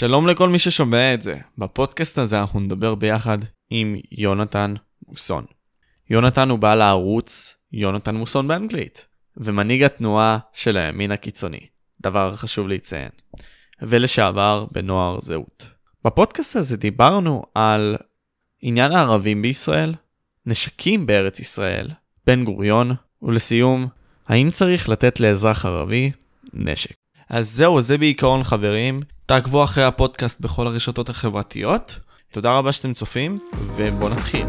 שלום לכל מי ששומע את זה. בפודקאסט הזה אנחנו נדבר ביחד עם יונתן מוסון. יונתן הוא בעל הערוץ יונתן מוסון באנגלית, ומנהיג התנועה של הימין הקיצוני, דבר חשוב לציין, ולשעבר בנוער זהות. בפודקאסט הזה דיברנו על עניין הערבים בישראל, נשקים בארץ ישראל, בן גוריון, ולסיום, האם צריך לתת לאזרח ערבי נשק. אז זהו, זה בעיקרון חברים. תעקבו אחרי הפודקאסט בכל הרשתות החברתיות. תודה רבה שאתם צופים, ובואו נתחיל.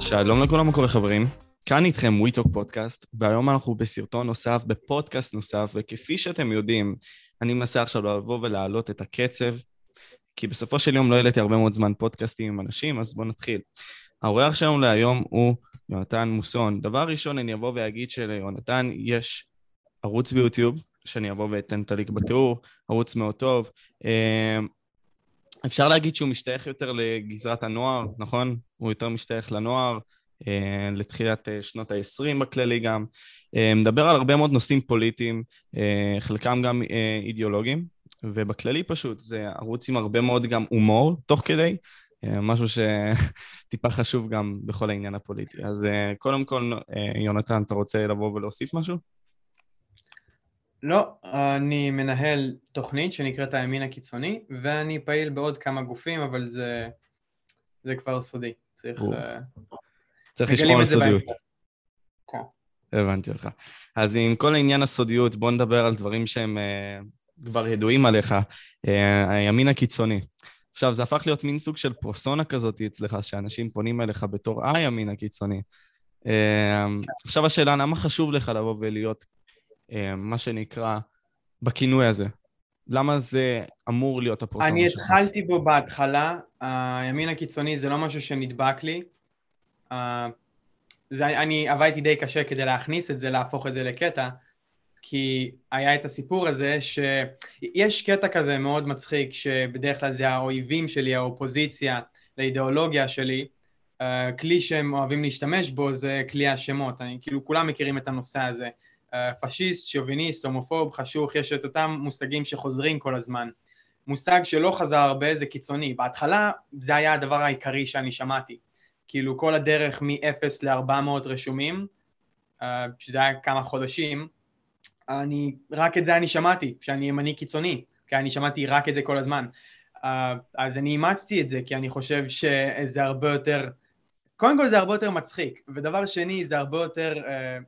שלום לכולם, מה קורה חברים? כאן איתכם וויטוק פודקאסט, והיום אנחנו בסרטון נוסף, בפודקאסט נוסף, וכפי שאתם יודעים, אני מנסה עכשיו לבוא ולהעלות את הקצב, כי בסופו של יום לא העליתי הרבה מאוד זמן פודקאסטים עם אנשים, אז בואו נתחיל. האורח שלנו להיום הוא יונתן מוסון. דבר ראשון, אני אבוא ואגיד שליונתן יש ערוץ ביוטיוב, שאני אבוא ואתן את הליק בתיאור, ערוץ מאוד טוב. אה, אפשר להגיד שהוא משתייך יותר לגזרת הנוער, נכון? הוא יותר משתייך לנוער. אה, לתחילת אה, שנות ה-20 בכללי גם. אה, מדבר על הרבה מאוד נושאים פוליטיים, חלקם גם אידיאולוגיים, ובכללי פשוט זה ערוץ עם הרבה מאוד גם הומור תוך כדי, משהו שטיפה חשוב גם בכל העניין הפוליטי. אז קודם כל, יונתן, אתה רוצה לבוא ולהוסיף משהו? לא, אני מנהל תוכנית שנקראת הימין הקיצוני, ואני פעיל בעוד כמה גופים, אבל זה, זה כבר סודי. צריך... צריך לשמור על סודיות. הבנתי אותך. אז עם כל עניין הסודיות, בוא נדבר על דברים שהם uh, כבר ידועים עליך. Uh, הימין הקיצוני. עכשיו, זה הפך להיות מין סוג של פרוסונה כזאת אצלך, שאנשים פונים אליך בתור הימין הקיצוני. Uh, עכשיו השאלה, למה חשוב לך לבוא ולהיות, uh, מה שנקרא, בכינוי הזה? למה זה אמור להיות הפרוסונה שלך? אני התחלתי בו בהתחלה, הימין הקיצוני זה לא משהו שנדבק לי. זה, אני עבדתי די קשה כדי להכניס את זה, להפוך את זה לקטע, כי היה את הסיפור הזה שיש קטע כזה מאוד מצחיק, שבדרך כלל זה האויבים שלי, האופוזיציה לאידיאולוגיה שלי, uh, כלי שהם אוהבים להשתמש בו זה כלי השמות, אני, כאילו כולם מכירים את הנושא הזה, uh, פשיסט, שוביניסט, הומופוב, חשוך, יש את אותם מושגים שחוזרים כל הזמן. מושג שלא חזר הרבה זה קיצוני, בהתחלה זה היה הדבר העיקרי שאני שמעתי. כאילו כל הדרך מ-0 ל-400 רשומים, uh, שזה היה כמה חודשים, אני, רק את זה אני שמעתי, שאני ימני קיצוני, כי אני שמעתי רק את זה כל הזמן. Uh, אז אני אימצתי את זה, כי אני חושב שזה הרבה יותר, קודם כל זה הרבה יותר מצחיק, ודבר שני זה הרבה יותר, uh,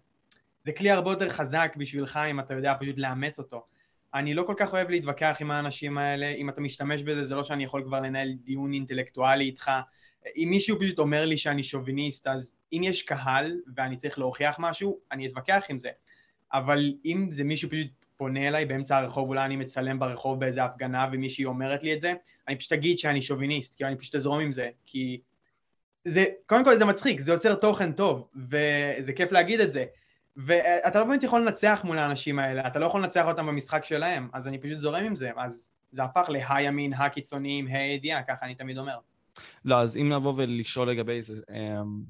זה כלי הרבה יותר חזק בשבילך אם אתה יודע פשוט לאמץ אותו. אני לא כל כך אוהב להתווכח עם האנשים האלה, אם אתה משתמש בזה זה לא שאני יכול כבר לנהל דיון אינטלקטואלי איתך, אם מישהו פשוט אומר לי שאני שוביניסט, אז אם יש קהל ואני צריך להוכיח משהו, אני אתווכח עם זה. אבל אם זה מישהו פשוט פונה אליי באמצע הרחוב, אולי אני מצלם ברחוב באיזה הפגנה ומישהי אומרת לי את זה, אני פשוט אגיד שאני שוביניסט, כי אני פשוט אזרום עם זה, כי זה, קודם כל זה מצחיק, זה יוצר תוכן טוב, וזה כיף להגיד את זה. ואתה לא באמת יכול לנצח מול האנשים האלה, אתה לא יכול לנצח אותם במשחק שלהם, אז אני פשוט זורם עם זה, אז זה הפך להימין, הקיצוניים, הידיעה, ככה אני תמיד אומר. לא, אז אם נבוא ולשאול לגבי זה, אמ,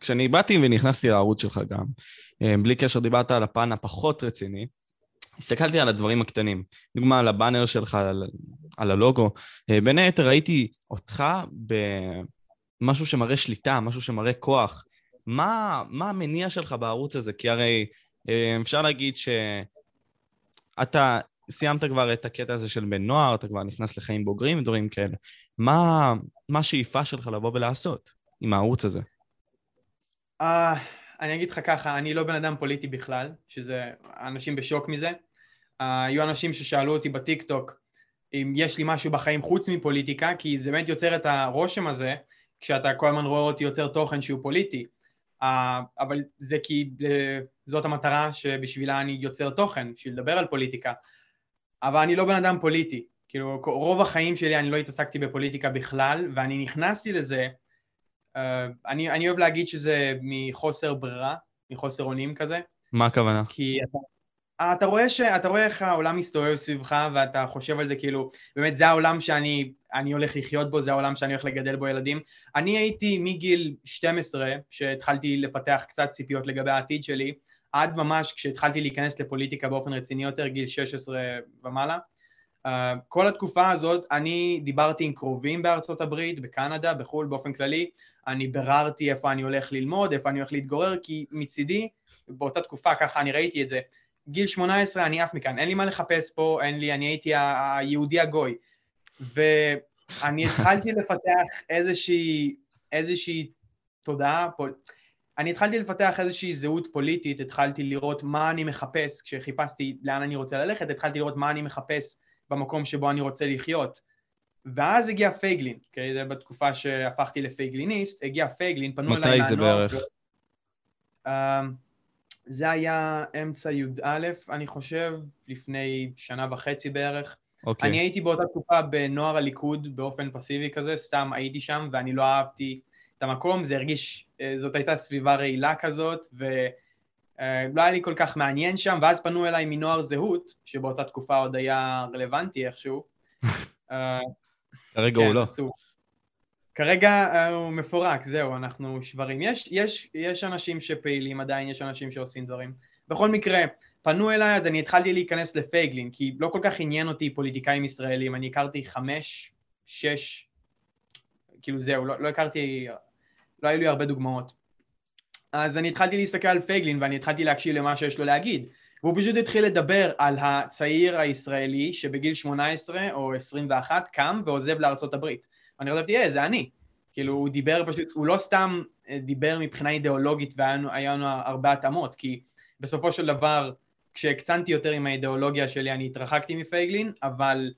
כשאני באתי ונכנסתי לערוץ שלך גם, אמ, בלי קשר דיברת על הפן הפחות רציני, הסתכלתי על הדברים הקטנים, דוגמה על הבאנר שלך, על, על הלוגו, אה, בין היתר ראיתי אותך במשהו שמראה שליטה, משהו שמראה כוח. מה, מה המניע שלך בערוץ הזה? כי הרי אה, אפשר להגיד שאתה סיימת כבר את הקטע הזה של בן נוער, אתה כבר נכנס לחיים בוגרים ודברים כאלה. מה, מה השאיפה שלך לבוא ולעשות עם הערוץ הזה? Uh, אני אגיד לך ככה, אני לא בן אדם פוליטי בכלל, שזה, אנשים בשוק מזה. Uh, היו אנשים ששאלו אותי בטיק טוק אם יש לי משהו בחיים חוץ מפוליטיקה, כי זה באמת יוצר את הרושם הזה, כשאתה כל הזמן רואה אותי יוצר תוכן שהוא פוליטי. Uh, אבל זה כי uh, זאת המטרה שבשבילה אני יוצר תוכן, בשביל לדבר על פוליטיקה. אבל אני לא בן אדם פוליטי, כאילו רוב החיים שלי אני לא התעסקתי בפוליטיקה בכלל ואני נכנסתי לזה, uh, אני, אני אוהב להגיד שזה מחוסר ברירה, מחוסר אונים כזה. מה הכוונה? כי אתה... אתה רואה, ש... אתה רואה איך העולם מסתובב סביבך ואתה חושב על זה כאילו, באמת זה העולם שאני הולך לחיות בו, זה העולם שאני הולך לגדל בו ילדים. אני הייתי מגיל 12, שהתחלתי לפתח קצת ציפיות לגבי העתיד שלי, עד ממש כשהתחלתי להיכנס לפוליטיקה באופן רציני יותר, גיל 16 ומעלה. Uh, כל התקופה הזאת אני דיברתי עם קרובים בארצות הברית, בקנדה, בחו"ל באופן כללי, אני ביררתי איפה אני הולך ללמוד, איפה אני הולך להתגורר, כי מצידי, באותה תקופה ככה אני ראיתי את זה, גיל 18 אני עף מכאן, אין לי מה לחפש פה, אין לי, אני הייתי היהודי הגוי. ואני התחלתי לפתח איזושהי, איזושהי תודעה, אני התחלתי לפתח איזושהי זהות פוליטית, התחלתי לראות מה אני מחפש, כשחיפשתי לאן אני רוצה ללכת, התחלתי לראות מה אני מחפש במקום שבו אני רוצה לחיות. ואז הגיע פייגלין, okay, אוקיי? זה בתקופה שהפכתי לפייגליניסט, הגיע פייגלין, פנו אליי מהנוער. מתי זה בערך? Uh, זה היה אמצע י"א, אני חושב, לפני שנה וחצי בערך. Okay. אוקיי. אני הייתי באותה תקופה בנוער הליכוד באופן פסיבי כזה, סתם הייתי שם ואני לא אהבתי המקום, זה הרגיש, אה, זאת הייתה סביבה רעילה כזאת, ולא אה, היה לי כל כך מעניין שם, ואז פנו אליי מנוער זהות, שבאותה תקופה עוד היה רלוונטי איכשהו. אה, כרגע הוא כן, לא. כרגע הוא מפורק, זהו, אנחנו שברים. יש, יש, יש אנשים שפעילים עדיין, יש אנשים שעושים דברים. בכל מקרה, פנו אליי, אז אני התחלתי להיכנס לפייגלין, כי לא כל כך עניין אותי פוליטיקאים ישראלים, אני הכרתי חמש, שש, כאילו זהו, לא, לא הכרתי, לא היו לי הרבה דוגמאות. אז אני התחלתי להסתכל על פייגלין ואני התחלתי להקשיב למה שיש לו להגיד. והוא פשוט התחיל לדבר על הצעיר הישראלי שבגיל 18 או 21 קם ועוזב לארצות הברית. ואני חשבתי, אה, זה אני. כאילו, הוא דיבר פשוט, הוא לא סתם אה, דיבר מבחינה אידיאולוגית והיה לנו הרבה התאמות, כי בסופו של דבר, כשהקצנתי יותר עם האידיאולוגיה שלי, אני התרחקתי מפייגלין, אבל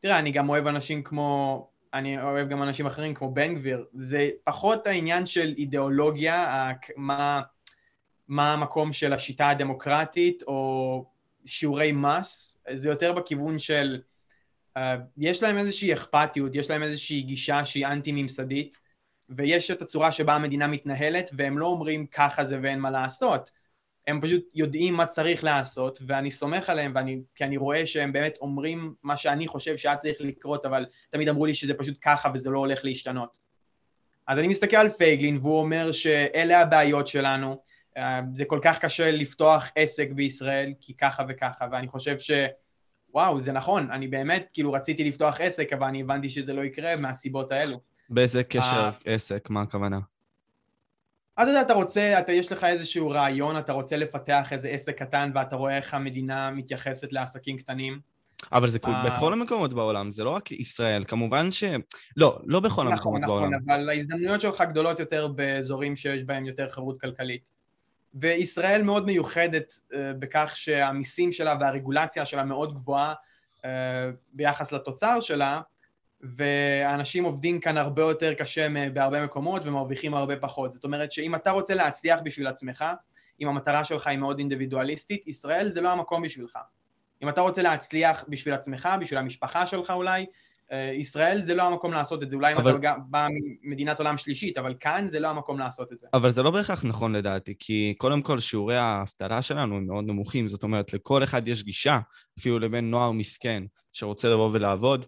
תראה, אני גם אוהב אנשים כמו, אני אוהב גם אנשים אחרים כמו בן גביר, זה פחות העניין של אידיאולוגיה, מה, מה המקום של השיטה הדמוקרטית או שיעורי מס, זה יותר בכיוון של uh, יש להם איזושהי אכפתיות, יש להם איזושהי גישה שהיא אנטי-ממסדית, ויש את הצורה שבה המדינה מתנהלת, והם לא אומרים ככה זה ואין מה לעשות. הם פשוט יודעים מה צריך לעשות, ואני סומך עליהם, ואני, כי אני רואה שהם באמת אומרים מה שאני חושב שהיה צריך לקרות, אבל תמיד אמרו לי שזה פשוט ככה וזה לא הולך להשתנות. אז אני מסתכל על פייגלין, והוא אומר שאלה הבעיות שלנו, אה, זה כל כך קשה לפתוח עסק בישראל, כי ככה וככה, ואני חושב ש... וואו, זה נכון, אני באמת, כאילו רציתי לפתוח עסק, אבל אני הבנתי שזה לא יקרה מהסיבות האלו. באיזה קשר uh, עסק, מה הכוונה? אתה יודע, אתה רוצה, אתה, יש לך איזשהו רעיון, אתה רוצה לפתח איזה עסק קטן ואתה רואה איך המדינה מתייחסת לעסקים קטנים. אבל זה uh, בכל המקומות בעולם, זה לא רק ישראל, כמובן ש... לא, לא בכל נכון, המקומות נכון, בעולם. נכון, נכון, אבל ההזדמנויות שלך גדולות יותר באזורים שיש בהם יותר חירות כלכלית. וישראל מאוד מיוחדת uh, בכך שהמיסים שלה והרגולציה שלה מאוד גבוהה uh, ביחס לתוצר שלה, ואנשים עובדים כאן הרבה יותר קשה בהרבה מקומות ומרוויחים הרבה פחות. זאת אומרת שאם אתה רוצה להצליח בשביל עצמך, אם המטרה שלך היא מאוד אינדיבידואליסטית, ישראל זה לא המקום בשבילך. אם אתה רוצה להצליח בשביל עצמך, בשביל המשפחה שלך אולי, אה, ישראל זה לא המקום לעשות את זה, אולי אבל... אם אתה בא ממדינת עולם שלישית, אבל כאן זה לא המקום לעשות את זה. אבל זה לא בהכרח נכון לדעתי, כי קודם כל שיעורי האבטלה שלנו הם מאוד נמוכים, זאת אומרת לכל אחד יש גישה, אפילו לבן נוער מסכן שרוצה לבוא ולעבוד,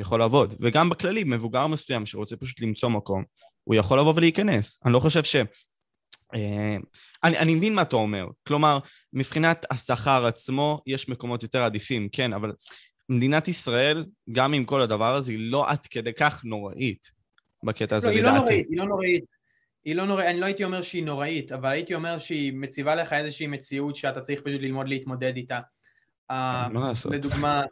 יכול לעבוד. וגם בכללי, מבוגר מסוים שרוצה פשוט למצוא מקום, הוא יכול לבוא ולהיכנס. אני לא חושב ש... אמ, אני, אני מבין מה אתה אומר. כלומר, מבחינת השכר עצמו, יש מקומות יותר עדיפים, כן, אבל מדינת ישראל, גם עם כל הדבר הזה, היא לא עד כדי כך נוראית בקטע הזה, לא, לדעתי. היא לא נוראית, היא לא נוראית. היא לא נוראית, אני לא הייתי אומר שהיא נוראית, אבל הייתי אומר שהיא מציבה לך איזושהי מציאות שאתה צריך פשוט ללמוד להתמודד איתה. מה לעשות? לדוגמה,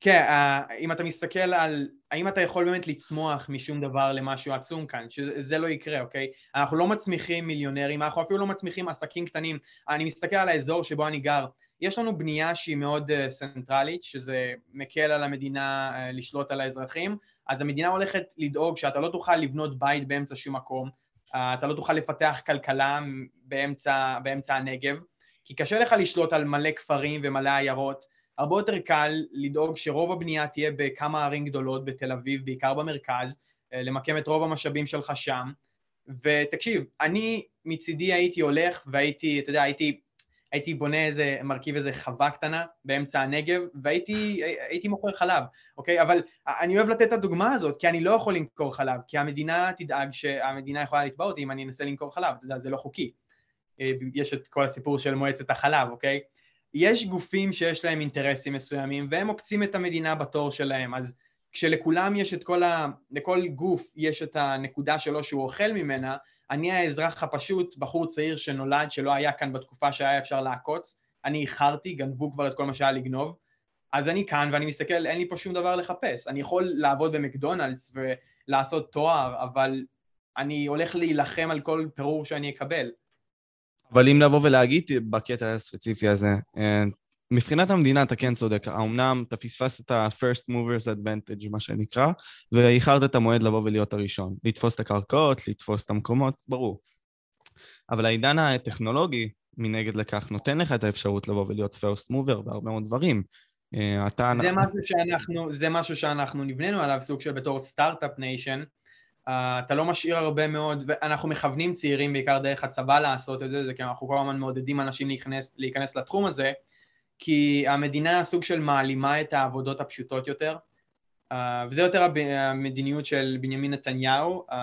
כן, uh, אם אתה מסתכל על האם אתה יכול באמת לצמוח משום דבר למשהו עצום כאן, שזה לא יקרה, אוקיי? אנחנו לא מצמיחים מיליונרים, אנחנו אפילו לא מצמיחים עסקים קטנים. אני מסתכל על האזור שבו אני גר, יש לנו בנייה שהיא מאוד uh, סנטרלית, שזה מקל על המדינה uh, לשלוט על האזרחים, אז המדינה הולכת לדאוג שאתה לא תוכל לבנות בית באמצע שום מקום, אתה לא תוכל לפתח כלכלה באמצע, באמצע הנגב, כי קשה לך לשלוט על מלא כפרים ומלא עיירות, הרבה יותר קל לדאוג שרוב הבנייה תהיה בכמה ערים גדולות בתל אביב, בעיקר במרכז, אה, למקם את רוב המשאבים שלך שם. ותקשיב, אני מצידי הייתי הולך והייתי, אתה יודע, הייתי, הייתי בונה איזה, מרכיב איזה חווה קטנה באמצע הנגב, והייתי מוכר חלב, אוקיי? אבל אני אוהב לתת את הדוגמה הזאת, כי אני לא יכול למכור חלב, כי המדינה תדאג שהמדינה יכולה לתבע אותי אם אני אנסה למכור חלב, אתה יודע, זה לא חוקי. אה, יש את כל הסיפור של מועצת החלב, אוקיי? יש גופים שיש להם אינטרסים מסוימים, והם עוקצים את המדינה בתור שלהם, אז כשלכולם יש את כל ה... לכל גוף יש את הנקודה שלו שהוא אוכל ממנה, אני האזרח הפשוט, בחור צעיר שנולד, שלא היה כאן בתקופה שהיה אפשר לעקוץ, אני איחרתי, גנבו כבר את כל מה שהיה לגנוב, אז אני כאן ואני מסתכל, אין לי פה שום דבר לחפש. אני יכול לעבוד במקדונלדס ולעשות תואר, אבל אני הולך להילחם על כל פירור שאני אקבל. אבל אם לבוא ולהגיד בקטע הספציפי הזה, אה, מבחינת המדינה אתה כן צודק, אמנם אתה פספסת את ה-first movers advantage, מה שנקרא, ואיחרת את המועד לבוא ולהיות הראשון. לתפוס את הקרקעות, לתפוס את המקומות, ברור. אבל העידן הטכנולוגי, מנגד לכך, נותן לך את האפשרות לבוא ולהיות first mover בהרבה מאוד דברים. אה, אתה... זה משהו שאנחנו, זה משהו שאנחנו נבנינו עליו, סוג של בתור start-up nation. אתה לא משאיר הרבה מאוד, ואנחנו מכוונים צעירים בעיקר דרך הצבא לעשות את זה, זה כי אנחנו כל הזמן מעודדים אנשים להיכנס, להיכנס לתחום הזה, כי המדינה סוג של מעלימה את העבודות הפשוטות יותר, uh, וזה יותר המדיניות של בנימין נתניהו, uh,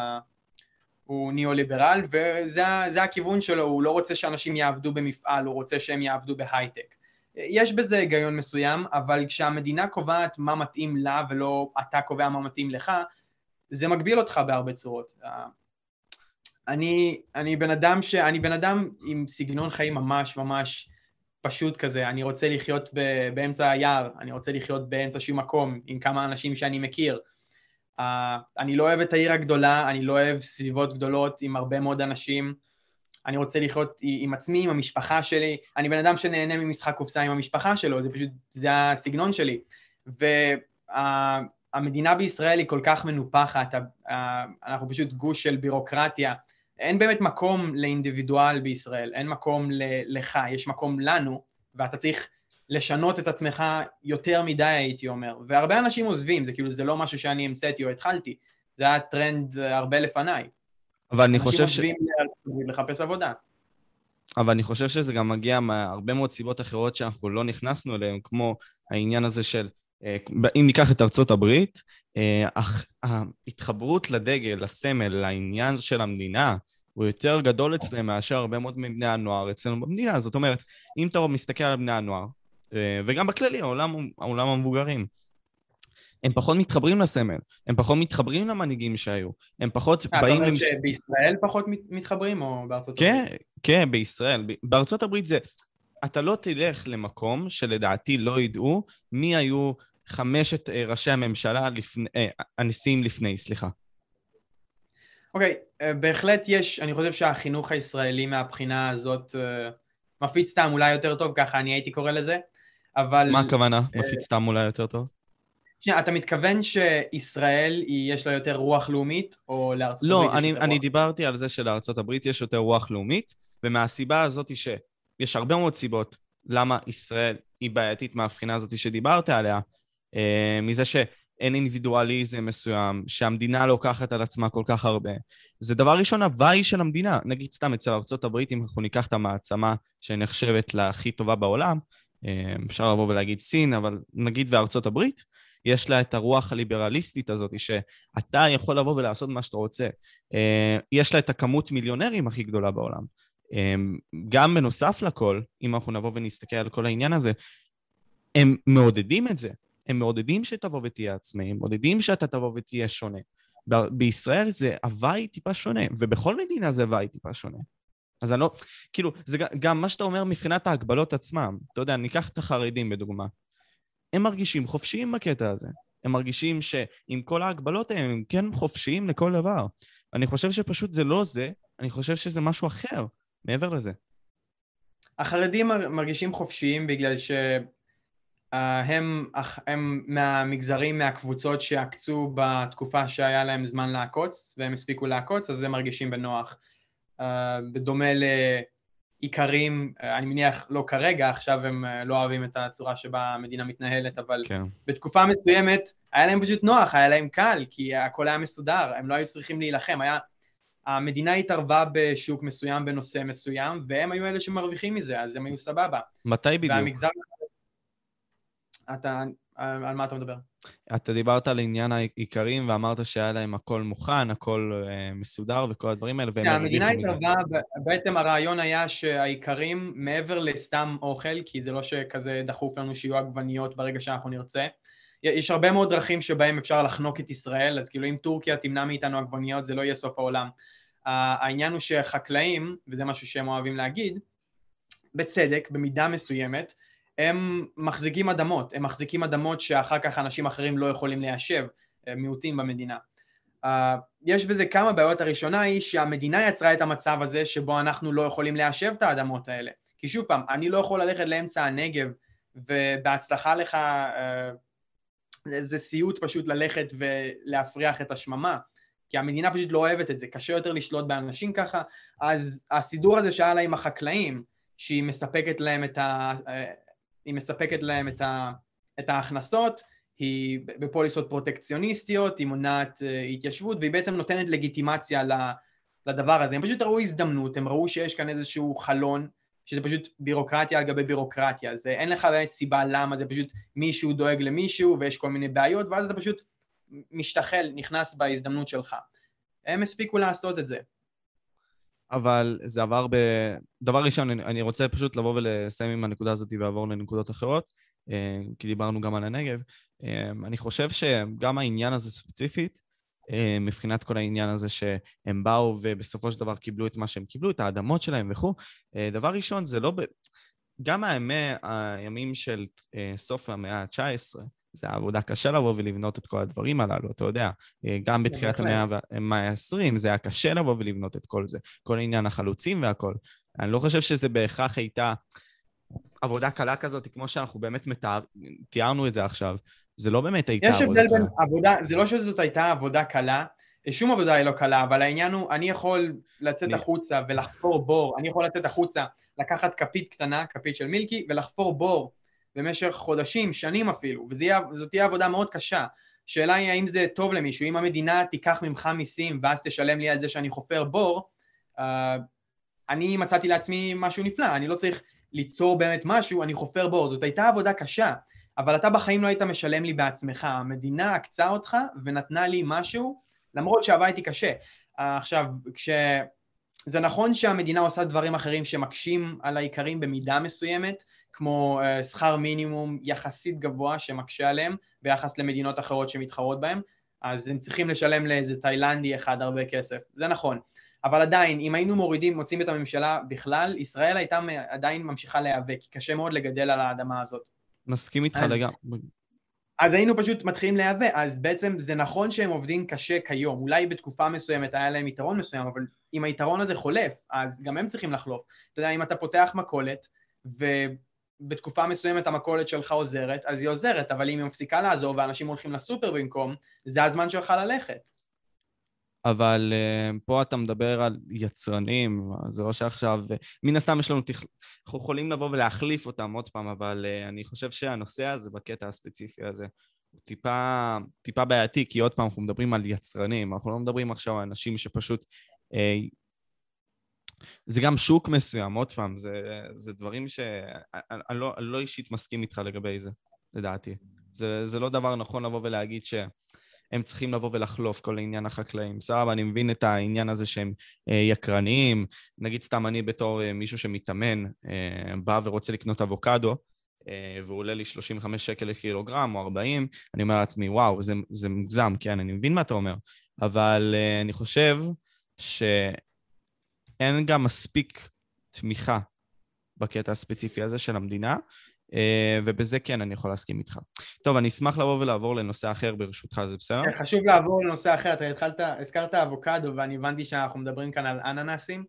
הוא ניאו-ליברל, וזה הכיוון שלו, הוא לא רוצה שאנשים יעבדו במפעל, הוא רוצה שהם יעבדו בהייטק. יש בזה היגיון מסוים, אבל כשהמדינה קובעת מה מתאים לה ולא אתה קובע מה מתאים לך, זה מגביל אותך בהרבה צורות. Uh, אני, אני בן אדם ש... אני בן אדם עם סגנון חיים ממש ממש פשוט כזה, אני רוצה לחיות ב, באמצע היער, אני רוצה לחיות באמצע שום מקום עם כמה אנשים שאני מכיר. Uh, אני לא אוהב את העיר הגדולה, אני לא אוהב סביבות גדולות עם הרבה מאוד אנשים. אני רוצה לחיות עם עצמי, עם המשפחה שלי. אני בן אדם שנהנה ממשחק קופסה עם המשפחה שלו, זה פשוט, זה הסגנון שלי. והמדינה וה, בישראל היא כל כך מנופחת, אנחנו פשוט גוש של בירוקרטיה. אין באמת מקום לאינדיבידואל בישראל, אין מקום לך, יש מקום לנו, ואתה צריך לשנות את עצמך יותר מדי הייתי אומר, והרבה אנשים עוזבים, זה כאילו זה לא משהו שאני המצאתי או התחלתי, זה היה טרנד הרבה לפניי. אבל אני חושב ש... אנשים עוזבים לחפש עבודה. אבל אני חושב שזה גם מגיע מהרבה מאוד סיבות אחרות שאנחנו לא נכנסנו אליהן, כמו העניין הזה של, אה, אם ניקח את ארצות הברית, אה, ההתחברות לדגל, לסמל, לעניין של המדינה, הוא יותר גדול אצלם מאשר הרבה מאוד מבני הנוער אצלנו במדינה. זאת אומרת, אם אתה מסתכל על בני הנוער, אה, וגם בכללי, העולם, העולם המבוגרים, הם פחות מתחברים לסמל, הם פחות מתחברים למנהיגים שהיו, הם פחות באים... אתה אומר. שבישראל פחות מתחברים או בארצות כן, הברית? כן, בישראל. בארצות הברית זה... אתה לא תלך למקום שלדעתי לא ידעו מי היו חמשת אה, ראשי הממשלה, לפני, אה, הנשיאים לפני, סליחה. אוקיי, okay, אה, בהחלט יש, אני חושב שהחינוך הישראלי מהבחינה הזאת מפיץ תעמולה יותר טוב, ככה אני הייתי קורא לזה, אבל... מה הכוונה? מפיץ תעמולה יותר טוב? שנייה, אתה מתכוון שישראל יש לה יותר רוח לאומית, או לארצות לא, הברית אני, יש יותר אני רוח? דיברתי על זה שלארצות הברית יש יותר רוח לאומית, ומהסיבה הזאת שיש הרבה מאוד סיבות למה ישראל היא בעייתית מהבחינה הזאת שדיברת עליה, אה, מזה שאין אינדיבידואליזם מסוים, שהמדינה לוקחת על עצמה כל כך הרבה. זה דבר ראשון הוואי של המדינה. נגיד סתם אצל ארה"ב, אם אנחנו ניקח את המעצמה שנחשבת להכי טובה בעולם, אה, אפשר לבוא ולהגיד סין, אבל נגיד וארצות הברית, יש לה את הרוח הליברליסטית הזאת, שאתה יכול לבוא ולעשות מה שאתה רוצה. אה, יש לה את הכמות מיליונרים הכי גדולה בעולם. גם בנוסף לכל, אם אנחנו נבוא ונסתכל על כל העניין הזה, הם מעודדים את זה. הם מעודדים שתבוא ותהיה עצמאי, הם מעודדים שאתה תבוא ותהיה שונה. ב- בישראל זה הוואי טיפה שונה, ובכל מדינה זה הוואי טיפה שונה. אז אני לא, כאילו, זה גם מה שאתה אומר מבחינת ההגבלות עצמם. אתה יודע, ניקח את החרדים בדוגמה. הם מרגישים חופשיים בקטע הזה. הם מרגישים שעם כל ההגבלות האלה הם כן חופשיים לכל דבר. אני חושב שפשוט זה לא זה, אני חושב שזה משהו אחר, מעבר לזה. החרדים מרגישים חופשיים בגלל ש... אה, הם, מהמגזרים, מהקבוצות שעקצו בתקופה שהיה להם זמן לעקוץ, והם הספיקו לעקוץ, אז הם מרגישים בנוח. אה, בדומה לאיכרים, אה, אני מניח לא כרגע, עכשיו הם לא אוהבים את הצורה שבה המדינה מתנהלת, אבל כן. בתקופה מסוימת היה להם פשוט נוח, היה להם קל, כי הכל היה מסודר, הם לא היו צריכים להילחם, היה... המדינה התערבה בשוק מסוים בנושא מסוים, והם היו אלה שמרוויחים מזה, אז הם היו סבבה. מתי בדיוק? והמגזר... אתה... על מה אתה מדבר? אתה דיברת על עניין העיקרים ואמרת שהיה להם הכל מוכן, הכל אה, מסודר וכל הדברים האלה, והם הרוויחו מזה. המדינה התערבה, בעצם הרעיון היה שהעיקרים, מעבר לסתם אוכל, כי זה לא שכזה דחוף לנו שיהיו עגבניות ברגע שאנחנו נרצה, יש הרבה מאוד דרכים שבהם אפשר לחנוק את ישראל, אז כאילו אם טורקיה תמנע מאיתנו עגבניות זה לא יהיה סוף העולם. העניין הוא שחקלאים, וזה משהו שהם אוהבים להגיד, בצדק, במידה מסוימת, הם מחזיקים אדמות, הם מחזיקים אדמות שאחר כך אנשים אחרים לא יכולים ליישב, אה, מיעוטים במדינה. Uh, יש בזה כמה בעיות, הראשונה היא שהמדינה יצרה את המצב הזה שבו אנחנו לא יכולים ליישב את האדמות האלה. כי שוב פעם, אני לא יכול ללכת לאמצע הנגב ובהצלחה לך, uh, זה סיוט פשוט ללכת ולהפריח את השממה, כי המדינה פשוט לא אוהבת את זה, קשה יותר לשלוט באנשים ככה, אז הסידור הזה שהיה לה עם החקלאים, שהיא מספקת להם את, ה, היא מספקת להם את, ה, את ההכנסות, היא בפוליסות פרוטקציוניסטיות, היא מונעת uh, התיישבות, והיא בעצם נותנת לגיטימציה לדבר הזה. הם פשוט ראו הזדמנות, הם ראו שיש כאן איזשהו חלון, שזה פשוט בירוקרטיה על גבי בירוקרטיה, זה אין לך באמת סיבה למה, זה פשוט מישהו דואג למישהו ויש כל מיני בעיות, ואז אתה פשוט משתחל, נכנס בהזדמנות שלך. הם הספיקו לעשות את זה. אבל זה עבר ב... דבר ראשון, אני רוצה פשוט לבוא ולסיים עם הנקודה הזאת ולעבור לנקודות אחרות, אה, כי דיברנו גם על הנגב. אה, אני חושב שגם העניין הזה ספציפית, מבחינת כל העניין הזה שהם באו ובסופו של דבר קיבלו את מה שהם קיבלו, את האדמות שלהם וכו', דבר ראשון, זה לא... ב... גם הימי, הימים של סוף המאה ה-19, זה עבודה קשה לבוא ולבנות את כל הדברים הללו, אתה יודע. אה, גם בתחילת המאה ה-20 זה היה קשה לבוא ולבנות את כל זה, כל עניין החלוצים והכל. אני לא חושב שזה בהכרח הייתה עבודה קלה כזאת, כמו שאנחנו באמת מתאר... תיארנו את זה עכשיו. זה לא באמת הייתה עבודה קלה. יש הבדל בין עבודה, זה לא שזאת הייתה עבודה קלה, שום עבודה היא לא קלה, אבל העניין הוא, אני יכול לצאת אני... החוצה ולחפור בור, אני יכול לצאת החוצה, לקחת כפית קטנה, כפית של מילקי, ולחפור בור במשך חודשים, שנים אפילו, וזאת תהיה עבודה מאוד קשה. השאלה היא האם זה טוב למישהו, אם המדינה תיקח ממך מיסים ואז תשלם לי על זה שאני חופר בור, uh, אני מצאתי לעצמי משהו נפלא, אני לא צריך ליצור באמת משהו, אני חופר בור, זאת הייתה עבודה קשה, אבל אתה בחיים לא היית משלם לי בעצמך, המדינה עקצה אותך ונתנה לי משהו, למרות שעבדתי קשה. Uh, עכשיו, כש... זה נכון שהמדינה עושה דברים אחרים שמקשים על האיכרים במידה מסוימת, כמו uh, שכר מינימום יחסית גבוה שמקשה עליהם ביחס למדינות אחרות שמתחרות בהם, אז הם צריכים לשלם לאיזה תאילנדי אחד הרבה כסף, זה נכון. אבל עדיין, אם היינו מורידים, מוצאים את הממשלה בכלל, ישראל הייתה עדיין ממשיכה להיאבק, קשה מאוד לגדל על האדמה הזאת. מסכים איתך לגמרי. אז היינו פשוט מתחילים להיאבק, אז בעצם זה נכון שהם עובדים קשה כיום, אולי בתקופה מסוימת היה להם יתרון מסוים, אבל אם היתרון הזה חולף, אז גם הם צריכים לחלוף. אתה יודע, אם אתה פותח מכולת, ובתקופה מסוימת המכולת שלך עוזרת, אז היא עוזרת, אבל אם היא מפסיקה לעזור ואנשים הולכים לסופר במקום, זה הזמן שלך ללכת. אבל uh, פה אתה מדבר על יצרנים, זה לא שעכשיו, מן הסתם יש לנו. אנחנו יכולים לבוא ולהחליף אותם עוד פעם, אבל uh, אני חושב שהנושא הזה בקטע הספציפי הזה הוא טיפה, טיפה בעייתי, כי עוד פעם אנחנו מדברים על יצרנים, אנחנו לא מדברים עכשיו על אנשים שפשוט... Uh, זה גם שוק מסוים, עוד פעם, זה, זה דברים שאני לא, לא אישית מסכים איתך לגבי זה, לדעתי. זה, זה לא דבר נכון לבוא ולהגיד ש... הם צריכים לבוא ולחלוף כל עניין החקלאים. סבבה, אני מבין את העניין הזה שהם אה, יקרניים. נגיד סתם אני בתור אה, מישהו שמתאמן, אה, בא ורוצה לקנות אבוקדו, והוא עולה לי 35 שקל לקילוגרם או 40, אני אומר לעצמי, וואו, זה, זה מוגזם, כן, אני מבין מה אתה אומר, אבל אני חושב שאין גם מספיק תמיכה בקטע הספציפי הזה של המדינה, ובזה כן אני יכול להסכים איתך. טוב, אני אשמח לבוא ולעבור לנושא אחר ברשותך, זה בסדר? כן, חשוב לעבור לנושא אחר, אתה התחלת, הזכרת אבוקדו ואני הבנתי שאנחנו מדברים כאן על אננסים.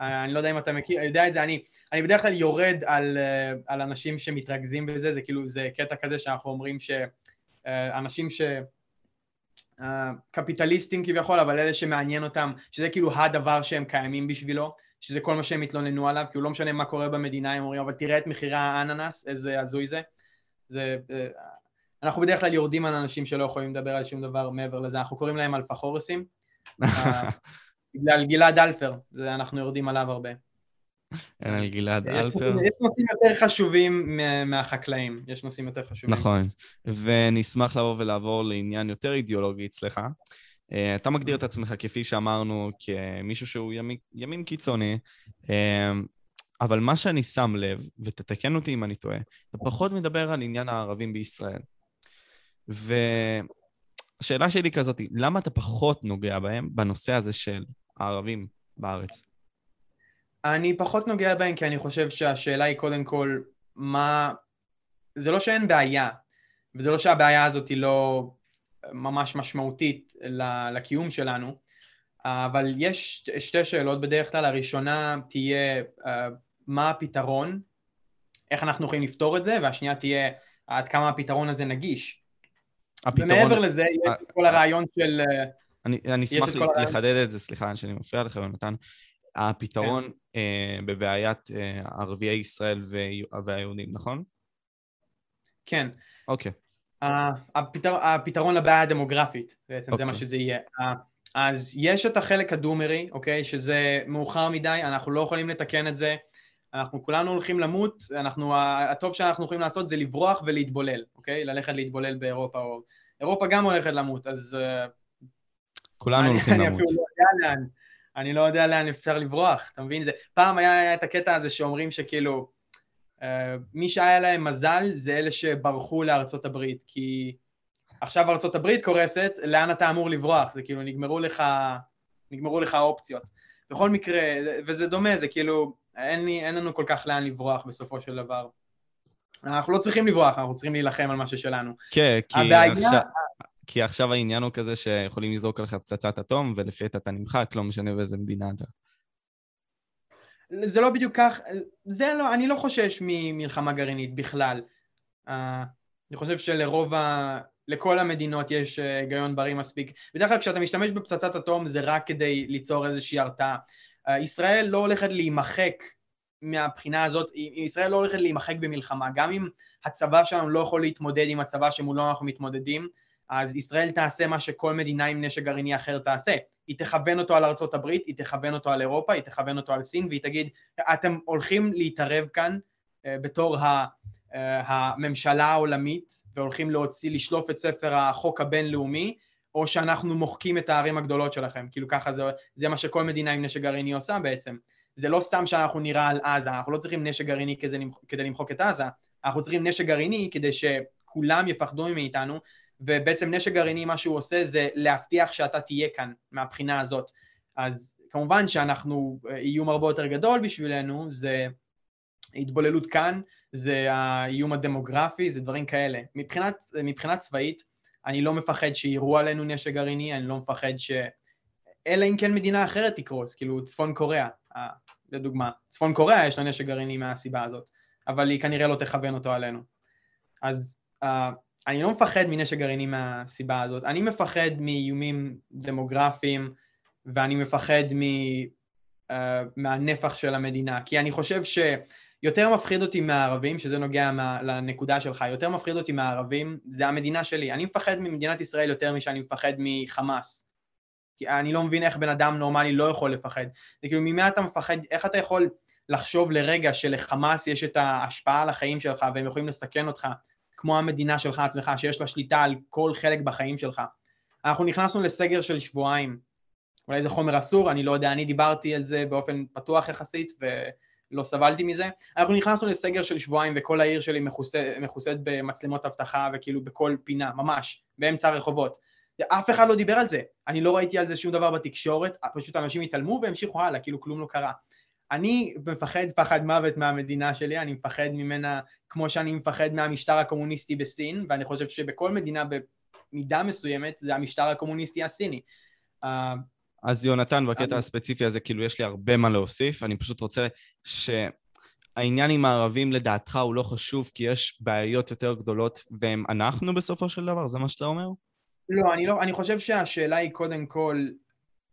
אה, אני לא יודע אם אתה מכיר, יודע את זה, אני, אני בדרך כלל יורד על, אה, על אנשים שמתרכזים בזה, זה כאילו, זה קטע כזה שאנחנו אומרים שאנשים ש... קפיטליסטים כביכול, אבל אלה שמעניין אותם, שזה כאילו הדבר שהם קיימים בשבילו, שזה כל מה שהם התלוננו עליו, כי הוא לא משנה מה קורה במדינה, הם אומרים, אבל תראה את מחירי האננס, איזה הזוי זה. זה... אה, אנחנו בדרך כלל יורדים על אנשים שלא יכולים לדבר על שום דבר מעבר לזה, אנחנו קוראים להם אלפחורסים. בגלל גלעד אלפר, אנחנו יורדים עליו הרבה. אין על גלעד אלפר. יש נושאים יותר חשובים מהחקלאים, יש נושאים יותר חשובים. נכון, ונשמח לבוא ולעבור לעניין יותר אידיאולוגי אצלך. אה, אתה מגדיר את עצמך, כפי שאמרנו, כמישהו שהוא ימין, ימין קיצוני, אה, אבל מה שאני שם לב, ותתקן אותי אם אני טועה, אתה פחות מדבר על עניין הערבים בישראל. והשאלה שלי כזאת, למה אתה פחות נוגע בהם בנושא הזה של הערבים בארץ? אני פחות נוגע בהם כי אני חושב שהשאלה היא קודם כל, מה... זה לא שאין בעיה, וזה לא שהבעיה הזאת היא לא ממש משמעותית לקיום שלנו, אבל יש שתי שאלות בדרך כלל, הראשונה תהיה אה, מה הפתרון, איך אנחנו יכולים לפתור את זה, והשנייה תהיה עד כמה הפתרון הזה נגיש. הפתרון... ומעבר לזה, יש את כל הרעיון של... אה, אני, אני אשמח לחדד את זה, סליחה שאני מפריע לך, יונתן. הפתרון כן. אה, בבעיית אה, ערביי ישראל והיהודים, נכון? כן. אוקיי. הפתר, הפתרון לבעיה הדמוגרפית, בעצם אוקיי. זה מה שזה יהיה. אז יש את החלק הדומרי, אוקיי? שזה מאוחר מדי, אנחנו לא יכולים לתקן את זה. אנחנו כולנו הולכים למות, אנחנו, הטוב שאנחנו יכולים לעשות זה לברוח ולהתבולל, אוקיי? ללכת להתבולל באירופה, או... אירופה גם הולכת למות, אז... אה, כולנו הולכים למות. אני אפילו לא יודע לאן. אני לא יודע לאן אפשר לברוח, אתה מבין? זה, פעם היה את הקטע הזה שאומרים שכאילו, מי שהיה להם מזל זה אלה שברחו לארצות הברית, כי עכשיו ארצות הברית קורסת, לאן אתה אמור לברוח? זה כאילו נגמרו לך, נגמרו לך האופציות. בכל מקרה, וזה דומה, זה כאילו, אין, לי, אין לנו כל כך לאן לברוח בסופו של דבר. אנחנו לא צריכים לברוח, אנחנו צריכים להילחם על מה ששלנו. כן, כי הבעיה... עכשיו... כי עכשיו העניין הוא כזה שיכולים לזרוק עליך פצצת אטום, ולפי עת אתה נמחק, לא משנה באיזה מדינה אתה. זה לא בדיוק כך, זה לא, אני לא חושש ממלחמה גרעינית בכלל. Uh, אני חושב שלרוב ה... לכל המדינות יש אה, היגיון בריא מספיק. בדרך כלל כשאתה משתמש בפצצת אטום זה רק כדי ליצור איזושהי הרתעה. Uh, ישראל לא הולכת להימחק מהבחינה הזאת, ישראל לא הולכת להימחק במלחמה. גם אם הצבא שלנו לא יכול להתמודד עם הצבא שמולו אנחנו מתמודדים, אז ישראל תעשה מה שכל מדינה עם נשק גרעיני אחר תעשה. היא תכוון אותו על ארצות הברית, היא תכוון אותו על אירופה, היא תכוון אותו על סין, והיא תגיד, אתם הולכים להתערב כאן uh, בתור ה, uh, הממשלה העולמית, והולכים להוציא, לשלוף את ספר החוק הבינלאומי, או שאנחנו מוחקים את הערים הגדולות שלכם. כאילו ככה זה, זה מה שכל מדינה עם נשק גרעיני עושה בעצם. זה לא סתם שאנחנו נראה על עזה, אנחנו לא צריכים נשק גרעיני כדי, כדי למחוק את עזה, אנחנו צריכים נשק גרעיני כדי שכולם יפחדו מאיתנו, ובעצם נשק גרעיני מה שהוא עושה זה להבטיח שאתה תהיה כאן מהבחינה הזאת. אז כמובן שאנחנו, איום הרבה יותר גדול בשבילנו, זה התבוללות כאן, זה האיום הדמוגרפי, זה דברים כאלה. מבחינת, מבחינת צבאית, אני לא מפחד שיירו עלינו נשק גרעיני, אני לא מפחד ש... אלא אם כן מדינה אחרת תקרוס, כאילו צפון קוריאה, לדוגמה. צפון קוריאה יש לה נשק גרעיני מהסיבה הזאת, אבל היא כנראה לא תכוון אותו עלינו. אז אני לא מפחד מנשק גרעיני מהסיבה הזאת, אני מפחד מאיומים דמוגרפיים ואני מפחד מ, uh, מהנפח של המדינה, כי אני חושב שיותר מפחיד אותי מהערבים, שזה נוגע מה, לנקודה שלך, יותר מפחיד אותי מהערבים, זה המדינה שלי. אני מפחד ממדינת ישראל יותר משאני מפחד מחמאס. כי אני לא מבין איך בן אדם נורמלי לא יכול לפחד. זה כאילו, ממה אתה מפחד, איך אתה יכול לחשוב לרגע שלחמאס יש את ההשפעה על החיים שלך והם יכולים לסכן אותך כמו המדינה שלך עצמך, שיש לה שליטה על כל חלק בחיים שלך. אנחנו נכנסנו לסגר של שבועיים, אולי זה חומר אסור, אני לא יודע, אני דיברתי על זה באופן פתוח יחסית ולא סבלתי מזה. אנחנו נכנסנו לסגר של שבועיים וכל העיר שלי מכוסית במצלמות אבטחה וכאילו בכל פינה, ממש, באמצע הרחובות. אף אחד לא דיבר על זה, אני לא ראיתי על זה שום דבר בתקשורת, פשוט אנשים התעלמו והמשיכו הלאה, כאילו כלום לא קרה. אני מפחד פחד מוות מהמדינה שלי, אני מפחד ממנה כמו שאני מפחד מהמשטר הקומוניסטי בסין, ואני חושב שבכל מדינה במידה מסוימת זה המשטר הקומוניסטי הסיני. אה, אז יונתן, בקטע אני... הספציפי הזה, כאילו יש לי הרבה מה להוסיף, אני פשוט רוצה שהעניין עם הערבים לדעתך הוא לא חשוב כי יש בעיות יותר גדולות והם אנחנו בסופו של דבר, זה מה שאתה אומר? לא, אני לא, אני חושב שהשאלה היא קודם כל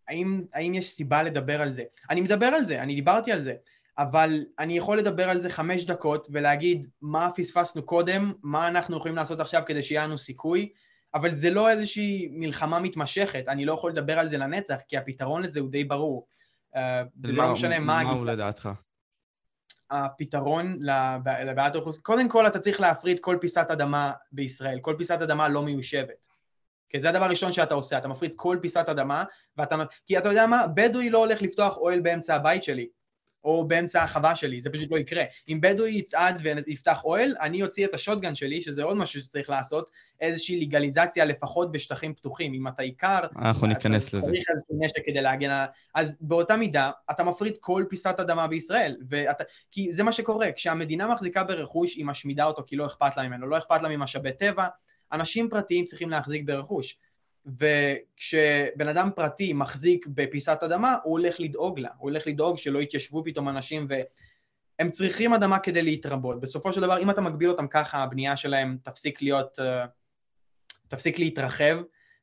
האם, האם יש סיבה לדבר על זה? אני מדבר על זה, אני דיברתי על זה, אבל אני יכול לדבר על זה חמש דקות ולהגיד מה פספסנו קודם, מה אנחנו יכולים לעשות עכשיו כדי שיהיה לנו סיכוי, אבל זה לא איזושהי מלחמה מתמשכת, אני לא יכול לדבר על זה לנצח, כי הפתרון לזה הוא די ברור. אה, וזה לא משנה מה... מה הוא לדעתך? הפתרון לבעיית האוכלוסין, קודם כל אתה צריך להפריד כל פיסת אדמה בישראל, כל פיסת אדמה לא מיושבת. כי זה הדבר הראשון שאתה עושה, אתה מפריד כל פיסת אדמה, ואתה... כי אתה יודע מה, בדואי לא הולך לפתוח אוהל באמצע הבית שלי, או באמצע החווה שלי, זה פשוט לא יקרה. אם בדואי יצעד ויפתח אוהל, אני אוציא את השוטגן שלי, שזה עוד משהו שצריך לעשות, איזושהי לגליזציה לפחות בשטחים פתוחים. אם אתה עיקר, אנחנו ניכנס לזה. צריך איזשהו נשק כדי להגן על... אז באותה מידה, אתה מפריד כל פיסת אדמה בישראל. ואתה... כי זה מה שקורה, כשהמדינה מחזיקה ברכוש, היא משמידה אותו כי לא אכפת לה ממנו, לא אכפת לה ממשאבי טבע, אנשים פרטיים צריכים להחזיק ברכוש. וכשבן אדם פרטי מחזיק בפיסת אדמה, הוא הולך לדאוג לה, הוא הולך לדאוג שלא יתיישבו פתאום אנשים והם צריכים אדמה כדי להתרבות. בסופו של דבר, אם אתה מגביל אותם ככה, הבנייה שלהם תפסיק להיות, אה, תפסיק להתרחב,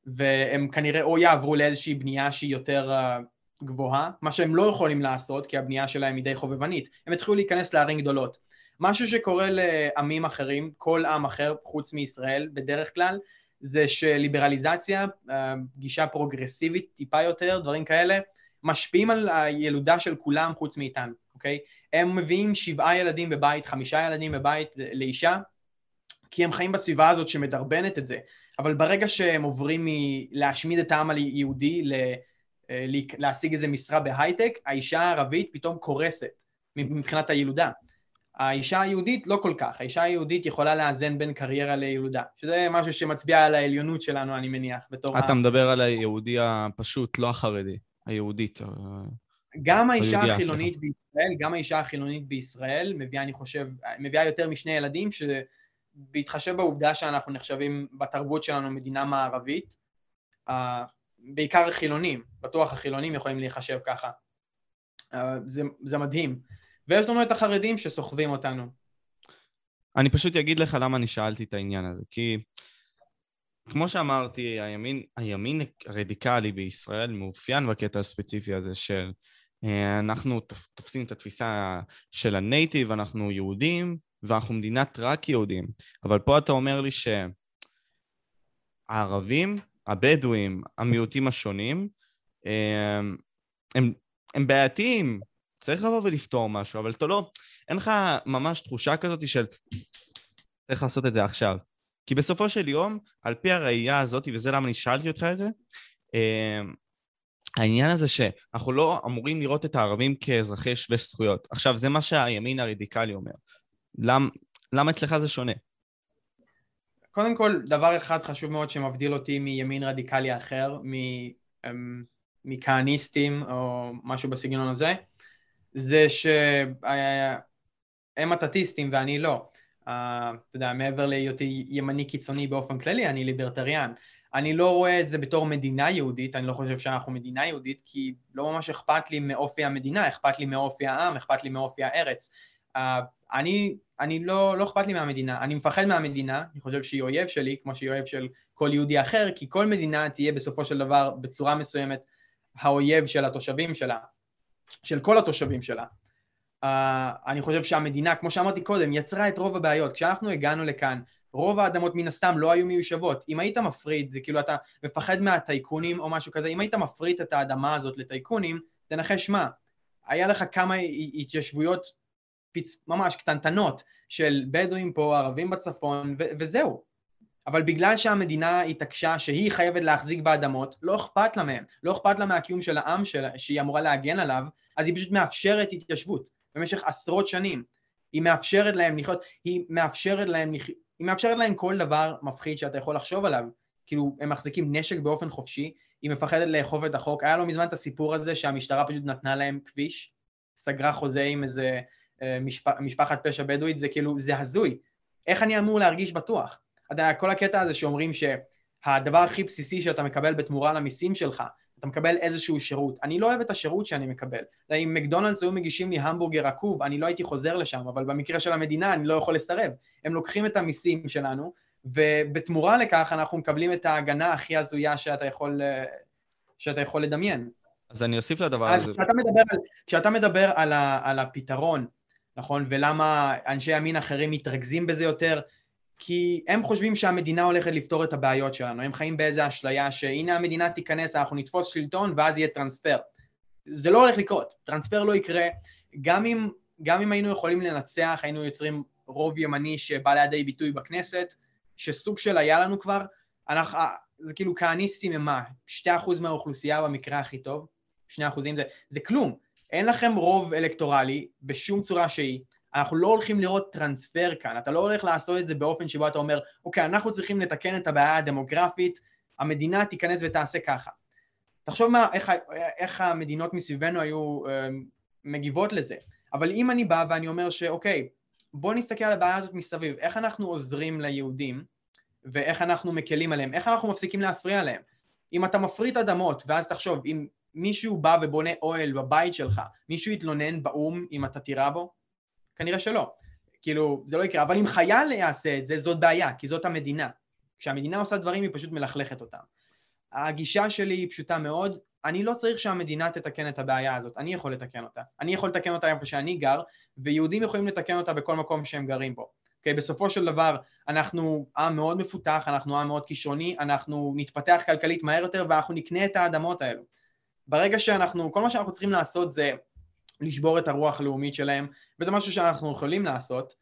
והם כנראה או יעברו לאיזושהי בנייה שהיא יותר אה, גבוהה, מה שהם לא יכולים לעשות, כי הבנייה שלהם היא די חובבנית, הם התחילו להיכנס לערים גדולות. משהו שקורה לעמים אחרים, כל עם אחר חוץ מישראל בדרך כלל, זה שליברליזציה, אה, גישה פרוגרסיבית טיפה יותר, דברים כאלה, משפיעים על הילודה של כולם חוץ מאיתנו, אוקיי? הם מביאים שבעה ילדים בבית, חמישה ילדים בבית לאישה, כי הם חיים בסביבה הזאת שמדרבנת את זה, אבל ברגע שהם עוברים מלהשמיד את העם היהודי אה, להשיג איזה משרה בהייטק, האישה הערבית פתאום קורסת מבחינת הילודה. האישה היהודית לא כל כך, האישה היהודית יכולה לאזן בין קריירה לילודה, שזה משהו שמצביע על העליונות שלנו, אני מניח, בתור... אתה ה... מדבר על היהודי הפשוט, לא החרדי, היהודית. אה, גם האישה החילונית בישראל, גם האישה החילונית בישראל מביאה, אני חושב, מביאה יותר משני ילדים, שבהתחשב בעובדה שאנחנו נחשבים בתרבות שלנו מדינה מערבית, בעיקר החילונים, בטוח החילונים יכולים להיחשב ככה. זה, זה מדהים. ויש לנו את החרדים שסוחבים אותנו. אני פשוט אגיד לך למה אני שאלתי את העניין הזה, כי כמו שאמרתי, הימין, הימין הרדיקלי בישראל מאופיין בקטע הספציפי הזה של אה, אנחנו תופסים את התפיסה של הנייטיב, אנחנו יהודים, ואנחנו מדינת רק יהודים. אבל פה אתה אומר לי שהערבים, הבדואים, המיעוטים השונים, אה, הם, הם בעייתיים צריך לבוא ולפתור משהו, אבל אתה לא, אין לך ממש תחושה כזאת של צריך לעשות את זה עכשיו. כי בסופו של יום, על פי הראייה הזאת, וזה למה אני שאלתי אותך את זה, אמ, העניין הזה שאנחנו לא אמורים לראות את הערבים כאזרחי שווי זכויות. עכשיו, זה מה שהימין הרדיקלי אומר. למ, למה אצלך זה שונה? קודם כל, דבר אחד חשוב מאוד שמבדיל אותי מימין רדיקלי אחר, אמ, מכהניסטים או משהו בסגנון הזה, זה שהם אטטיסטים ואני לא. Uh, אתה יודע, מעבר להיותי ימני קיצוני באופן כללי, אני ליברטריאן. אני לא רואה את זה בתור מדינה יהודית, אני לא חושב שאנחנו מדינה יהודית, כי לא ממש אכפת לי מאופי המדינה, אכפת לי מאופי העם, אכפת לי מאופי הארץ. Uh, אני, אני לא, לא אכפת לי מהמדינה, אני מפחד מהמדינה, אני חושב שהיא אויב שלי, כמו שהיא אויב של כל יהודי אחר, כי כל מדינה תהיה בסופו של דבר בצורה מסוימת האויב של התושבים שלה. של כל התושבים שלה. Uh, אני חושב שהמדינה, כמו שאמרתי קודם, יצרה את רוב הבעיות. כשאנחנו הגענו לכאן, רוב האדמות מן הסתם לא היו מיושבות. אם היית מפריד, זה כאילו אתה מפחד מהטייקונים או משהו כזה, אם היית מפריד את האדמה הזאת לטייקונים, תנחש מה, היה לך כמה התיישבויות פיצ... ממש קטנטנות של בדואים פה, ערבים בצפון, ו- וזהו. אבל בגלל שהמדינה התעקשה שהיא חייבת להחזיק באדמות, לא אכפת לה מהם, לא אכפת לה מהקיום של העם שלה, שהיא אמורה להגן עליו, אז היא פשוט מאפשרת התיישבות במשך עשרות שנים. היא מאפשרת להם לחיות, היא מאפשרת להם, היא מאפשרת להם כל דבר מפחיד שאתה יכול לחשוב עליו. כאילו, הם מחזיקים נשק באופן חופשי, היא מפחדת לאכוף את החוק. היה לא מזמן את הסיפור הזה שהמשטרה פשוט נתנה להם כביש, סגרה חוזה עם איזה אה, משפ... משפחת פשע בדואית, זה כאילו, זה הזוי. איך אני אמור להרגיש בטוח? אתה יודע, כל הקטע הזה שאומרים שהדבר הכי בסיסי שאתה מקבל בתמורה למיסים שלך אתה מקבל איזשהו שירות. אני לא אוהב את השירות שאני מקבל. אם מקדונלדס היו מגישים לי המבורגר עקוב, אני לא הייתי חוזר לשם, אבל במקרה של המדינה אני לא יכול לסרב. הם לוקחים את המיסים שלנו, ובתמורה לכך אנחנו מקבלים את ההגנה הכי הזויה שאתה יכול, שאתה יכול לדמיין. אז אני אוסיף לדבר הזה. אז כשאתה מדבר, על, כשאתה מדבר על, ה, על הפתרון, נכון, ולמה אנשי ימין אחרים מתרכזים בזה יותר, כי הם חושבים שהמדינה הולכת לפתור את הבעיות שלנו, הם חיים באיזה אשליה שהנה המדינה תיכנס, אנחנו נתפוס שלטון ואז יהיה טרנספר. זה לא הולך לקרות, טרנספר לא יקרה, גם אם, גם אם היינו יכולים לנצח, היינו יוצרים רוב ימני שבא לידי ביטוי בכנסת, שסוג של היה לנו כבר, אנחנו, זה כאילו כהניסטים הם מה? 2% מהאוכלוסייה במקרה הכי טוב? 2% זה, זה כלום. אין לכם רוב אלקטורלי בשום צורה שהיא. אנחנו לא הולכים לראות טרנספר כאן, אתה לא הולך לעשות את זה באופן שבו אתה אומר, אוקיי, אנחנו צריכים לתקן את הבעיה הדמוגרפית, המדינה תיכנס ותעשה ככה. תחשוב מה, איך, איך המדינות מסביבנו היו אה, מגיבות לזה. אבל אם אני בא ואני אומר שאוקיי, בוא נסתכל על הבעיה הזאת מסביב, איך אנחנו עוזרים ליהודים ואיך אנחנו מקלים עליהם, איך אנחנו מפסיקים להפריע להם. אם אתה מפריט אדמות, ואז תחשוב, אם מישהו בא ובונה אוהל בבית שלך, מישהו יתלונן באו"ם אם אתה תירה בו? כנראה שלא. כאילו, זה לא יקרה. אבל אם חייל יעשה את זה, זאת בעיה, כי זאת המדינה. כשהמדינה עושה דברים, היא פשוט מלכלכת אותם. הגישה שלי היא פשוטה מאוד, אני לא צריך שהמדינה תתקן את הבעיה הזאת, אני יכול לתקן אותה. אני יכול לתקן אותה איפה שאני גר, ויהודים יכולים לתקן אותה בכל מקום שהם גרים בו. Okay, אוקיי? בסופו של דבר, אנחנו עם מאוד מפותח, אנחנו עם מאוד כישרוני, אנחנו נתפתח כלכלית מהר יותר ואנחנו נקנה את האדמות האלו. ברגע שאנחנו, כל מה שאנחנו צריכים לעשות זה לשבור את הרוח הלאומית שלהם, וזה משהו שאנחנו יכולים לעשות,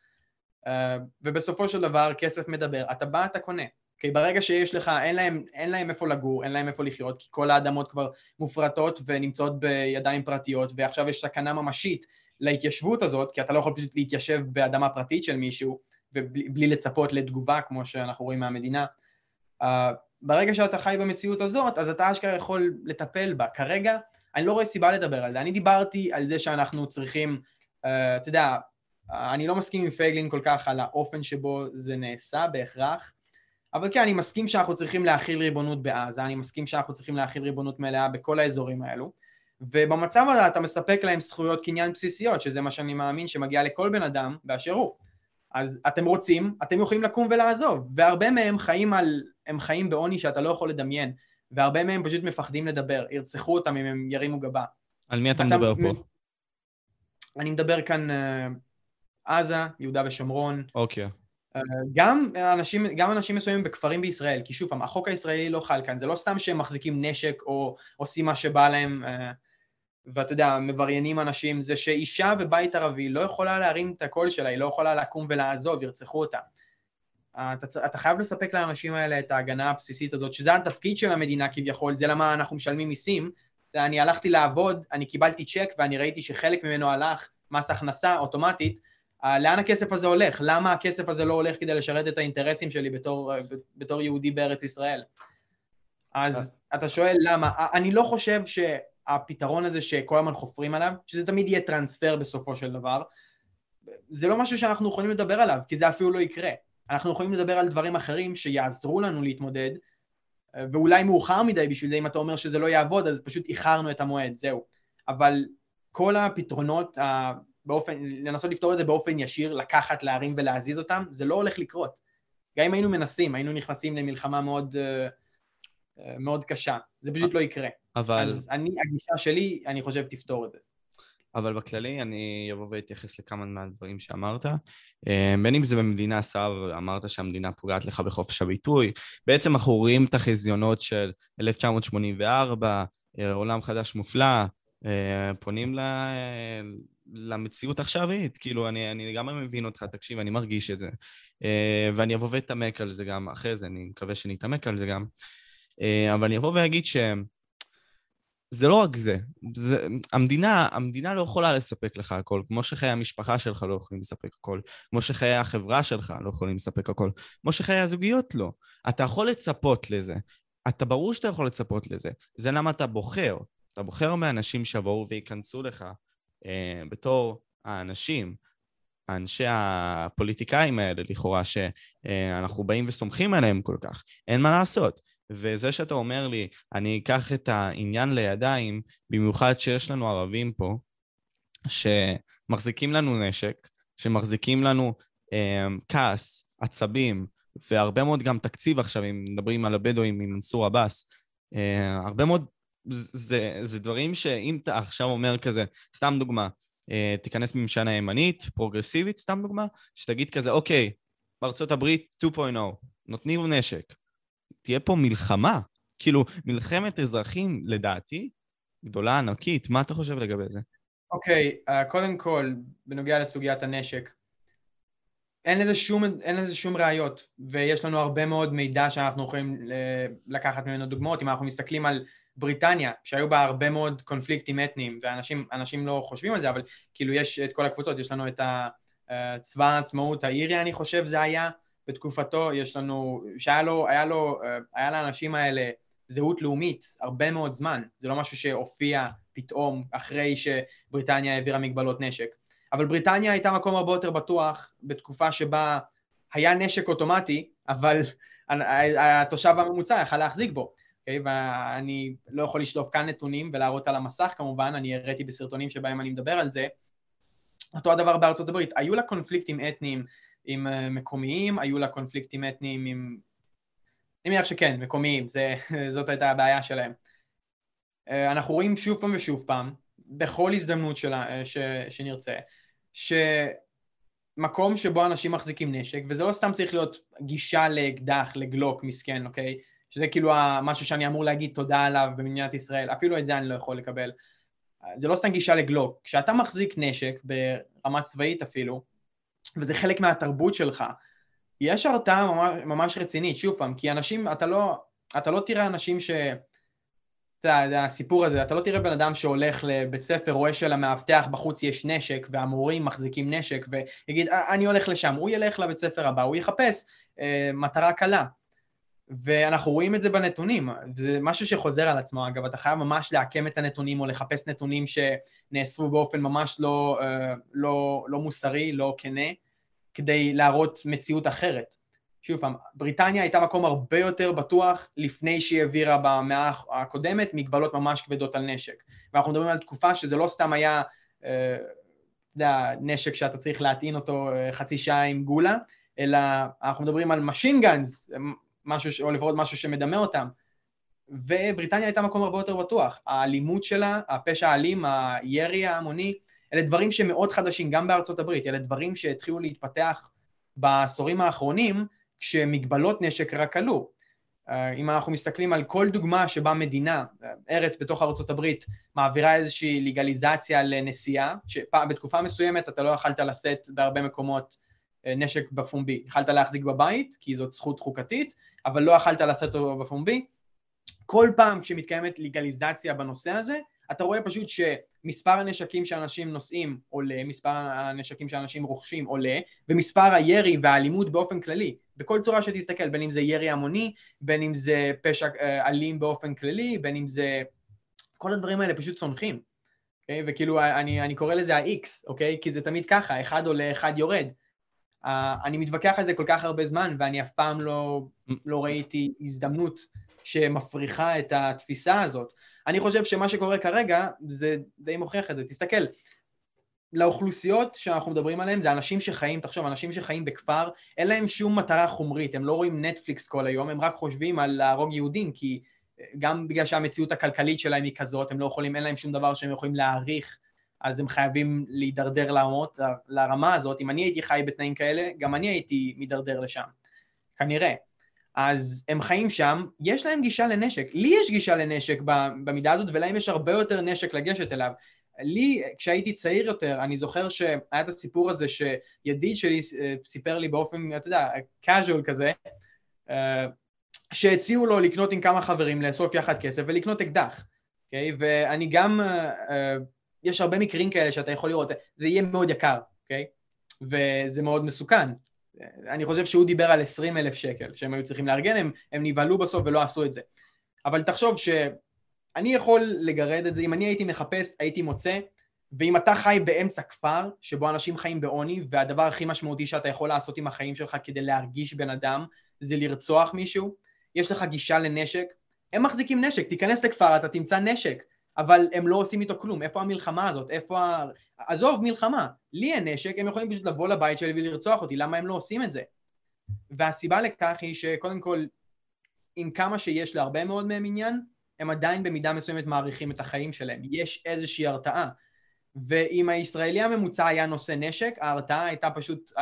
אה, ובסופו של דבר כסף מדבר, אתה בא, אתה קונה. כי ברגע שיש לך, אין להם, אין להם איפה לגור, אין להם איפה לחיות, כי כל האדמות כבר מופרטות ונמצאות בידיים פרטיות, ועכשיו יש סכנה ממשית להתיישבות הזאת, כי אתה לא יכול פשוט להתיישב באדמה פרטית של מישהו, ובלי לצפות לתגובה, כמו שאנחנו רואים מהמדינה. Uh, ברגע שאתה חי במציאות הזאת, אז אתה אשכרה יכול לטפל בה. כרגע, אני לא רואה סיבה לדבר על זה. אני דיברתי על זה שאנחנו צריכים, uh, אתה יודע, אני לא מסכים עם פייגלין כל כך על האופן שבו זה נעשה בהכרח, אבל כן, אני מסכים שאנחנו צריכים להכיל ריבונות בעזה, אני מסכים שאנחנו צריכים להכיל ריבונות מלאה בכל האזורים האלו, ובמצב הזה אתה מספק להם זכויות קניין בסיסיות, שזה מה שאני מאמין שמגיע לכל בן אדם באשר הוא. אז אתם רוצים, אתם יכולים לקום ולעזוב, והרבה מהם חיים על, הם חיים בעוני שאתה לא יכול לדמיין, והרבה מהם פשוט מפחדים לדבר, ירצחו אותם אם הם ירימו גבה. על מי אתה, אתה מדבר פה? אני מדבר כאן uh, עזה, יהודה ושומרון. אוקיי. אה, גם אנשים, גם אנשים מסוימים בכפרים בישראל, כי שוב פעם, החוק הישראלי לא חל כאן, זה לא סתם שהם מחזיקים נשק או עושים מה שבא להם, אה, ואתה יודע, מבריינים אנשים, זה שאישה בבית ערבי לא יכולה להרים את הקול שלה, היא לא יכולה לקום ולעזוב, ירצחו אותה. אתה, אתה חייב לספק לאנשים האלה את ההגנה הבסיסית הזאת, שזה התפקיד של המדינה כביכול, זה למה אנחנו משלמים מיסים. אני הלכתי לעבוד, אני קיבלתי צ'ק ואני ראיתי שחלק ממנו הלך מס הכנסה אוטומטית, אה, לאן הכסף הזה הולך? למה הכסף הזה לא הולך כדי לשרת את האינטרסים שלי בתור, אה, בתור יהודי בארץ ישראל? אז אתה שואל למה. אה, אני לא חושב שהפתרון הזה שכל הזמן חופרים עליו, שזה תמיד יהיה טרנספר בסופו של דבר, זה לא משהו שאנחנו יכולים לדבר עליו, כי זה אפילו לא יקרה. אנחנו יכולים לדבר על דברים אחרים שיעזרו לנו להתמודד, ואולי מאוחר מדי בשביל זה, אם אתה אומר שזה לא יעבוד, אז פשוט איחרנו את המועד, זהו. אבל כל הפתרונות באופן, לנסות לפתור את זה באופן ישיר, לקחת, להרים ולהזיז אותם, זה לא הולך לקרות. גם אם היינו מנסים, היינו נכנסים למלחמה מאוד, אה, אה, מאוד קשה. זה פשוט לא יקרה. אבל... אז אני, הגישה שלי, אני חושב, תפתור את זה. אבל אני אבוא ואתייחס לכמה מהדברים שאמרת. אה, בין אם זה במדינה, שר, אמרת שהמדינה פוגעת לך בחופש הביטוי. בעצם אנחנו רואים את החזיונות של 1984, עולם חדש מופלא, פונים למציאות העכשווית, כאילו, אני, אני לגמרי מבין אותך, תקשיב, אני מרגיש את זה. ואני אבוא ואתעמק על זה גם אחרי זה, אני מקווה שאני אתעמק על זה גם. אבל אני אבוא ואגיד שזה לא רק זה. זה המדינה, המדינה לא יכולה לספק לך הכל, כמו שחיי המשפחה שלך לא יכולים לספק הכל, כמו שחיי החברה שלך לא יכולים לספק הכל, כמו שחיי הזוגיות לא. אתה יכול לצפות לזה. אתה ברור שאתה יכול לצפות לזה. זה למה אתה בוחר. אתה בוחר מאנשים שיבואו וייכנסו לך אה, בתור האנשים, אנשי הפוליטיקאים האלה לכאורה, שאנחנו באים וסומכים עליהם כל כך, אין מה לעשות. וזה שאתה אומר לי, אני אקח את העניין לידיים, במיוחד שיש לנו ערבים פה, שמחזיקים לנו נשק, שמחזיקים לנו אה, כעס, עצבים, והרבה מאוד גם תקציב עכשיו, אם מדברים על הבדואים עם מנסור עבאס, אה, הרבה מאוד זה, זה דברים שאם אתה עכשיו אומר כזה, סתם דוגמה, אה, תיכנס ממשנה ימנית, פרוגרסיבית, סתם דוגמה, שתגיד כזה, אוקיי, בארצות הברית 2.0, נותנים נשק. תהיה פה מלחמה. כאילו, מלחמת אזרחים, לדעתי, גדולה, ענקית. מה אתה חושב לגבי זה? אוקיי, okay, uh, קודם כל, בנוגע לסוגיית הנשק, אין לזה, שום, אין לזה שום ראיות, ויש לנו הרבה מאוד מידע שאנחנו יכולים לקחת ממנו דוגמאות. אם אנחנו מסתכלים על בריטניה, שהיו בה הרבה מאוד קונפליקטים אתניים, ואנשים לא חושבים על זה, אבל כאילו יש את כל הקבוצות, יש לנו את צבא העצמאות האירי, אני חושב זה היה, בתקופתו, יש לנו, שהיה לו, היה לו, היה לאנשים האלה זהות לאומית הרבה מאוד זמן, זה לא משהו שהופיע פתאום אחרי שבריטניה העבירה מגבלות נשק. אבל בריטניה הייתה מקום הרבה יותר בטוח בתקופה שבה היה נשק אוטומטי, אבל התושב הממוצע יכל להחזיק בו. Okay, אוקיי? ואני לא יכול לשלוף כאן נתונים ולהראות על המסך כמובן, אני הראיתי בסרטונים שבהם אני מדבר על זה. אותו הדבר בארצות הברית, היו לה קונפליקטים אתניים עם אה, מקומיים, היו לה קונפליקטים אתניים עם... אני מניח שכן, מקומיים, זה, זאת הייתה הבעיה שלהם. אה, אנחנו רואים שוב פעם ושוב פעם, בכל הזדמנות שלה, אה, ש, שנרצה, שמקום שבו אנשים מחזיקים נשק, וזה לא סתם צריך להיות גישה לאקדח, לגלוק מסכן, אוקיי? שזה כאילו משהו שאני אמור להגיד תודה עליו במדינת ישראל, אפילו את זה אני לא יכול לקבל. זה לא סתם גישה לגלוק. כשאתה מחזיק נשק, ברמה צבאית אפילו, וזה חלק מהתרבות שלך, יש הרתעה ממש, ממש רצינית, שוב פעם, כי אנשים, אתה לא, אתה לא תראה אנשים ש... אתה יודע, הסיפור הזה, אתה לא תראה בן אדם שהולך לבית ספר, רואה שלמאבטח בחוץ יש נשק והמורים מחזיקים נשק ויגיד אה, אני הולך לשם, הוא ילך לבית ספר הבא, הוא יחפש אה, מטרה קלה ואנחנו רואים את זה בנתונים, זה משהו שחוזר על עצמו אגב, אתה חייב ממש לעקם את הנתונים או לחפש נתונים שנאספו באופן ממש לא, אה, לא, לא מוסרי, לא כנה, כדי להראות מציאות אחרת. שוב פעם, בריטניה הייתה מקום הרבה יותר בטוח לפני שהיא העבירה במאה הקודמת מגבלות ממש כבדות על נשק. ואנחנו מדברים על תקופה שזה לא סתם היה, אה, יודע, נשק שאתה צריך להטעין אותו אה, חצי שעה עם גולה, אלא אנחנו מדברים על machine guns, משהו, או לפחות משהו שמדמה אותם. ובריטניה הייתה מקום הרבה יותר בטוח. האלימות שלה, הפשע האלים, הירי ההמוני, אלה דברים שמאוד חדשים גם בארצות הברית, אלה דברים שהתחילו להתפתח בעשורים האחרונים, כשמגבלות נשק רק עלו. אה, אם אנחנו מסתכלים על כל דוגמה שבה מדינה, אה, ארץ בתוך ארה"ב, מעבירה איזושהי לגליזציה לנסיעה, שבתקופה מסוימת אתה לא יכלת לשאת בהרבה מקומות נשק בפומבי, יכלת להחזיק בבית, כי זאת זכות חוקתית, אבל לא יכלת לשאת אותו בפומבי. כל פעם כשמתקיימת לגליזציה בנושא הזה, אתה רואה פשוט שמספר הנשקים שאנשים נושאים עולה, מספר הנשקים שאנשים רוכשים עולה, ומספר הירי והאלימות באופן כללי, בכל צורה שתסתכל, בין אם זה ירי המוני, בין אם זה פשע אה, אלים באופן כללי, בין אם זה... כל הדברים האלה פשוט צונחים. Okay? אוקיי? וכאילו אני, אני קורא לזה ה-X, אוקיי? Okay? כי זה תמיד ככה, אחד עולה, אחד יורד. Uh, אני מתווכח על זה כל כך הרבה זמן, ואני אף פעם לא, לא ראיתי הזדמנות שמפריחה את התפיסה הזאת. אני חושב שמה שקורה כרגע, זה די מוכיח את זה. תסתכל, לאוכלוסיות שאנחנו מדברים עליהן זה אנשים שחיים, תחשוב, אנשים שחיים בכפר, אין להם שום מטרה חומרית, הם לא רואים נטפליקס כל היום, הם רק חושבים על להרוג יהודים, כי גם בגלל שהמציאות הכלכלית שלהם היא כזאת, הם לא יכולים, אין להם שום דבר שהם יכולים להעריך, אז הם חייבים להידרדר לעמות, לרמה הזאת. אם אני הייתי חי בתנאים כאלה, גם אני הייתי מידרדר לשם, כנראה. אז הם חיים שם, יש להם גישה לנשק. לי יש גישה לנשק במידה הזאת, ולהם יש הרבה יותר נשק לגשת אליו. לי, כשהייתי צעיר יותר, אני זוכר שהיה את הסיפור הזה שידיד שלי אה, סיפר לי באופן, אתה יודע, casual כזה, אה, שהציעו לו לקנות עם כמה חברים, לאסוף יחד כסף ולקנות אקדח, אוקיי? Okay? ואני גם, אה, יש הרבה מקרים כאלה שאתה יכול לראות, זה יהיה מאוד יקר, אוקיי? Okay? וזה מאוד מסוכן. אני חושב שהוא דיבר על 20 אלף שקל שהם היו צריכים לארגן, הם, הם נבהלו בסוף ולא עשו את זה. אבל תחשוב ש... אני יכול לגרד את זה, אם אני הייתי מחפש, הייתי מוצא, ואם אתה חי באמצע כפר, שבו אנשים חיים בעוני, והדבר הכי משמעותי שאתה יכול לעשות עם החיים שלך כדי להרגיש בן אדם, זה לרצוח מישהו, יש לך גישה לנשק, הם מחזיקים נשק, תיכנס לכפר, אתה תמצא נשק, אבל הם לא עושים איתו כלום, איפה המלחמה הזאת, איפה ה... עזוב מלחמה, לי אין נשק, הם יכולים פשוט לבוא לבית שלי ולרצוח אותי, למה הם לא עושים את זה? והסיבה לכך היא שקודם כל, עם כמה שיש להרבה מאוד מהם עניין, הם עדיין במידה מסוימת מעריכים את החיים שלהם, יש איזושהי הרתעה. ואם הישראלי הממוצע היה נושא נשק, ההרתעה הייתה פשוט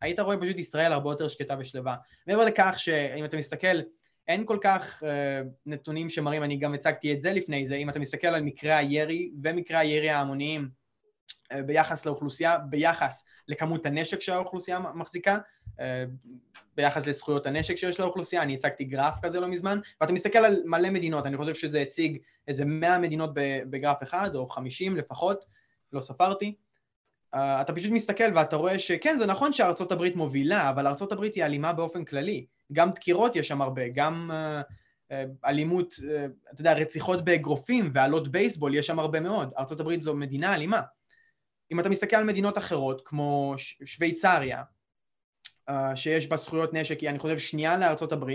היית רואה פשוט ישראל הרבה יותר שקטה ושלווה. מעבר לכך שאם אתה מסתכל, אין כל כך uh, נתונים שמראים, אני גם הצגתי את זה לפני זה, אם אתה מסתכל על מקרי הירי ומקרי הירי ההמוניים uh, ביחס לאוכלוסייה, ביחס לכמות הנשק שהאוכלוסייה מחזיקה, uh, ביחס לזכויות הנשק שיש לאוכלוסייה, אני הצגתי גרף כזה לא מזמן, ואתה מסתכל על מלא מדינות, אני חושב שזה הציג איזה 100 מדינות בגרף אחד, או 50 לפחות, לא ספרתי, uh, אתה פשוט מסתכל ואתה רואה שכן, זה נכון שארצות הברית מובילה, אבל ארצות הברית היא אלימה באופן כללי. גם דקירות יש שם הרבה, גם uh, uh, אלימות, uh, אתה יודע, רציחות באגרופים ועלות בייסבול יש שם הרבה מאוד. ארה"ב זו מדינה אלימה. אם אתה מסתכל על מדינות אחרות, כמו שוויצריה, שיש בה זכויות נשק, היא אני חושב שנייה לארה"ב,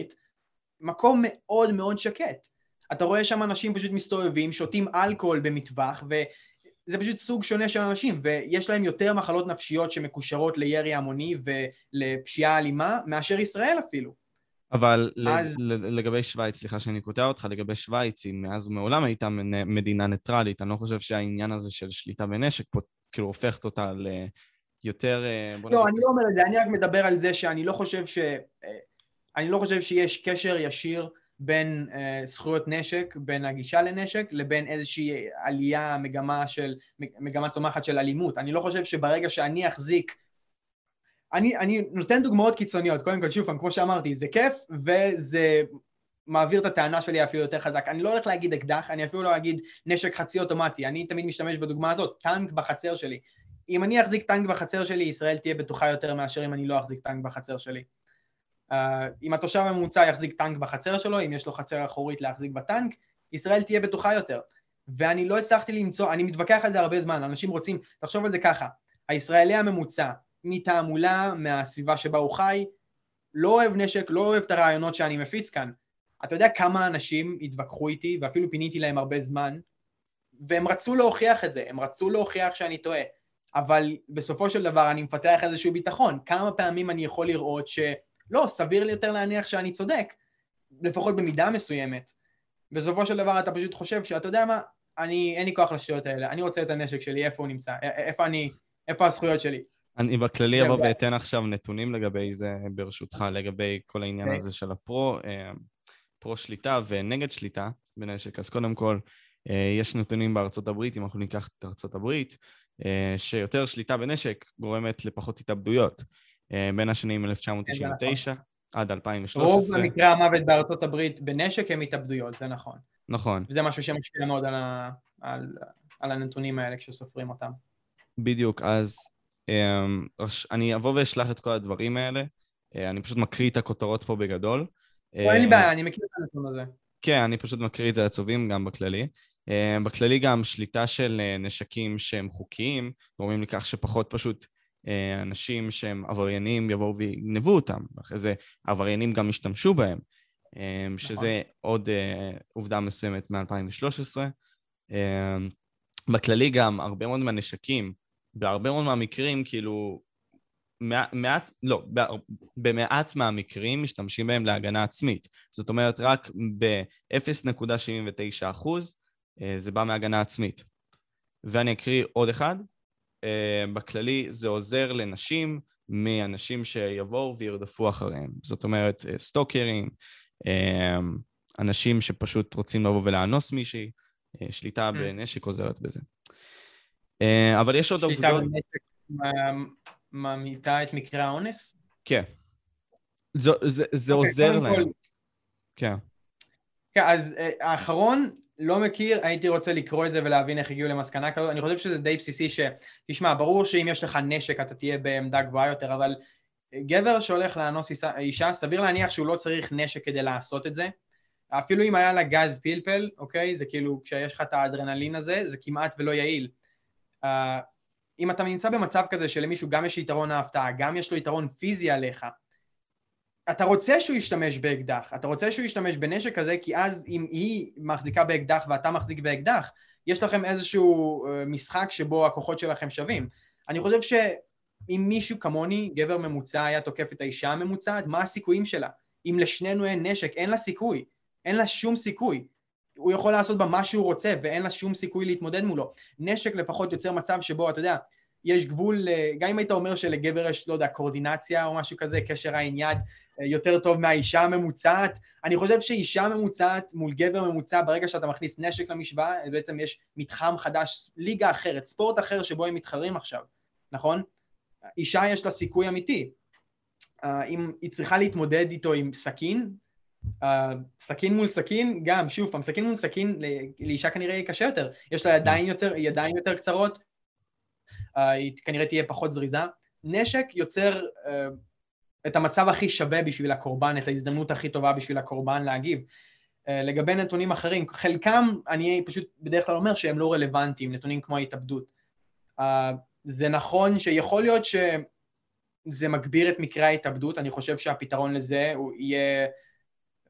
מקום מאוד מאוד שקט. אתה רואה שם אנשים פשוט מסתובבים, שותים אלכוהול במטווח, וזה פשוט סוג שונה של אנשים, ויש להם יותר מחלות נפשיות שמקושרות לירי המוני ולפשיעה אלימה, מאשר ישראל אפילו. אבל אז... לגבי שווייץ, סליחה שאני קוטע אותך, לגבי שווייץ, היא מאז ומעולם הייתה מדינה ניטרלית, אני לא חושב שהעניין הזה של שליטה בנשק פה כאילו הופכת אותה ליותר... אה, לא, נגיד... אני לא אומר את זה, אני רק מדבר על זה שאני לא חושב ש... אה, אני לא חושב שיש קשר ישיר בין uh, זכויות נשק, בין הגישה לנשק, לבין איזושהי עלייה, מגמה של, מגמה צומחת של אלימות. אני לא חושב שברגע שאני אחזיק אני, אני נותן דוגמאות קיצוניות, קודם כל שוב כמו שאמרתי, זה כיף וזה מעביר את הטענה שלי אפילו יותר חזק. אני לא הולך להגיד אקדח, אני אפילו לא אגיד נשק חצי אוטומטי, אני תמיד משתמש בדוגמה הזאת, טנק בחצר שלי. אם אני אחזיק טנק בחצר שלי, ישראל תהיה בטוחה יותר מאשר אם אני לא אחזיק טנק בחצר שלי. Uh, אם התושב הממוצע יחזיק טנק בחצר שלו, אם יש לו חצר אחורית להחזיק בטנק, ישראל תהיה בטוחה יותר. ואני לא הצלחתי למצוא, אני מתווכח על זה הרבה זמן, אנשים רוצים, תחשוב על זה ככה, הישראלי הממוצע מתעמולה, מהסביבה שבה הוא חי, לא אוהב נשק, לא אוהב את הרעיונות שאני מפיץ כאן. אתה יודע כמה אנשים התווכחו איתי, ואפילו פיניתי להם הרבה זמן, והם רצו להוכיח את זה, הם רצו להוכיח שאני טועה, אבל בסופו של דבר אני מפתח איזשהו ביטחון. כמה פעמים אני יכול לראות שלא, סביר לי יותר להניח שאני צודק, לפחות במידה מסוימת. בסופו של דבר אתה פשוט חושב שאתה יודע מה, אני, אין לי כוח לשטויות האלה, אני רוצה את הנשק שלי, איפה הוא נמצא, איפה אני, איפה הזכויות שלי. אני בכללי אבוא ואתן עכשיו נתונים לגבי זה, ברשותך, לגבי כל העניין אוקיי. הזה של הפרו, אה, פרו שליטה ונגד שליטה בנשק. אז קודם כל, אה, יש נתונים בארצות הברית, אם אנחנו ניקח את ארצות הברית, אה, שיותר שליטה בנשק גורמת לפחות התאבדויות. בין השנים 1999 כן, נכון. עד 2013. רוב מקרי המוות בארצות הברית בנשק הם התאבדויות, זה נכון. נכון. וזה משהו שמשפיע מאוד על, ה... על... על הנתונים האלה כשסופרים אותם. בדיוק, אז אני אבוא ואשלח את כל הדברים האלה, אה, אני פשוט מקריא את הכותרות פה בגדול. אין לי אה, בעיה, אני מכיר את הנתון הזה. כן, אני פשוט מקריא את זה לעצובים גם בכללי. אה, בכללי גם שליטה של נשקים שהם חוקיים, גורמים לכך שפחות פשוט אנשים שהם עבריינים יבואו ויגנבו אותם, ואחרי זה עבריינים גם ישתמשו בהם, שזה נכון. עוד עובדה מסוימת מ-2013. בכללי גם הרבה מאוד מהנשקים בהרבה מאוד מהמקרים, כאילו, מעט, לא, במעט מהמקרים משתמשים בהם להגנה עצמית. זאת אומרת, רק ב-0.79 אחוז אה, זה בא מהגנה עצמית. ואני אקריא עוד אחד. אה, בכללי זה עוזר לנשים מאנשים שיבואו וירדפו אחריהם. זאת אומרת, אה, סטוקרים, אנשים שפשוט רוצים לבוא ולאנוס מישהי, שליטה mm. בנשק עוזרת בזה. אה, אבל יש עוד עובדות... שליטה בנשק ממעיטה את מקרי האונס? כן. זה, זה, זה okay, אוקיי, עוזר להם. כל... כן. כן, אז uh, האחרון, לא מכיר, הייתי רוצה לקרוא את זה ולהבין איך הגיעו למסקנה כזאת. אני חושב שזה די בסיסי ש... תשמע, ברור שאם יש לך נשק אתה תהיה בעמדה גבוהה יותר, אבל גבר שהולך לאנוס אישה, סביר להניח שהוא לא צריך נשק כדי לעשות את זה. אפילו אם היה לה גז פלפל, אוקיי? זה כאילו, כשיש לך את האדרנלין הזה, זה כמעט ולא יעיל. Uh, אם אתה נמצא במצב כזה שלמישהו גם יש יתרון ההפתעה, גם יש לו יתרון פיזי עליך, אתה רוצה שהוא ישתמש באקדח, אתה רוצה שהוא ישתמש בנשק כזה, כי אז אם היא מחזיקה באקדח ואתה מחזיק באקדח, יש לכם איזשהו uh, משחק שבו הכוחות שלכם שווים. אני חושב שאם מישהו כמוני, גבר ממוצע, היה תוקף את האישה הממוצעת, מה הסיכויים שלה? אם לשנינו אין נשק, אין לה סיכוי. אין לה שום סיכוי. הוא יכול לעשות בה מה שהוא רוצה ואין לה שום סיכוי להתמודד מולו. נשק לפחות יוצר מצב שבו, אתה יודע, יש גבול, אה, גם אם היית אומר שלגבר יש, לא יודע, קואורדינציה או משהו כזה, קשר עין יד אה, יותר טוב מהאישה הממוצעת, אני חושב שאישה ממוצעת מול גבר ממוצע, ברגע שאתה מכניס נשק למשוואה, בעצם יש מתחם חדש, ליגה אחרת, ספורט אחר שבו הם מתחרים עכשיו, נכון? אישה יש לה סיכוי אמיתי. אם היא צריכה להתמודד איתו עם סכין, סכין מול סכין, גם, שוב פעם, סכין מול סכין לאישה כנראה יהיה קשה יותר, יש לה ידיים יותר, ידיים יותר קצרות, היא כנראה תהיה פחות זריזה. נשק יוצר uh, את המצב הכי שווה בשביל הקורבן, את ההזדמנות הכי טובה בשביל הקורבן להגיב. Uh, לגבי נתונים אחרים, חלקם אני פשוט בדרך כלל אומר שהם לא רלוונטיים, נתונים כמו ההתאבדות. זה נכון שיכול להיות שזה מגביר את מקרי ההתאבדות, אני חושב שהפתרון לזה הוא יהיה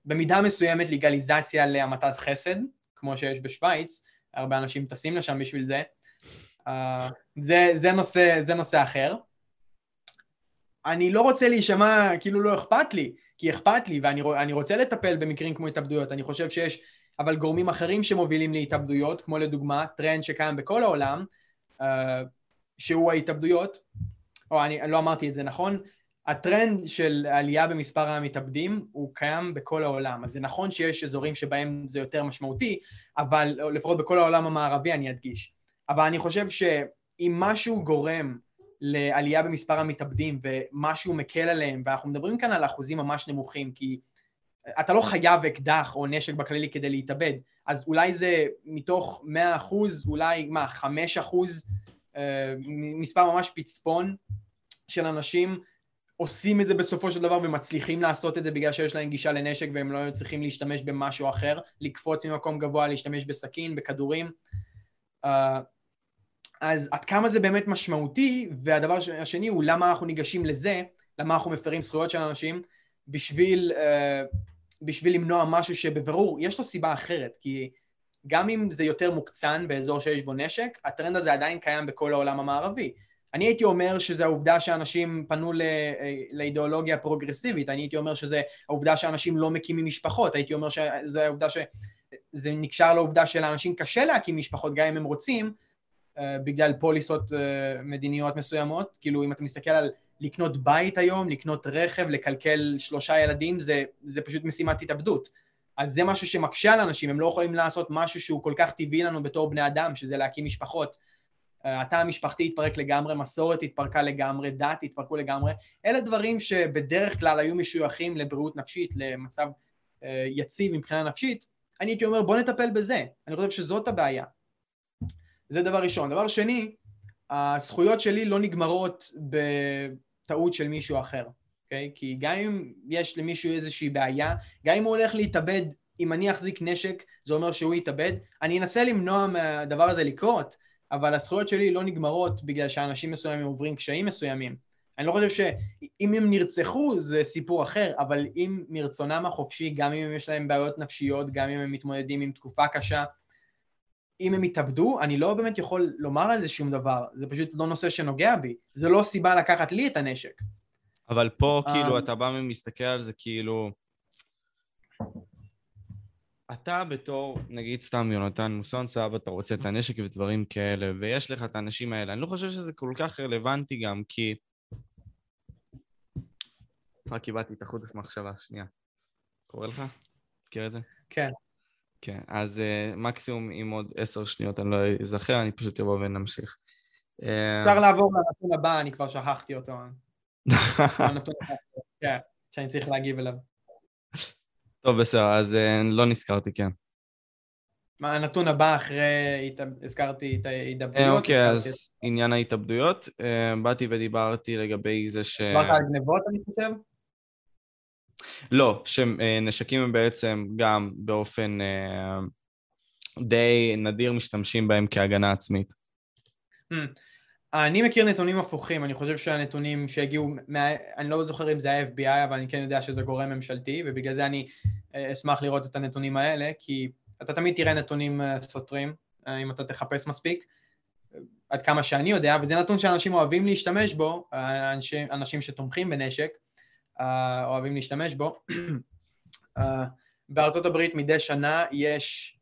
במידה מסוימת לגליזציה להמתת חסד, כמו שיש בשוויץ, הרבה אנשים טסים לשם בשביל זה, Uh, זה, זה, נושא, זה נושא אחר. אני לא רוצה להישמע כאילו לא אכפת לי, כי אכפת לי ואני רוצה לטפל במקרים כמו התאבדויות, אני חושב שיש אבל גורמים אחרים שמובילים להתאבדויות, כמו לדוגמה טרנד שקיים בכל העולם, uh, שהוא ההתאבדויות, או אני, לא אמרתי את זה נכון, הטרנד של עלייה במספר המתאבדים הוא קיים בכל העולם, אז זה נכון שיש אזורים שבהם זה יותר משמעותי, אבל לפחות בכל העולם המערבי אני אדגיש. אבל אני חושב שאם משהו גורם לעלייה במספר המתאבדים ומשהו מקל עליהם, ואנחנו מדברים כאן על אחוזים ממש נמוכים, כי אתה לא חייב אקדח או נשק בכללי כדי להתאבד, אז אולי זה מתוך 100 אחוז, אולי מה, 5 אחוז, אה, מספר ממש פצפון של אנשים עושים את זה בסופו של דבר ומצליחים לעשות את זה בגלל שיש להם גישה לנשק והם לא צריכים להשתמש במשהו אחר, לקפוץ ממקום גבוה, להשתמש בסכין, בכדורים. Uh, אז עד כמה זה באמת משמעותי, והדבר השני הוא למה אנחנו ניגשים לזה, למה אנחנו מפרים זכויות של אנשים, בשביל, uh, בשביל למנוע משהו שבבירור יש לו סיבה אחרת, כי גם אם זה יותר מוקצן באזור שיש בו נשק, הטרנד הזה עדיין קיים בכל העולם המערבי. אני הייתי אומר שזה העובדה שאנשים פנו לאידיאולוגיה פרוגרסיבית, אני הייתי אומר שזה העובדה שאנשים לא מקימים משפחות, הייתי אומר שזה העובדה שזה נקשר לעובדה שלאנשים קשה להקים משפחות גם אם הם רוצים, אה, בגלל פוליסות אה, מדיניות מסוימות, כאילו אם אתה מסתכל על לקנות בית היום, לקנות רכב, לקלקל שלושה ילדים, זה, זה פשוט משימת התאבדות. אז זה משהו שמקשה על אנשים, הם לא יכולים לעשות משהו שהוא כל כך טבעי לנו בתור בני אדם, שזה להקים משפחות. אה, התא המשפחתי התפרק לגמרי, מסורת התפרקה לגמרי, דת התפרקו לגמרי. אלה דברים שבדרך כלל היו משויכים לבריאות נפשית, למצב יציב מבחינה נפשית. אני הייתי אומר בוא נטפל בזה, אני חושב שזאת הבעיה. זה דבר ראשון. דבר שני, הזכויות שלי לא נגמרות בטעות של מישהו אחר, אוקיי? Okay? כי גם אם יש למישהו איזושהי בעיה, גם אם הוא הולך להתאבד, אם אני אחזיק נשק, זה אומר שהוא יתאבד, אני אנסה למנוע מהדבר הזה לקרות, אבל הזכויות שלי לא נגמרות בגלל שאנשים מסוימים עוברים קשיים מסוימים. אני לא חושב שאם הם נרצחו זה סיפור אחר, אבל אם מרצונם החופשי, גם אם יש להם בעיות נפשיות, גם אם הם מתמודדים עם תקופה קשה, אם הם יתאבדו, אני לא באמת יכול לומר על זה שום דבר, זה פשוט לא נושא שנוגע בי, זה לא סיבה לקחת לי את הנשק. אבל פה כאילו אה, אתה בא ומסתכל על זה כאילו... אתה בתור, נגיד סתם יונתן מוסון סבא, אתה רוצה את הנשק ודברים כאלה, ויש לך את האנשים האלה. אני לא חושב שזה כל כך רלוונטי גם, כי... רק קיבלתי את החוט מחשבה, שנייה. קורא לך? מכיר את זה? כן. כן, אז uh, מקסימום עם עוד עשר שניות אני לא אזכר, אני פשוט אבוא ונמשיך. אפשר לעבור לנתון הבא, אני כבר שכחתי אותו. הנתון הבא, כן, שאני צריך להגיב אליו. טוב, בסדר, אז uh, לא נזכרתי, כן. מה הנתון הבא אחרי, הזכרתי את ההתאבדויות? אוקיי, אז עניין ההתאבדויות, באתי ודיברתי לגבי זה ש... דיברת על גנבות, אני חושב? לא, שנשקים הם בעצם גם באופן אה, די נדיר משתמשים בהם כהגנה עצמית. אני מכיר נתונים הפוכים, אני חושב שהנתונים שהגיעו, מה... אני לא זוכר אם זה ה-FBI, אבל אני כן יודע שזה גורם ממשלתי, ובגלל זה אני אה, אשמח לראות את הנתונים האלה, כי אתה תמיד תראה נתונים אה, סותרים, אם אתה תחפש מספיק, עד כמה שאני יודע, וזה נתון שאנשים אוהבים להשתמש בו, אנשים, אנשים שתומכים בנשק, אה, אוהבים להשתמש בו. אה, בארצות הברית מדי שנה יש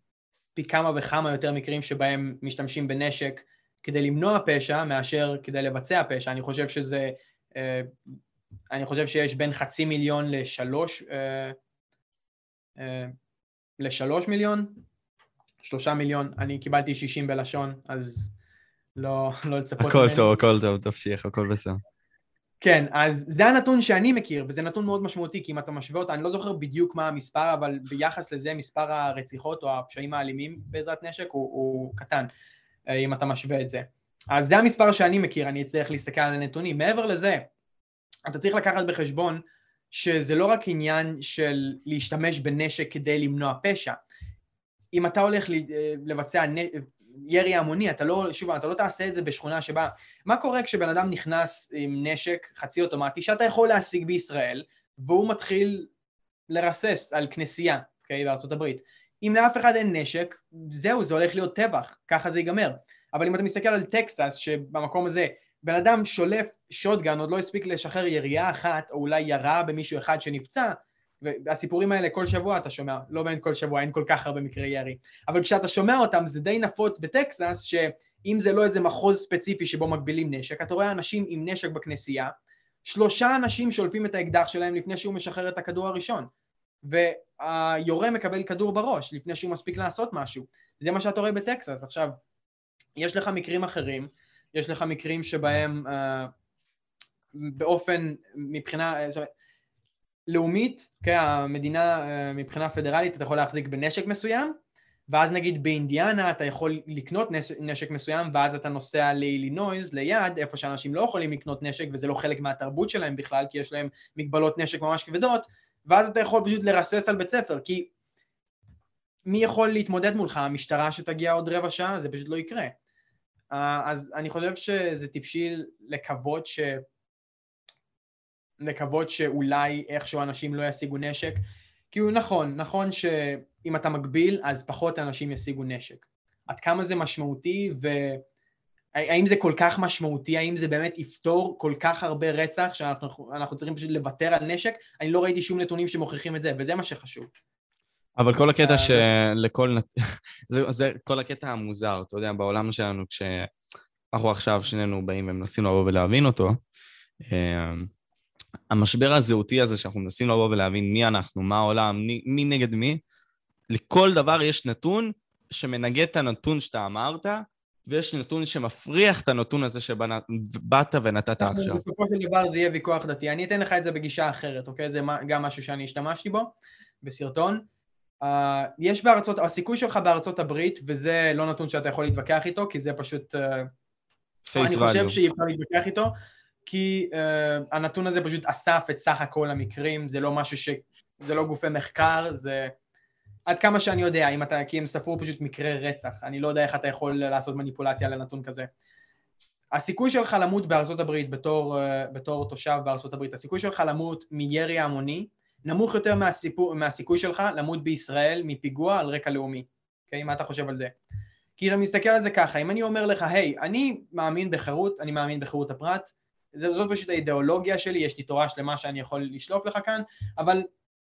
פי כמה וכמה יותר מקרים שבהם משתמשים בנשק כדי למנוע פשע מאשר כדי לבצע פשע. אני חושב שזה, אה, אני חושב שיש בין חצי מיליון לשלוש, אה, אה, לשלוש מיליון, שלושה מיליון, אני קיבלתי שישים בלשון, אז לא, לא לצפות הכל טוב, הכל טוב, תמשיך, הכל בסדר. כן, אז זה הנתון שאני מכיר, וזה נתון מאוד משמעותי, כי אם אתה משווה אותה, אני לא זוכר בדיוק מה המספר, אבל ביחס לזה מספר הרציחות או הפשעים האלימים בעזרת נשק הוא, הוא קטן, אם אתה משווה את זה. אז זה המספר שאני מכיר, אני אצטרך להסתכל על הנתונים. מעבר לזה, אתה צריך לקחת בחשבון שזה לא רק עניין של להשתמש בנשק כדי למנוע פשע. אם אתה הולך אה, לבצע ירי המוני, אתה לא, שוב, אתה לא תעשה את זה בשכונה שבה... מה קורה כשבן אדם נכנס עם נשק חצי אוטומטי שאתה יכול להשיג בישראל, והוא מתחיל לרסס על כנסייה, אוקיי, בארצות הברית. אם לאף אחד אין נשק, זהו, זה הולך להיות טבח, ככה זה ייגמר. אבל אם אתה מסתכל על טקסס, שבמקום הזה בן אדם שולף שוטגן, עוד לא הספיק לשחרר ירייה אחת, או אולי ירה במישהו אחד שנפצע, והסיפורים האלה כל שבוע אתה שומע, לא באמת כל שבוע, אין כל כך הרבה מקרי ירי, אבל כשאתה שומע אותם זה די נפוץ בטקסס, שאם זה לא איזה מחוז ספציפי שבו מגבילים נשק, אתה רואה אנשים עם נשק בכנסייה, שלושה אנשים שולפים את האקדח שלהם לפני שהוא משחרר את הכדור הראשון, והיורה מקבל כדור בראש לפני שהוא מספיק לעשות משהו, זה מה שאתה רואה בטקסס. עכשיו, יש לך מקרים אחרים, יש לך מקרים שבהם uh, באופן, מבחינה, אומרת, לאומית, כן, המדינה אה, מבחינה פדרלית אתה יכול להחזיק בנשק מסוים, ואז נגיד באינדיאנה אתה יכול לקנות נשק, נשק מסוים ואז אתה נוסע לאילינויז ליד, איפה שאנשים לא יכולים לקנות נשק וזה לא חלק מהתרבות שלהם בכלל כי יש להם מגבלות נשק ממש כבדות, ואז אתה יכול פשוט לרסס על בית ספר כי מי יכול להתמודד מולך? המשטרה שתגיע עוד רבע שעה? זה פשוט לא יקרה. אה, אז אני חושב שזה טיפשי לקוות ש... לקוות שאולי איכשהו אנשים לא ישיגו נשק, כי הוא נכון, נכון שאם אתה מגביל אז פחות אנשים ישיגו נשק. עד כמה זה משמעותי והאם זה כל כך משמעותי, האם זה באמת יפתור כל כך הרבה רצח שאנחנו צריכים פשוט לוותר על נשק, אני לא ראיתי שום נתונים שמוכיחים את זה, וזה מה שחשוב. אבל כל הקטע אה, שלכל... זה, זה כל הקטע המוזר, אתה יודע, בעולם שלנו, כשאנחנו עכשיו שנינו באים ומנסים לבוא ולהבין אותו, אה, המשבר הזהותי הזה שאנחנו מנסים לבוא ולהבין מי אנחנו, מה העולם, מי, מי נגד מי, לכל דבר יש נתון שמנגד את הנתון שאתה אמרת, ויש נתון שמפריח את הנתון הזה שבאת ונתת עכשיו. בסופו של דבר זה יהיה ויכוח דתי. אני אתן לך את זה בגישה אחרת, אוקיי? זה גם משהו שאני השתמשתי בו בסרטון. Uh, יש בארצות, הסיכוי שלך בארצות הברית, וזה לא נתון שאתה יכול להתווכח איתו, כי זה פשוט... Uh, אני חושב שאי אפשר להתווכח איתו. כי uh, הנתון הזה פשוט אסף את סך הכל המקרים, זה לא משהו ש... זה לא גופי מחקר, זה... עד כמה שאני יודע, אם אתה... כי הם ספרו פשוט מקרי רצח, אני לא יודע איך אתה יכול לעשות מניפולציה לנתון כזה. הסיכוי שלך למות בארצות הברית בתור, uh, בתור תושב בארצות הברית, הסיכוי שלך למות מירי המוני נמוך יותר מהסיפור, מהסיכוי שלך למות בישראל מפיגוע על רקע לאומי. אוקיי? Okay, מה אתה חושב על זה? כי אני מסתכל על זה ככה, אם אני אומר לך, היי, hey, אני מאמין בחירות, אני מאמין בחירות הפרט, זאת פשוט האידיאולוגיה שלי, יש לי תורה שלמה שאני יכול לשלוף לך כאן, אבל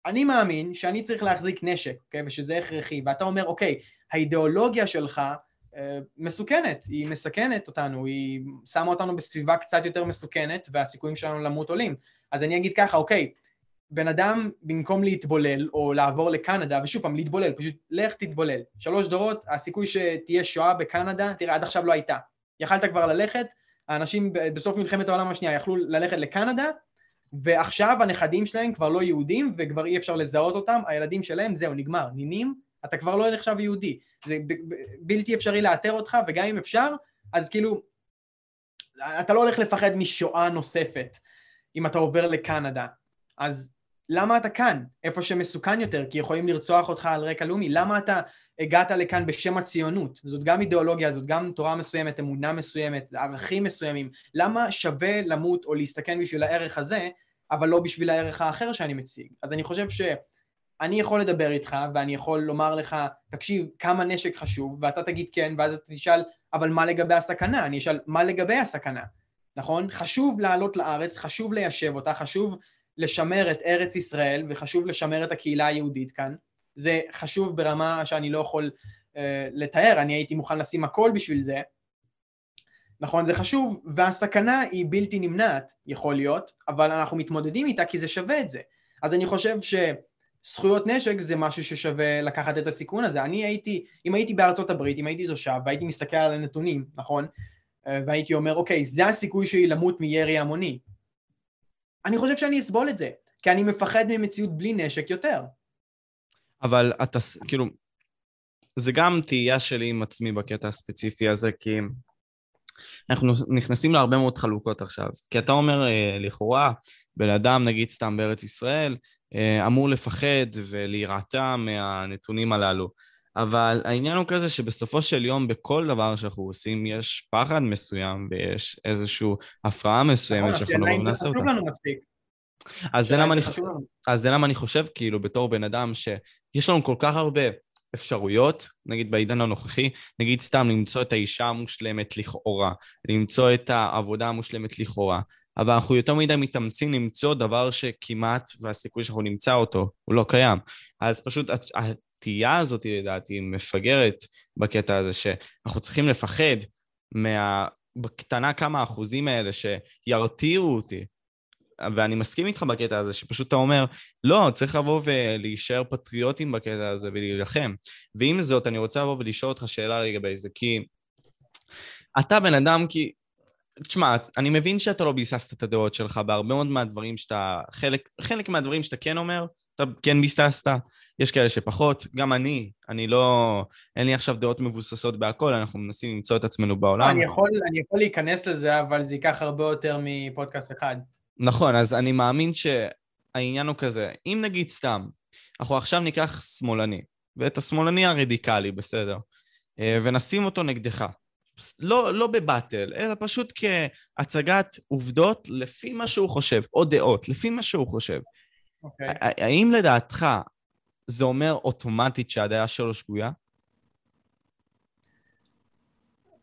אני מאמין שאני צריך להחזיק נשק, אוקיי? ושזה הכרחי, ואתה אומר, אוקיי, האידיאולוגיה שלך אה, מסוכנת, היא מסכנת אותנו, היא שמה אותנו בסביבה קצת יותר מסוכנת, והסיכויים שלנו למות עולים. אז אני אגיד ככה, אוקיי, בן אדם במקום להתבולל או לעבור לקנדה, ושוב פעם, להתבולל, פשוט לך תתבולל. שלוש דורות, הסיכוי שתהיה שואה בקנדה, תראה, עד עכשיו לא הייתה. יכלת כבר ללכת, האנשים בסוף מלחמת העולם השנייה יכלו ללכת לקנדה, ועכשיו הנכדים שלהם כבר לא יהודים וכבר אי אפשר לזהות אותם, הילדים שלהם זהו, נגמר, נינים, אתה כבר לא נחשב יהודי. זה בלתי אפשרי לאתר אותך, וגם אם אפשר, אז כאילו, אתה לא הולך לפחד משואה נוספת אם אתה עובר לקנדה. אז למה אתה כאן? איפה שמסוכן יותר, כי יכולים לרצוח אותך על רקע לאומי. למה אתה הגעת לכאן בשם הציונות? זאת גם אידיאולוגיה, זאת גם תורה מסוימת, אמונה מסוימת, ערכים מסוימים. למה שווה למות או להסתכן בשביל הערך הזה, אבל לא בשביל הערך האחר שאני מציג? אז אני חושב שאני יכול לדבר איתך ואני יכול לומר לך, תקשיב, כמה נשק חשוב, ואתה תגיד כן, ואז אתה תשאל, אבל מה לגבי הסכנה? אני אשאל, מה לגבי הסכנה? נכון? חשוב לעלות לארץ, חשוב ליישב אותה, חשוב לשמר את ארץ ישראל וחשוב לשמר את הקהילה היהודית כאן. זה חשוב ברמה שאני לא יכול uh, לתאר, אני הייתי מוכן לשים הכל בשביל זה, נכון, זה חשוב, והסכנה היא בלתי נמנעת, יכול להיות, אבל אנחנו מתמודדים איתה כי זה שווה את זה. אז אני חושב שזכויות נשק זה משהו ששווה לקחת את הסיכון הזה. אני הייתי, אם הייתי בארצות הברית, אם הייתי תושב, והייתי מסתכל על הנתונים, נכון? והייתי אומר, אוקיי, זה הסיכוי שלי למות מירי המוני. אני חושב שאני אסבול את זה, כי אני מפחד ממציאות בלי נשק יותר. אבל אתה, כאילו, זה גם תהייה שלי עם עצמי בקטע הספציפי הזה, כי אנחנו נכנסים להרבה מאוד חלוקות עכשיו. כי אתה אומר, אה, לכאורה, בן אדם, נגיד סתם בארץ ישראל, אה, אמור לפחד ולהירתע מהנתונים הללו. אבל העניין הוא כזה שבסופו של יום בכל דבר שאנחנו עושים יש פחד מסוים ויש איזושהי הפרעה מסוימת נכון, שאנחנו לא נעשה אותה. אז זה, למה אני, אז זה למה אני חושב, כאילו, בתור בן אדם, שיש לנו כל כך הרבה אפשרויות, נגיד בעידן הנוכחי, נגיד סתם למצוא את האישה המושלמת לכאורה, למצוא את העבודה המושלמת לכאורה, אבל אנחנו יותר מדי מתאמצים למצוא דבר שכמעט, והסיכוי שאנחנו נמצא אותו, הוא לא קיים. אז פשוט התהייה הזאת, לדעתי, מפגרת בקטע הזה, שאנחנו צריכים לפחד מה... בקטנה כמה אחוזים האלה שירתיעו אותי ואני מסכים איתך בקטע הזה, שפשוט אתה אומר, לא, צריך לבוא ולהישאר פטריוטים בקטע הזה ולהילחם. ועם זאת, אני רוצה לבוא ולשאול אותך שאלה לגבי זה, כי אתה בן אדם, כי... תשמע, אני מבין שאתה לא ביססת את הדעות שלך בהרבה מאוד מהדברים שאתה... חלק, חלק מהדברים שאתה כן אומר, אתה כן ביססת, יש כאלה שפחות, גם אני, אני לא... אין לי עכשיו דעות מבוססות בהכל, אנחנו מנסים למצוא את עצמנו בעולם. אני יכול, אני יכול להיכנס לזה, אבל זה ייקח הרבה יותר מפודקאסט אחד. נכון, אז אני מאמין שהעניין הוא כזה, אם נגיד סתם, אנחנו עכשיו ניקח שמאלני, ואת השמאלני הרדיקלי, בסדר, אה, ונשים אותו נגדך. לא, לא בבטל, אלא פשוט כהצגת עובדות לפי מה שהוא חושב, או דעות, לפי מה שהוא חושב. Okay. אוקיי. האם לדעתך זה אומר אוטומטית שהדעה שלו שגויה?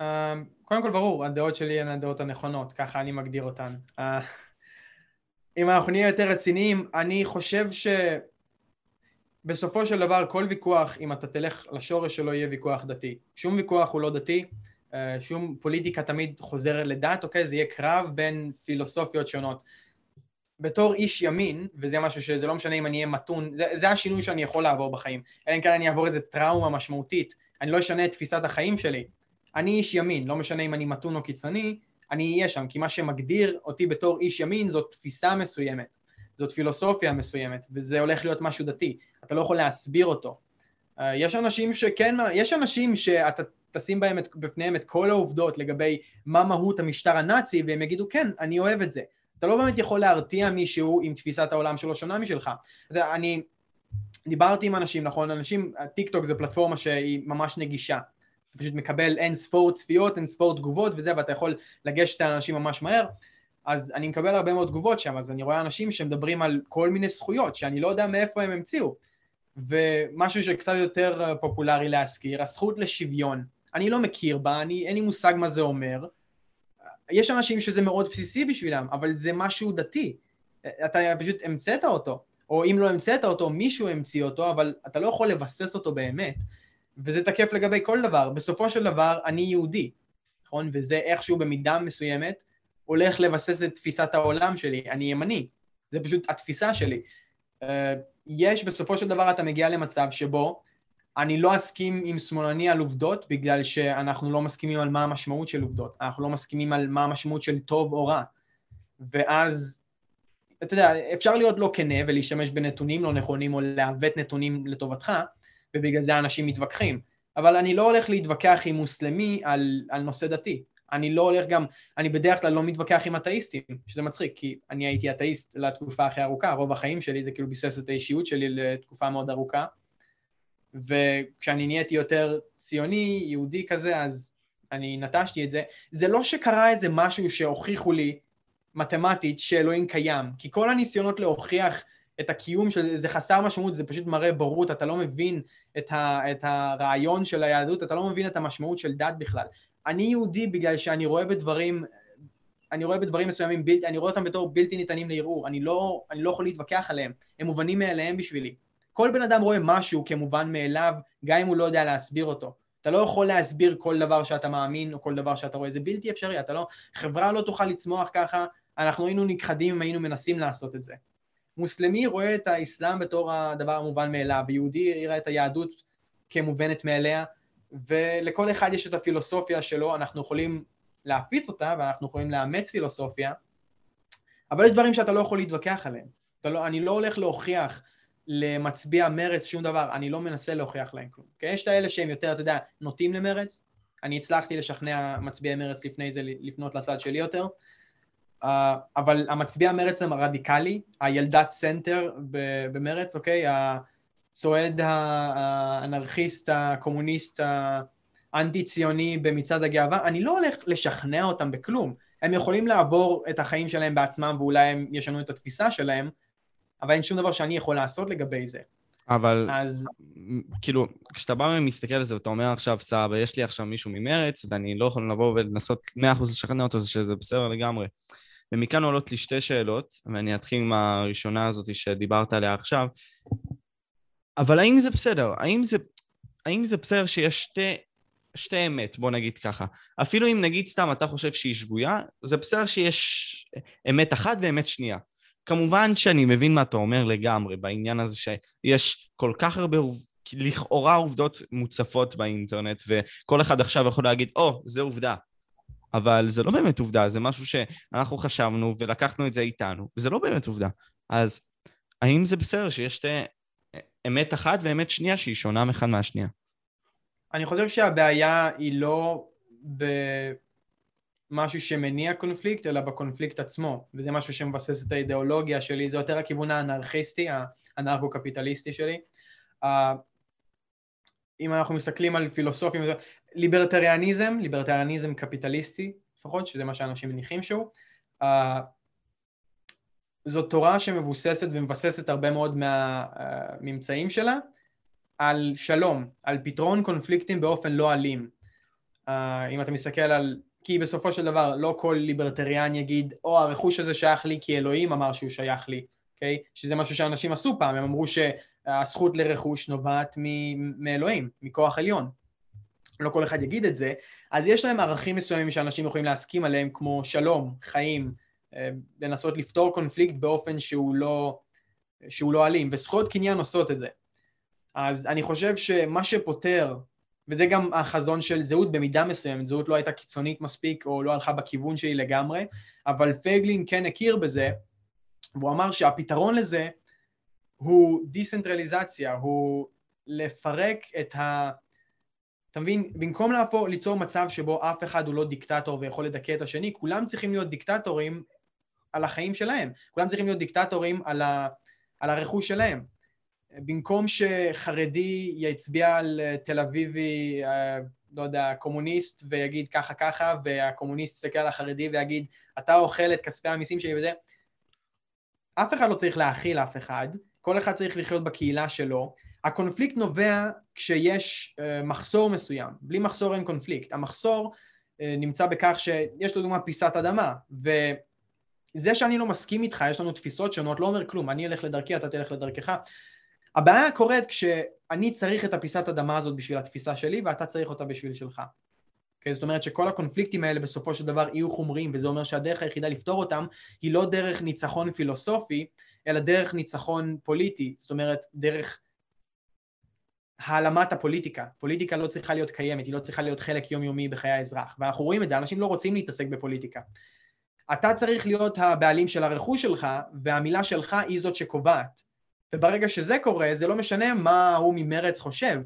Uh, קודם כל ברור, הדעות שלי הן הדעות הנכונות, ככה אני מגדיר אותן. אם אנחנו נהיה יותר רציניים, אני חושב שבסופו של דבר כל ויכוח, אם אתה תלך לשורש שלו, יהיה ויכוח דתי. שום ויכוח הוא לא דתי, אה, שום פוליטיקה תמיד חוזרת לדת, אוקיי? זה יהיה קרב בין פילוסופיות שונות. בתור איש ימין, וזה משהו שזה לא משנה אם אני אהיה מתון, זה, זה השינוי שאני יכול לעבור בחיים. אלא אם כן אני אעבור איזה טראומה משמעותית, אני לא אשנה את תפיסת החיים שלי. אני איש ימין, לא משנה אם אני מתון או קיצוני, אני אהיה שם, כי מה שמגדיר אותי בתור איש ימין זאת תפיסה מסוימת, זאת פילוסופיה מסוימת, וזה הולך להיות משהו דתי, אתה לא יכול להסביר אותו. אה, יש אנשים שכן, יש אנשים שאתה תשים בהם את, בפניהם את כל העובדות לגבי מה מהות המשטר הנאצי, והם יגידו כן, אני אוהב את זה. אתה לא באמת יכול להרתיע מישהו עם תפיסת העולם שלו שונה משלך. אני דיברתי עם אנשים, נכון? אנשים, טיק טוק זה פלטפורמה שהיא ממש נגישה. אתה פשוט מקבל אין ספור צפיות, אין ספור תגובות וזה, ואתה יכול לגשת לאנשים ממש מהר. אז אני מקבל הרבה מאוד תגובות שם, אז אני רואה אנשים שמדברים על כל מיני זכויות, שאני לא יודע מאיפה הם המציאו. ומשהו שקצת יותר פופולרי להזכיר, הזכות לשוויון. אני לא מכיר בה, אני, אין לי מושג מה זה אומר. יש אנשים שזה מאוד בסיסי בשבילם, אבל זה משהו דתי. אתה פשוט המצאת אותו, או אם לא המצאת אותו, מישהו המציא אותו, אבל אתה לא יכול לבסס אותו באמת. וזה תקף לגבי כל דבר. בסופו של דבר, אני יהודי, נכון? וזה איכשהו במידה מסוימת הולך לבסס את תפיסת העולם שלי. אני ימני, זה פשוט התפיסה שלי. Uh, יש, בסופו של דבר אתה מגיע למצב שבו אני לא אסכים עם שמאלני על עובדות בגלל שאנחנו לא מסכימים על מה המשמעות של עובדות, אנחנו לא מסכימים על מה המשמעות של טוב או רע. ואז, אתה יודע, אפשר להיות לא כנה ולהשתמש בנתונים לא נכונים או לעוות נתונים לטובתך, ובגלל זה אנשים מתווכחים. אבל אני לא הולך להתווכח עם מוסלמי על, על נושא דתי. אני לא הולך גם, אני בדרך כלל לא מתווכח עם אתאיסטים, שזה מצחיק, כי אני הייתי אתאיסט לתקופה הכי ארוכה, רוב החיים שלי זה כאילו ביסס את האישיות שלי לתקופה מאוד ארוכה, וכשאני נהייתי יותר ציוני, יהודי כזה, אז אני נטשתי את זה. זה לא שקרה איזה משהו שהוכיחו לי מתמטית שאלוהים קיים, כי כל הניסיונות להוכיח את הקיום של זה חסר משמעות, זה פשוט מראה בורות, אתה לא מבין את, ה, את הרעיון של היהדות, אתה לא מבין את המשמעות של דת בכלל. אני יהודי בגלל שאני רואה בדברים, אני רואה בדברים מסוימים, בל, אני רואה אותם בתור בלתי ניתנים לערעור, אני לא, אני לא יכול להתווכח עליהם, הם מובנים מאליהם בשבילי. כל בן אדם רואה משהו כמובן מאליו, גם אם הוא לא יודע להסביר אותו. אתה לא יכול להסביר כל דבר שאתה מאמין או כל דבר שאתה רואה, זה בלתי אפשרי, אתה לא, חברה לא תוכל לצמוח ככה, אנחנו היינו נכחדים אם היינו מנסים לעשות את זה. מוסלמי רואה את האסלאם בתור הדבר המובן מאליו, ויהודי יראה את היהדות כמובנת מאליה, ולכל אחד יש את הפילוסופיה שלו, אנחנו יכולים להפיץ אותה ואנחנו יכולים לאמץ פילוסופיה, אבל יש דברים שאתה לא יכול להתווכח עליהם. לא, אני לא הולך להוכיח למצביע מרץ שום דבר, אני לא מנסה להוכיח להם כלום. Okay? יש את האלה שהם יותר, אתה יודע, נוטים למרץ, אני הצלחתי לשכנע מצביעי מרץ לפני זה לפנות לצד שלי יותר, uh, אבל המצביע מרץ הם הרדיקלי, ה-ילדת center במרץ, אוקיי? הצועד האנרכיסט, הקומוניסט, האנטי-ציוני במצעד הגאווה, אני לא הולך לשכנע אותם בכלום. הם יכולים לעבור את החיים שלהם בעצמם ואולי הם ישנו את התפיסה שלהם, אבל אין שום דבר שאני יכול לעשות לגבי זה. אבל אז... כאילו, כשאתה בא ומסתכל על זה ואתה אומר עכשיו, סבא, יש לי עכשיו מישהו ממרץ ואני לא יכול לבוא ולנסות 100% לשכנע אותו שזה בסדר לגמרי. ומכאן עולות לי שתי שאלות, ואני אתחיל עם הראשונה הזאת שדיברת עליה עכשיו. אבל האם זה בסדר? האם זה, האם זה בסדר שיש שתי, שתי אמת, בוא נגיד ככה? אפילו אם נגיד סתם אתה חושב שהיא שגויה, זה בסדר שיש אמת אחת ואמת שנייה. כמובן שאני מבין מה אתה אומר לגמרי בעניין הזה שיש כל כך הרבה לכאורה עובדות מוצפות באינטרנט וכל אחד עכשיו יכול להגיד, או, oh, זה עובדה. אבל זה לא באמת עובדה, זה משהו שאנחנו חשבנו ולקחנו את זה איתנו, וזה לא באמת עובדה. אז האם זה בסדר שיש שתי אמת אחת ואמת שנייה שהיא שונה מאחד מהשנייה? אני חושב שהבעיה היא לא במשהו שמניע קונפליקט, אלא בקונפליקט עצמו, וזה משהו שמבסס את האידיאולוגיה שלי, זה יותר הכיוון האנרכיסטי, האנרכו-קפיטליסטי שלי. אם אנחנו מסתכלים על פילוסופים, ליברטריאניזם, ליברטריאניזם קפיטליסטי, לפחות, שזה מה שאנשים מניחים שהוא, זאת תורה שמבוססת ומבססת הרבה מאוד מהממצאים שלה על שלום, על פתרון קונפליקטים באופן לא אלים. אם אתה מסתכל על... כי בסופו של דבר לא כל ליברטריאן יגיד, או הרכוש הזה שייך לי כי אלוהים אמר שהוא שייך לי, אוקיי? Okay? שזה משהו שאנשים עשו פעם, הם אמרו שהזכות לרכוש נובעת מאלוהים, מכוח עליון. לא כל אחד יגיד את זה, אז יש להם ערכים מסוימים שאנשים יכולים להסכים עליהם, כמו שלום, חיים, אה, לנסות לפתור קונפליקט באופן שהוא לא, שהוא לא אלים, וזכויות קניין עושות את זה. אז אני חושב שמה שפותר, וזה גם החזון של זהות במידה מסוימת, זהות לא הייתה קיצונית מספיק או לא הלכה בכיוון שלי לגמרי, אבל פייגלין כן הכיר בזה, והוא אמר שהפתרון לזה הוא דיסנטרליזציה, הוא לפרק את ה... אתה מבין, במקום להפור, ליצור מצב שבו אף אחד הוא לא דיקטטור ויכול לדכא את השני, כולם צריכים להיות דיקטטורים על החיים שלהם. כולם צריכים להיות דיקטטורים על, ה, על הרכוש שלהם. במקום שחרדי יצביע על תל אביבי, אה, לא יודע, קומוניסט ויגיד ככה ככה, והקומוניסט יסתכל על החרדי ויגיד, אתה אוכל את כספי המיסים שלי וזה, אף אחד לא צריך להאכיל אף אחד, כל אחד צריך לחיות בקהילה שלו. הקונפליקט נובע כשיש uh, מחסור מסוים, בלי מחסור אין קונפליקט. המחסור uh, נמצא בכך שיש לדוגמה פיסת אדמה, ו... זה שאני לא מסכים איתך, יש לנו תפיסות שונות, לא אומר כלום, אני אלך לדרכי, אתה תלך לדרכך. הבעיה קורית כשאני צריך את הפיסת אדמה הזאת בשביל התפיסה שלי ואתה צריך אותה בשביל שלך. Okay, אוקיי? זאת אומרת שכל הקונפליקטים האלה בסופו של דבר יהיו חומריים וזה אומר שהדרך היחידה לפתור אותם היא לא דרך ניצחון פילוסופי אלא דרך ניצחון פוליטי, זאת אומרת דרך העלמת הפוליטיקה. פוליטיקה לא צריכה להיות קיימת, היא לא צריכה להיות חלק יומיומי בחיי האזרח ואנחנו רואים את זה, אנשים לא רוצים להתעסק בפוליטיקה. אתה צריך להיות הבעלים של הרכוש שלך, והמילה שלך היא זאת שקובעת. וברגע שזה קורה, זה לא משנה מה הוא ממרץ חושב.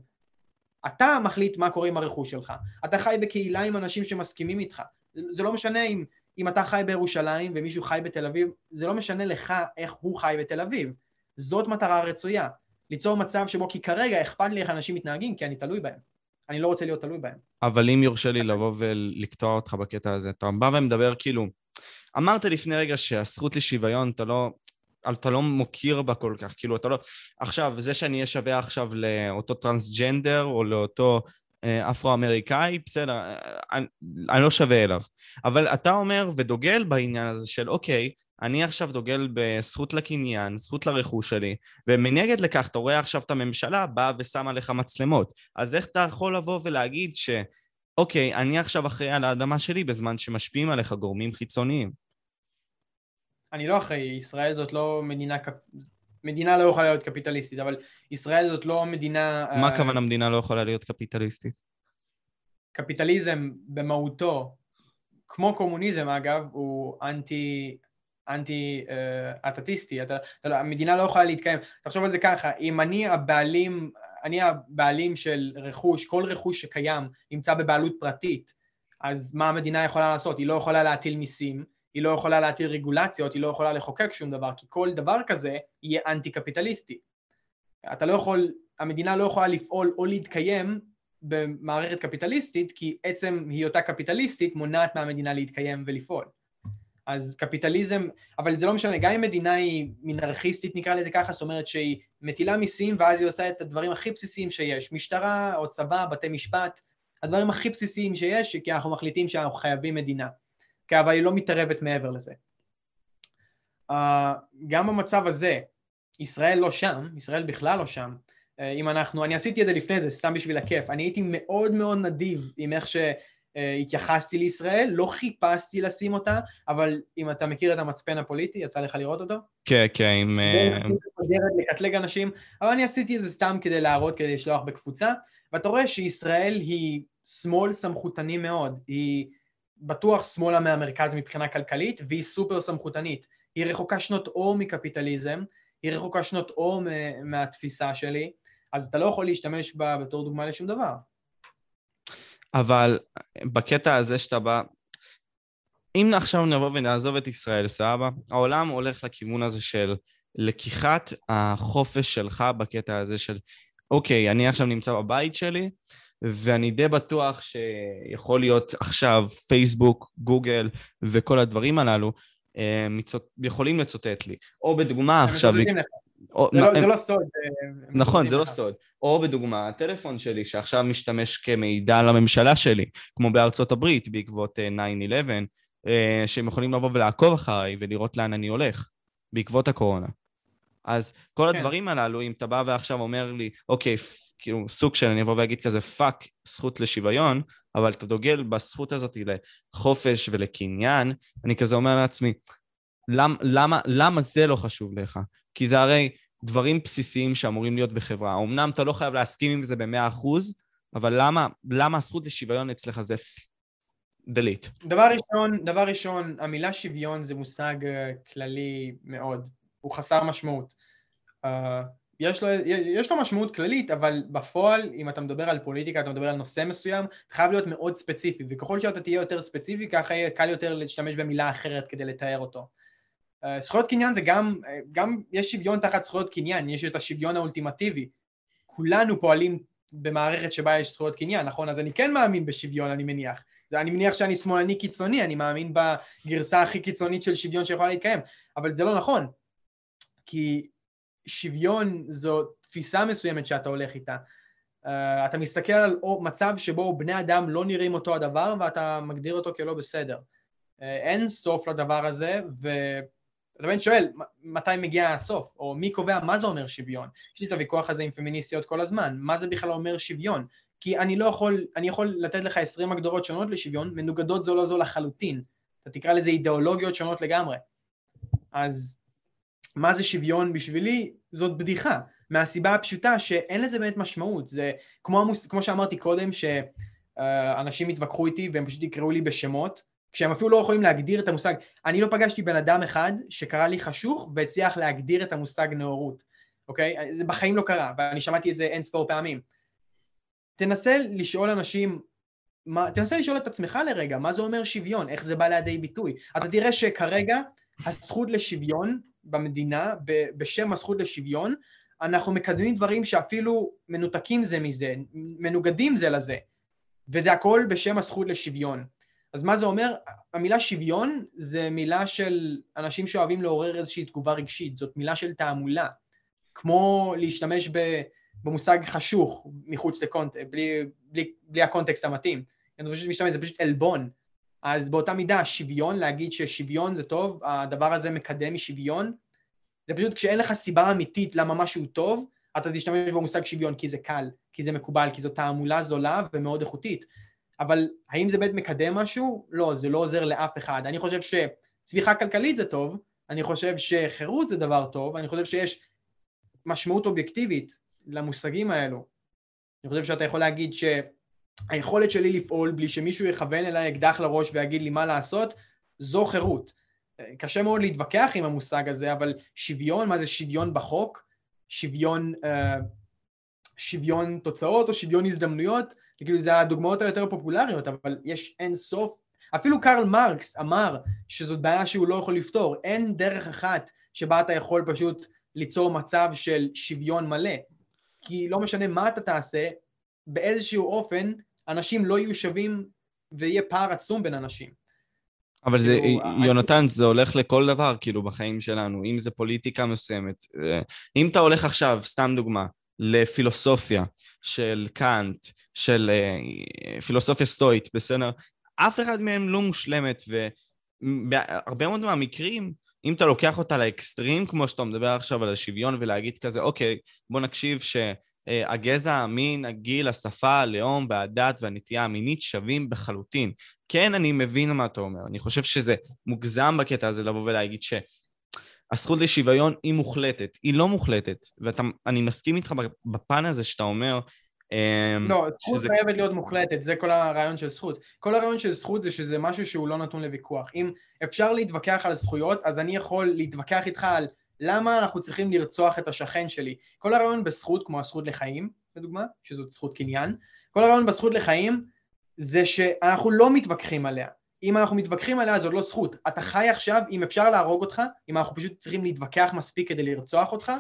אתה מחליט מה קורה עם הרכוש שלך. אתה חי בקהילה עם אנשים שמסכימים איתך. זה לא משנה אם, אם אתה חי בירושלים ומישהו חי בתל אביב, זה לא משנה לך איך הוא חי בתל אביב. זאת מטרה רצויה. ליצור מצב שבו, כי כרגע אכפת לי איך אנשים מתנהגים, כי אני תלוי בהם. אני לא רוצה להיות תלוי בהם. אבל אם יורשה לי לבוא ולקטוע אותך בקטע הזה, אתה בא ומדבר כאילו, אמרת לפני רגע שהזכות לשוויון, אתה לא, אתה לא מוקיר בה כל כך, כאילו, אתה לא... עכשיו, זה שאני אהיה שווה עכשיו לאותו טרנסג'נדר או לאותו אה, אפרו-אמריקאי, בסדר, אני, אני לא שווה אליו. אבל אתה אומר ודוגל בעניין הזה של, אוקיי, אני עכשיו דוגל בזכות לקניין, זכות לרכוש שלי, ומנגד לכך אתה רואה עכשיו את הממשלה באה ושמה לך מצלמות. אז איך אתה יכול לבוא ולהגיד ש... אוקיי, אני עכשיו אחראי על האדמה שלי בזמן שמשפיעים עליך גורמים חיצוניים? אני לא אחראי, ישראל זאת לא מדינה, מדינה לא יכולה להיות קפיטליסטית, אבל ישראל זאת לא מדינה... מה הכוונה. מדינה לא יכולה להיות קפיטליסטית? קפיטליזם במהותו, כמו קומוניזם אגב, הוא אנטי, אנטי uh, אטטיסטי, אתה, אתה, לא, המדינה לא יכולה להתקיים. תחשוב על זה ככה, אם אני הבעלים, אני הבעלים של רכוש, כל רכוש שקיים נמצא בבעלות פרטית, אז מה המדינה יכולה לעשות? היא לא יכולה להטיל מיסים, היא לא יכולה להטיל רגולציות, היא לא יכולה לחוקק שום דבר, כי כל דבר כזה יהיה אנטי קפיטליסטי. אתה לא יכול, המדינה לא יכולה לפעול או להתקיים במערכת קפיטליסטית, כי עצם היותה קפיטליסטית מונעת מהמדינה להתקיים ולפעול. אז קפיטליזם, אבל זה לא משנה, גם אם מדינה היא מינרכיסטית נקרא לזה ככה, זאת אומרת שהיא מטילה מיסים ואז היא עושה את הדברים הכי בסיסיים שיש, משטרה או צבא, בתי משפט, הדברים הכי בסיסיים שיש, כי אנחנו מחליטים שאנחנו חייבים מדינה. כי אבל היא לא מתערבת מעבר לזה. Uh, גם במצב הזה, ישראל לא שם, ישראל בכלל לא שם. Uh, אם אנחנו, אני עשיתי את זה לפני זה, סתם בשביל הכיף. אני הייתי מאוד מאוד נדיב עם איך שהתייחסתי לישראל, לא חיפשתי לשים אותה, אבל אם אתה מכיר את המצפן הפוליטי, יצא לך לראות אותו? כן, כן, עם... אה, לקטלג אנשים, אבל אני עשיתי את זה סתם כדי להראות, כדי לשלוח בקבוצה, ואתה רואה שישראל היא שמאל סמכותני מאוד, היא... בטוח שמאלה מהמרכז מבחינה כלכלית, והיא סופר סמכותנית. היא רחוקה שנות אור מקפיטליזם, היא רחוקה שנות אור מהתפיסה שלי, אז אתה לא יכול להשתמש בה בתור דוגמה לשום דבר. אבל בקטע הזה שאתה בא... אם עכשיו נבוא ונעזוב את ישראל, סבבה? העולם הולך לכיוון הזה של לקיחת החופש שלך בקטע הזה של אוקיי, אני עכשיו נמצא בבית שלי, ואני די בטוח שיכול להיות עכשיו פייסבוק, גוגל וכל הדברים הללו אה, מצוט... יכולים לצוטט לי. או בדוגמה עכשיו... או, זה, לא, זה לא סוד. נכון, זה לא סוד. או בדוגמה, הטלפון שלי שעכשיו משתמש כמידע לממשלה שלי, כמו בארצות הברית בעקבות 9-11, אה, אה, שהם יכולים לבוא ולעקוב אחריי ולראות לאן אני הולך, בעקבות הקורונה. אז כל כן. הדברים הללו, אם אתה בא ועכשיו אומר לי, אוקיי, כאילו סוג של, אני אבוא ואגיד כזה fuck זכות לשוויון, אבל אתה דוגל בזכות הזאת לחופש ולקניין, אני כזה אומר לעצמי, למ, למה, למה זה לא חשוב לך? כי זה הרי דברים בסיסיים שאמורים להיות בחברה. אמנם אתה לא חייב להסכים עם זה במאה אחוז, אבל למה, למה הזכות לשוויון אצלך זה דליט? דבר ראשון, דבר ראשון, המילה שוויון זה מושג uh, כללי מאוד, הוא חסר משמעות. Uh, יש לו, יש לו משמעות כללית, אבל בפועל, אם אתה מדבר על פוליטיקה, אתה מדבר על נושא מסוים, אתה חייב להיות מאוד ספציפי, וככל שאתה תהיה יותר ספציפי, ככה יהיה קל יותר להשתמש במילה אחרת כדי לתאר אותו. אה, זכויות קניין זה גם, אה, גם יש שוויון תחת זכויות קניין, יש את השוויון האולטימטיבי. כולנו פועלים במערכת שבה יש זכויות קניין, נכון? אז אני כן מאמין בשוויון, אני מניח. אני מניח שאני שמאלני קיצוני, אני מאמין בגרסה הכי קיצונית של שוויון שיכולה להתקיים, אבל זה לא נכון. כי שוויון זו תפיסה מסוימת שאתה הולך איתה. Uh, אתה מסתכל על מצב שבו בני אדם לא נראים אותו הדבר ואתה מגדיר אותו כלא בסדר. Uh, אין סוף לדבר הזה, ואתה באמת שואל, מתי מגיע הסוף? או מי קובע מה זה אומר שוויון? יש לי את הוויכוח הזה עם פמיניסטיות כל הזמן, מה זה בכלל אומר שוויון? כי אני לא יכול, אני יכול לתת לך עשרים הגדרות שונות לשוויון, מנוגדות זו לא זו לחלוטין. אתה תקרא לזה אידיאולוגיות שונות לגמרי. אז מה זה שוויון בשבילי, זאת בדיחה, מהסיבה הפשוטה שאין לזה באמת משמעות, זה כמו, המוס... כמו שאמרתי קודם, שאנשים התווכחו איתי והם פשוט יקראו לי בשמות, כשהם אפילו לא יכולים להגדיר את המושג, אני לא פגשתי בן אדם אחד שקרא לי חשוך והצליח להגדיר את המושג נאורות, אוקיי? זה בחיים לא קרה, ואני שמעתי את זה אין ספור פעמים. תנסה לשאול אנשים, מה, תנסה לשאול את עצמך לרגע, מה זה אומר שוויון, איך זה בא לידי ביטוי. אתה תראה שכרגע הזכות לשוויון במדינה, בשם הזכות לשוויון, אנחנו מקדמים דברים שאפילו מנותקים זה מזה, מנוגדים זה לזה, וזה הכל בשם הזכות לשוויון. אז מה זה אומר? המילה שוויון זה מילה של אנשים שאוהבים לעורר איזושהי תגובה רגשית, זאת מילה של תעמולה, כמו להשתמש במושג חשוך מחוץ לקונטקסט, בלי, בלי, בלי הקונטקסט המתאים. אני פשוט משתמש, זה פשוט עלבון. אז באותה מידה, שוויון, להגיד ששוויון זה טוב, הדבר הזה מקדם משוויון, זה פשוט כשאין לך סיבה אמיתית למה משהו טוב, אתה תשתמש במושג שוויון כי זה קל, כי זה מקובל, כי זו תעמולה זולה ומאוד איכותית. אבל האם זה באמת מקדם משהו? לא, זה לא עוזר לאף אחד. אני חושב שצמיחה כלכלית זה טוב, אני חושב שחירות זה דבר טוב, אני חושב שיש משמעות אובייקטיבית למושגים האלו. אני חושב שאתה יכול להגיד שהיכולת שלי לפעול בלי שמישהו יכוון אליי אקדח לראש ויגיד לי מה לעשות, זו חירות. קשה מאוד להתווכח עם המושג הזה, אבל שוויון, מה זה שוויון בחוק? שוויון, uh, שוויון תוצאות או שוויון הזדמנויות, כאילו זה הדוגמאות היותר פופולריות, אבל יש אין סוף, אפילו קרל מרקס אמר שזאת בעיה שהוא לא יכול לפתור, אין דרך אחת שבה אתה יכול פשוט ליצור מצב של שוויון מלא, כי לא משנה מה אתה תעשה, באיזשהו אופן אנשים לא יהיו שווים ויהיה פער עצום בין אנשים. אבל זה, כאילו, יונתן, זה הולך לכל דבר, כאילו, בחיים שלנו, אם זה פוליטיקה מסוימת. אה, אם אתה הולך עכשיו, סתם דוגמה, לפילוסופיה של קאנט, של uh, פילוסופיה סטואית, בסדר? אף אחד מהם לא מושלמת, ובהרבה מאוד מהמקרים, אם אתה לוקח אותה לאקסטרים, כמו שאתה מדבר עכשיו על השוויון, ולהגיד כזה, אוקיי, בוא נקשיב שהגזע, המין, הגיל, השפה, הלאום והדת והנטייה המינית שווים בחלוטין. כן, אני מבין מה אתה אומר, אני חושב שזה מוגזם בקטע הזה לבוא ולהגיד ש... הזכות לשוויון היא מוחלטת, היא לא מוחלטת, ואני מסכים איתך בפן הזה שאתה אומר... אמ, לא, זכות שזה... חייבת להיות מוחלטת, זה כל הרעיון של זכות. כל הרעיון של זכות זה שזה משהו שהוא לא נתון לוויכוח. אם אפשר להתווכח על זכויות, אז אני יכול להתווכח איתך על למה אנחנו צריכים לרצוח את השכן שלי. כל הרעיון בזכות, כמו הזכות לחיים, לדוגמה, שזאת זכות קניין, כל הרעיון בזכות לחיים זה שאנחנו לא מתווכחים עליה. אם אנחנו מתווכחים עליה זאת לא זכות. אתה חי עכשיו, אם אפשר להרוג אותך, אם אנחנו פשוט צריכים להתווכח מספיק כדי לרצוח אותך,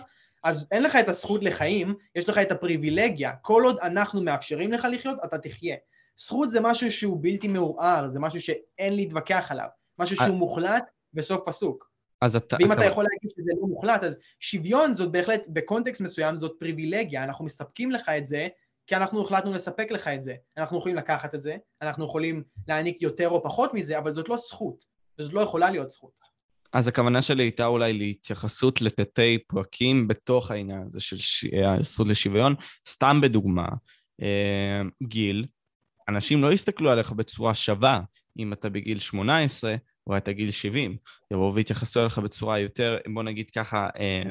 אז אין לך את הזכות לחיים, יש לך את הפריבילגיה. כל עוד אנחנו מאפשרים לך לחיות, אתה תחיה. זכות זה משהו שהוא בלתי מעורער, זה משהו שאין להתווכח עליו, משהו שהוא מוחלט וסוף פסוק. אז אתה... ואם אתה יכול להגיד שזה לא מוחלט, אז שוויון זאת בהחלט, בקונטקסט מסוים זאת פריבילגיה, אנחנו מספקים לך את זה כי אנחנו החלטנו לספק לך את זה. אנחנו יכולים לקחת את זה, אנחנו יכולים להעניק יותר או פחות מזה, אבל זאת לא זכות, וזאת לא יכולה להיות זכות. אז הכוונה שלי הייתה אולי להתייחסות לתתי פרקים בתוך העניין הזה של ש... הזכות לשוויון. סתם בדוגמה, אה, גיל, אנשים לא יסתכלו עליך בצורה שווה אם אתה בגיל 18 או אתה גיל 70, יבואו ויתייחסו אליך בצורה יותר, בוא נגיד ככה, אה,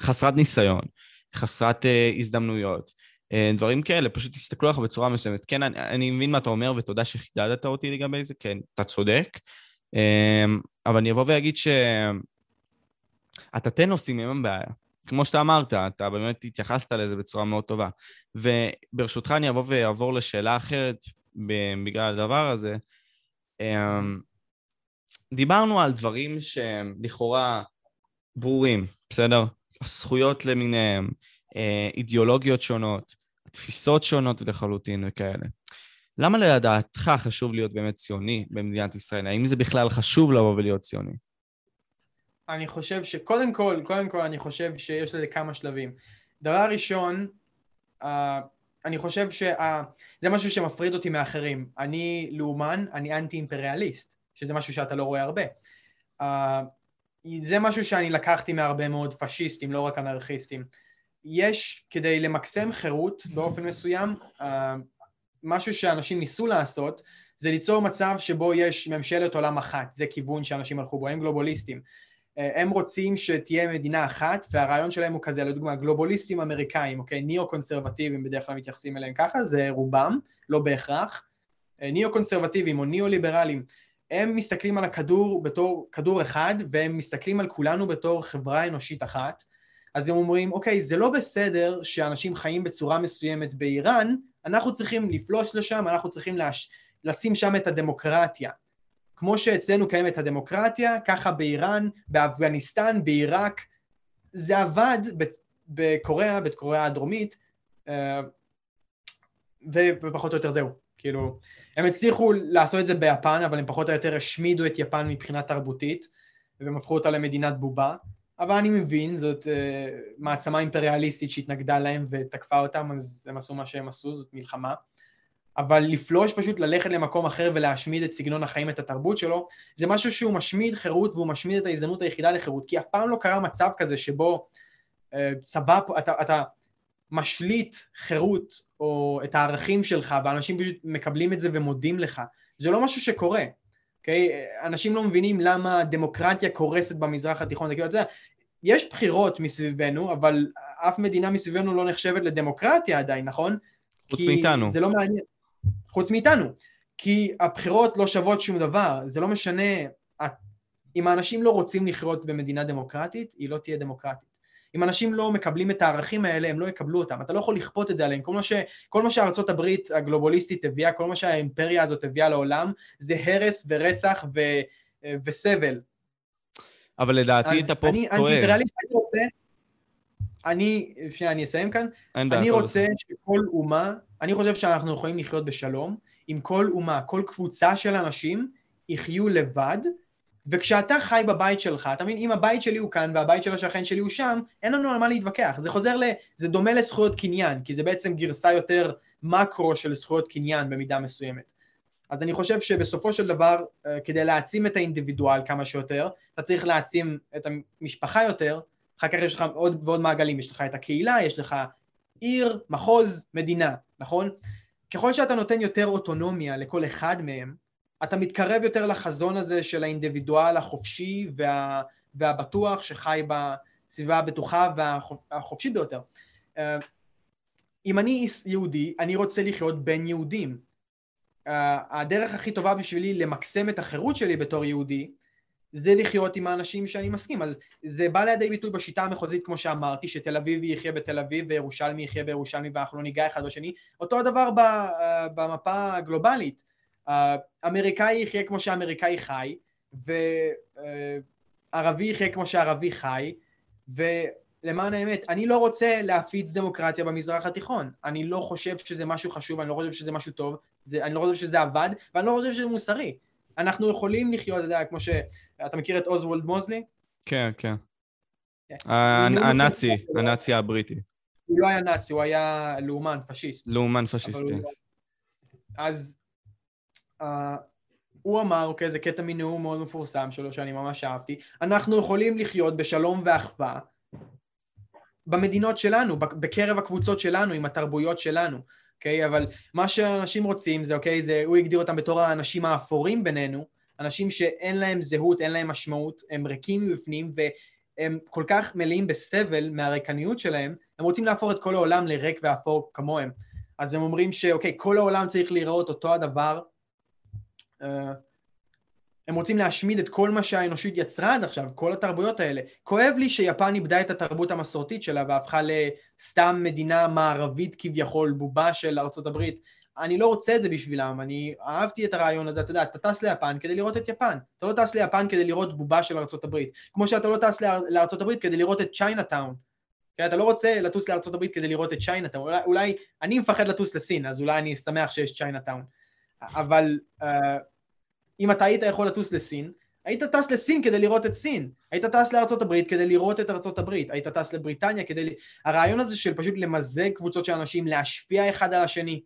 חסרת ניסיון, חסרת אה, הזדמנויות. אה, דברים כאלה, פשוט תסתכלו עליך בצורה מסוימת. כן, אני, אני מבין מה אתה אומר, ותודה שחידדת אותי לגבי זה, כן, אתה צודק. אה, אבל אני אבוא ואגיד שהתתי נושאים הם בעיה. כמו שאתה אמרת, אתה באמת התייחסת לזה בצורה מאוד טובה. וברשותך אני אבוא ואעבור לשאלה אחרת בגלל הדבר הזה. אה, דיברנו על דברים שהם לכאורה ברורים, בסדר? הזכויות למיניהם, אידיאולוגיות שונות, תפיסות שונות לחלוטין וכאלה. למה לדעתך חשוב להיות באמת ציוני במדינת ישראל? האם זה בכלל חשוב לבוא ולהיות ציוני? אני חושב שקודם כל, קודם כל אני חושב שיש לזה כמה שלבים. דבר ראשון, uh, אני חושב שזה משהו שמפריד אותי מאחרים. אני לאומן, אני אנטי אימפריאליסט, שזה משהו שאתה לא רואה הרבה. Uh, זה משהו שאני לקחתי מהרבה מאוד פשיסטים, לא רק אנרכיסטים. יש כדי למקסם חירות באופן מסוים, אה, משהו שאנשים ניסו לעשות זה ליצור מצב שבו יש ממשלת עולם אחת, זה כיוון שאנשים הלכו בו, הם גלובליסטים. אה, הם רוצים שתהיה מדינה אחת והרעיון שלהם הוא כזה, לדוגמה גלובליסטים אמריקאים, אוקיי, ניאו-קונסרבטיבים בדרך כלל מתייחסים אליהם ככה, זה רובם, לא בהכרח. אה, ניאו-קונסרבטיבים או ניאו-ליברלים, הם מסתכלים על הכדור בתור כדור אחד והם מסתכלים על כולנו בתור חברה אנושית אחת אז הם אומרים, אוקיי, זה לא בסדר שאנשים חיים בצורה מסוימת באיראן, אנחנו צריכים לפלוש לשם, אנחנו צריכים לש... לשים שם את הדמוקרטיה. כמו שאצלנו קיימת הדמוקרטיה, ככה באיראן, באפגניסטן, בעיראק, זה עבד בקוריאה, בקוריאה הדרומית, אה, ופחות או יותר זהו. כאילו, הם הצליחו לעשות את זה ביפן, אבל הם פחות או יותר השמידו את יפן מבחינה תרבותית, והם הפכו אותה למדינת בובה. אבל אני מבין, זאת uh, מעצמה אימפריאליסטית שהתנגדה להם ותקפה אותם, אז הם עשו מה שהם עשו, זאת מלחמה. אבל לפלוש פשוט ללכת למקום אחר ולהשמיד את סגנון החיים, את התרבות שלו, זה משהו שהוא משמיד חירות והוא משמיד את ההזדמנות היחידה לחירות, כי אף פעם לא קרה מצב כזה שבו אה, צבא, אתה, אתה משליט חירות או את הערכים שלך ואנשים פשוט מקבלים את זה ומודים לך, זה לא משהו שקורה, אוקיי? Okay? אנשים לא מבינים למה דמוקרטיה קורסת במזרח התיכון, אתה יודע, יש בחירות מסביבנו, אבל אף מדינה מסביבנו לא נחשבת לדמוקרטיה עדיין, נכון? חוץ מאיתנו. זה לא מעניין. חוץ מאיתנו. כי הבחירות לא שוות שום דבר, זה לא משנה, אם האנשים לא רוצים לחיות במדינה דמוקרטית, היא לא תהיה דמוקרטית. אם אנשים לא מקבלים את הערכים האלה, הם לא יקבלו אותם. אתה לא יכול לכפות את זה עליהם. כל מה, ש, כל מה שארצות הברית הגלובליסטית הביאה, כל מה שהאימפריה הזאת הביאה לעולם, זה הרס ורצח ו, וסבל. אבל לדעתי אתה פה אני, טועה. אני אני רוצה... אני, שנייה, אני אסיים כאן. אני רוצה שכל אומה, אני חושב שאנחנו יכולים לחיות בשלום, עם כל אומה, כל קבוצה של אנשים יחיו לבד, וכשאתה חי בבית שלך, אתה מבין, אם הבית שלי הוא כאן והבית של השכן שלי הוא שם, אין לנו על מה להתווכח. זה חוזר ל... זה דומה לזכויות קניין, כי זה בעצם גרסה יותר מקרו של זכויות קניין במידה מסוימת. אז אני חושב שבסופו של דבר, אה, כדי להעצים את האינדיבידואל כמה שיותר, אתה צריך להעצים את המשפחה יותר, אחר כך יש לך עוד ועוד מעגלים, יש לך את הקהילה, יש לך עיר, מחוז, מדינה, נכון? ככל שאתה נותן יותר אוטונומיה לכל אחד מהם, אתה מתקרב יותר לחזון הזה של האינדיבידואל החופשי וה, והבטוח שחי בסביבה הבטוחה והחופשית ביותר. אה, אם אני יהודי, אני רוצה לחיות בין יהודים. אה, הדרך הכי טובה בשבילי למקסם את החירות שלי בתור יהודי, זה לחיות עם האנשים שאני מסכים. אז זה בא לידי ביטוי בשיטה המחוזית, כמו שאמרתי, שתל אביבי יחיה בתל אביב וירושלמי יחיה בירושלמי ואנחנו לא ניגע אחד בשני. אותו הדבר אה, במפה הגלובלית. אמריקאי יחיה כמו שאמריקאי חי, וערבי יחיה כמו שערבי חי, ולמען האמת, אני לא רוצה להפיץ דמוקרטיה במזרח התיכון. אני לא חושב שזה משהו חשוב, אני לא חושב שזה משהו טוב, זה, אני לא חושב שזה עבד, ואני לא חושב שזה מוסרי. אנחנו יכולים לחיות, אתה יודע, כמו ש... אתה מכיר את אוזוולד מוזלי? כן, כן. כן. הנאצי, הנאצי הבריטי. הוא לא היה נאצי, הוא היה לאומן, פשיסט. לאומן פשיסטי. לא- אז uh, הוא אמר, אוקיי, זה קטע מנאום מאוד מפורסם שלו שאני ממש אהבתי, אנחנו יכולים לחיות בשלום ואחווה במדינות שלנו, בקרב הקבוצות שלנו, עם התרבויות שלנו, אוקיי? אבל מה שאנשים רוצים זה, אוקיי, זה, הוא הגדיר אותם בתור האנשים האפורים בינינו, אנשים שאין להם זהות, אין להם משמעות, הם ריקים מבפנים והם כל כך מלאים בסבל מהריקניות שלהם, הם רוצים להפוך את כל העולם לריק ואפור כמוהם. אז הם אומרים שאוקיי, כל העולם צריך להיראות אותו הדבר, אה, הם רוצים להשמיד את כל מה שהאנושות יצרה עד עכשיו, כל התרבויות האלה. כואב לי שיפן איבדה את התרבות המסורתית שלה והפכה לסתם מדינה מערבית כביכול, בובה של ארצות הברית. אני לא רוצה את זה בשבילם, אני אהבתי את הרעיון הזה, אתה יודע, אתה טס ליפן כדי לראות את יפן, אתה לא טס ליפן כדי לראות בובה של ארצות הברית, כמו שאתה לא טס לארצות הברית כדי לראות את צ'יינאטאון, כן, אתה לא רוצה לטוס לארצות הברית כדי לראות את צ'יינאטאון, אולי, אולי אני מפחד לטוס לסין, אז אולי אני שמח שיש צ'יינאטאון, אבל uh, אם אתה היית יכול לטוס לסין, היית טס לסין כדי לראות את סין, היית טס לארצות הברית כדי לראות את ארצות הברית, היית טס לבריטניה כדי... הרעיון הזה של פשוט למזג קבוצות של אנשים, להשפיע אחד על השני,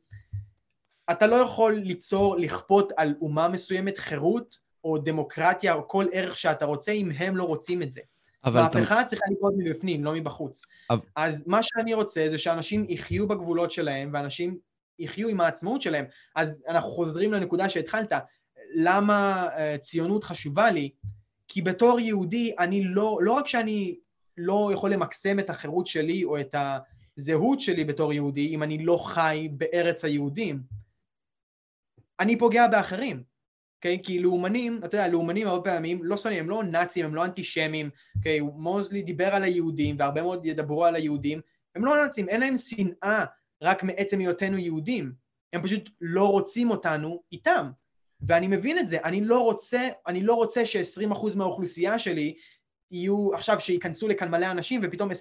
אתה לא יכול ליצור, לכפות על אומה מסוימת חירות או דמוקרטיה או כל ערך שאתה רוצה אם הם לא רוצים את זה. אבל מהפכה אתה... צריכה לקרות מבפנים, לא מבחוץ. אבל... אז מה שאני רוצה זה שאנשים יחיו בגבולות שלהם ואנשים יחיו עם העצמאות שלהם. אז אנחנו חוזרים לנקודה שהתחלת, למה uh, ציונות חשובה לי? כי בתור יהודי אני לא, לא רק שאני לא יכול למקסם את החירות שלי או את הזהות שלי בתור יהודי אם אני לא חי בארץ היהודים, אני פוגע באחרים, אוקיי? Okay? כי לאומנים, אתה יודע, לאומנים הרבה פעמים לא שונאים, הם לא נאצים, הם לא אנטישמים, אוקיי? Okay? מוזלי דיבר על היהודים והרבה מאוד ידברו על היהודים, הם לא נאצים, אין להם שנאה רק מעצם היותנו יהודים, הם פשוט לא רוצים אותנו איתם. ואני מבין את זה, אני לא רוצה, אני לא רוצה ש-20% מהאוכלוסייה שלי יהיו, עכשיו שייכנסו לכאן מלא אנשים ופתאום 20%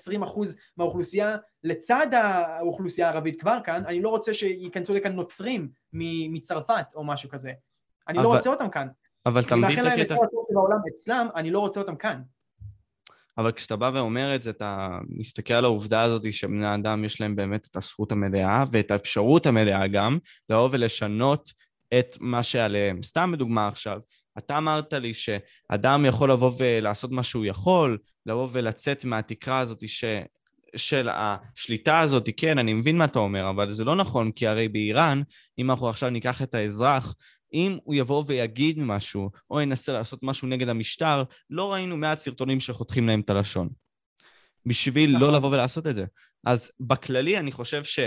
מהאוכלוסייה לצד האוכלוסייה הערבית כבר כאן, אני לא רוצה שייכנסו לכאן נוצרים מצרפת או משהו כזה. אני לא אבל, לא רוצה אותם כאן. אבל אתה מבין את הקטע... ולכן להם את כל הטוב של העולם אצלם, אני לא רוצה אותם כאן. אבל כשאתה בא ואומר את זה, אתה מסתכל על העובדה הזאת שבני אדם יש להם באמת את הזכות המלאה ואת האפשרות המלאה גם, לבוא ולשנות את מה שעליהם. סתם בדוגמה עכשיו, אתה אמרת לי שאדם יכול לבוא ולעשות מה שהוא יכול, לבוא ולצאת מהתקרה הזאת ש... של השליטה הזאת, כן, אני מבין מה אתה אומר, אבל זה לא נכון, כי הרי באיראן, אם אנחנו עכשיו ניקח את האזרח, אם הוא יבוא ויגיד משהו, או ינסה לעשות משהו נגד המשטר, לא ראינו מעט סרטונים שחותכים להם את הלשון. בשביל לא נכון. לא לבוא ולעשות את זה. אז בכללי אני חושב ש...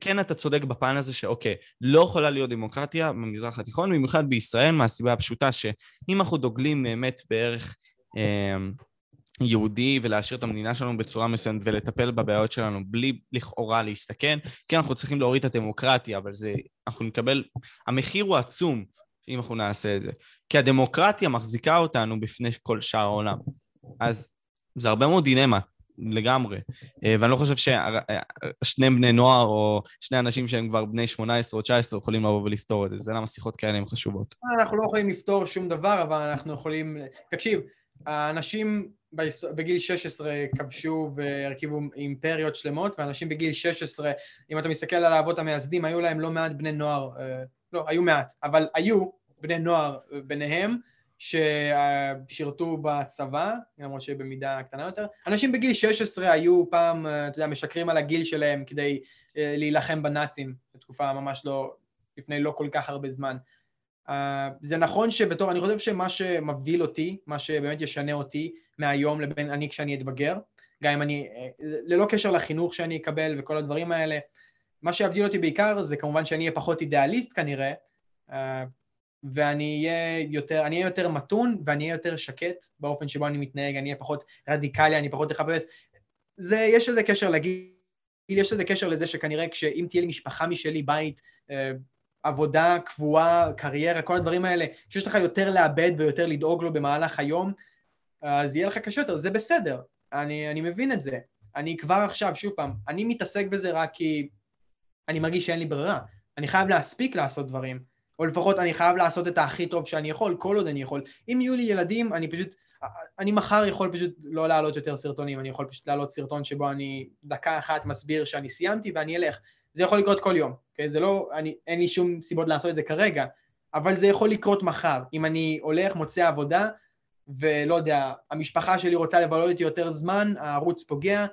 כן, אתה צודק בפן הזה שאוקיי, לא יכולה להיות דמוקרטיה במזרח התיכון, במיוחד בישראל, מהסיבה הפשוטה שאם אנחנו דוגלים באמת בערך אה, יהודי ולהשאיר את המדינה שלנו בצורה מסוימת ולטפל בבעיות שלנו בלי לכאורה להסתכן, כן, אנחנו צריכים להוריד את הדמוקרטיה, אבל זה, אנחנו נקבל, המחיר הוא עצום אם אנחנו נעשה את זה. כי הדמוקרטיה מחזיקה אותנו בפני כל שאר העולם. אז זה הרבה מאוד דילמה. לגמרי. אה, ואני לא חושב ששני בני נוער או שני אנשים שהם כבר בני 18 או 19 יכולים לבוא ולפתור את זה. זה למה שיחות כאלה הן חשובות. אנחנו לא יכולים לפתור שום דבר, אבל אנחנו יכולים... תקשיב, האנשים בגיל 16 כבשו והרכיבו אימפריות שלמות, ואנשים בגיל 16, אם אתה מסתכל על האבות המייסדים, היו להם לא מעט בני נוער, אה, לא, היו מעט, אבל היו בני נוער ביניהם, ששירתו בצבא, למרות שבמידה קטנה יותר. אנשים בגיל 16 היו פעם, אה, אתה יודע, משקרים על הגיל שלהם כדי אה, להילחם בנאצים, בתקופה ממש לא, לפני לא כל כך הרבה זמן. Uh, זה נכון שבתור, אני חושב שמה שמבדיל אותי, מה שבאמת ישנה אותי מהיום לבין אני כשאני אתבגר, גם אם אני, ללא קשר לחינוך שאני אקבל וכל הדברים האלה, מה שיבדיל אותי בעיקר זה כמובן שאני אהיה פחות אידיאליסט כנראה, ואני אהיה יותר, אני אהיה יותר מתון ואני אהיה יותר שקט באופן שבו אני מתנהג, אני אהיה פחות רדיקלי, אני פחות אחפש. זה, יש לזה קשר לגיל, יש לזה קשר לזה שכנראה כשאם תהיה לי משפחה משלי, בית, אה, עבודה קבועה, קריירה, כל הדברים האלה, שיש לך יותר לאבד ויותר לדאוג לו במהלך היום, אז יהיה לך קשה יותר, זה בסדר, אני, אני מבין את זה. אני כבר עכשיו, שוב פעם, אני מתעסק בזה רק כי אני מרגיש שאין לי ברירה. אני חייב להספיק לעשות דברים. או לפחות אני חייב לעשות את הכי טוב שאני יכול, כל עוד אני יכול. אם יהיו לי ילדים, אני פשוט, אני מחר יכול פשוט לא להעלות יותר סרטונים, אני יכול פשוט להעלות סרטון שבו אני דקה אחת מסביר שאני סיימתי ואני אלך. זה יכול לקרות כל יום, okay? זה לא, אני, אין לי שום סיבות לעשות את זה כרגע, אבל זה יכול לקרות מחר. אם אני הולך, מוצא עבודה, ולא יודע, המשפחה שלי רוצה לבלות איתי יותר זמן, הערוץ פוגע,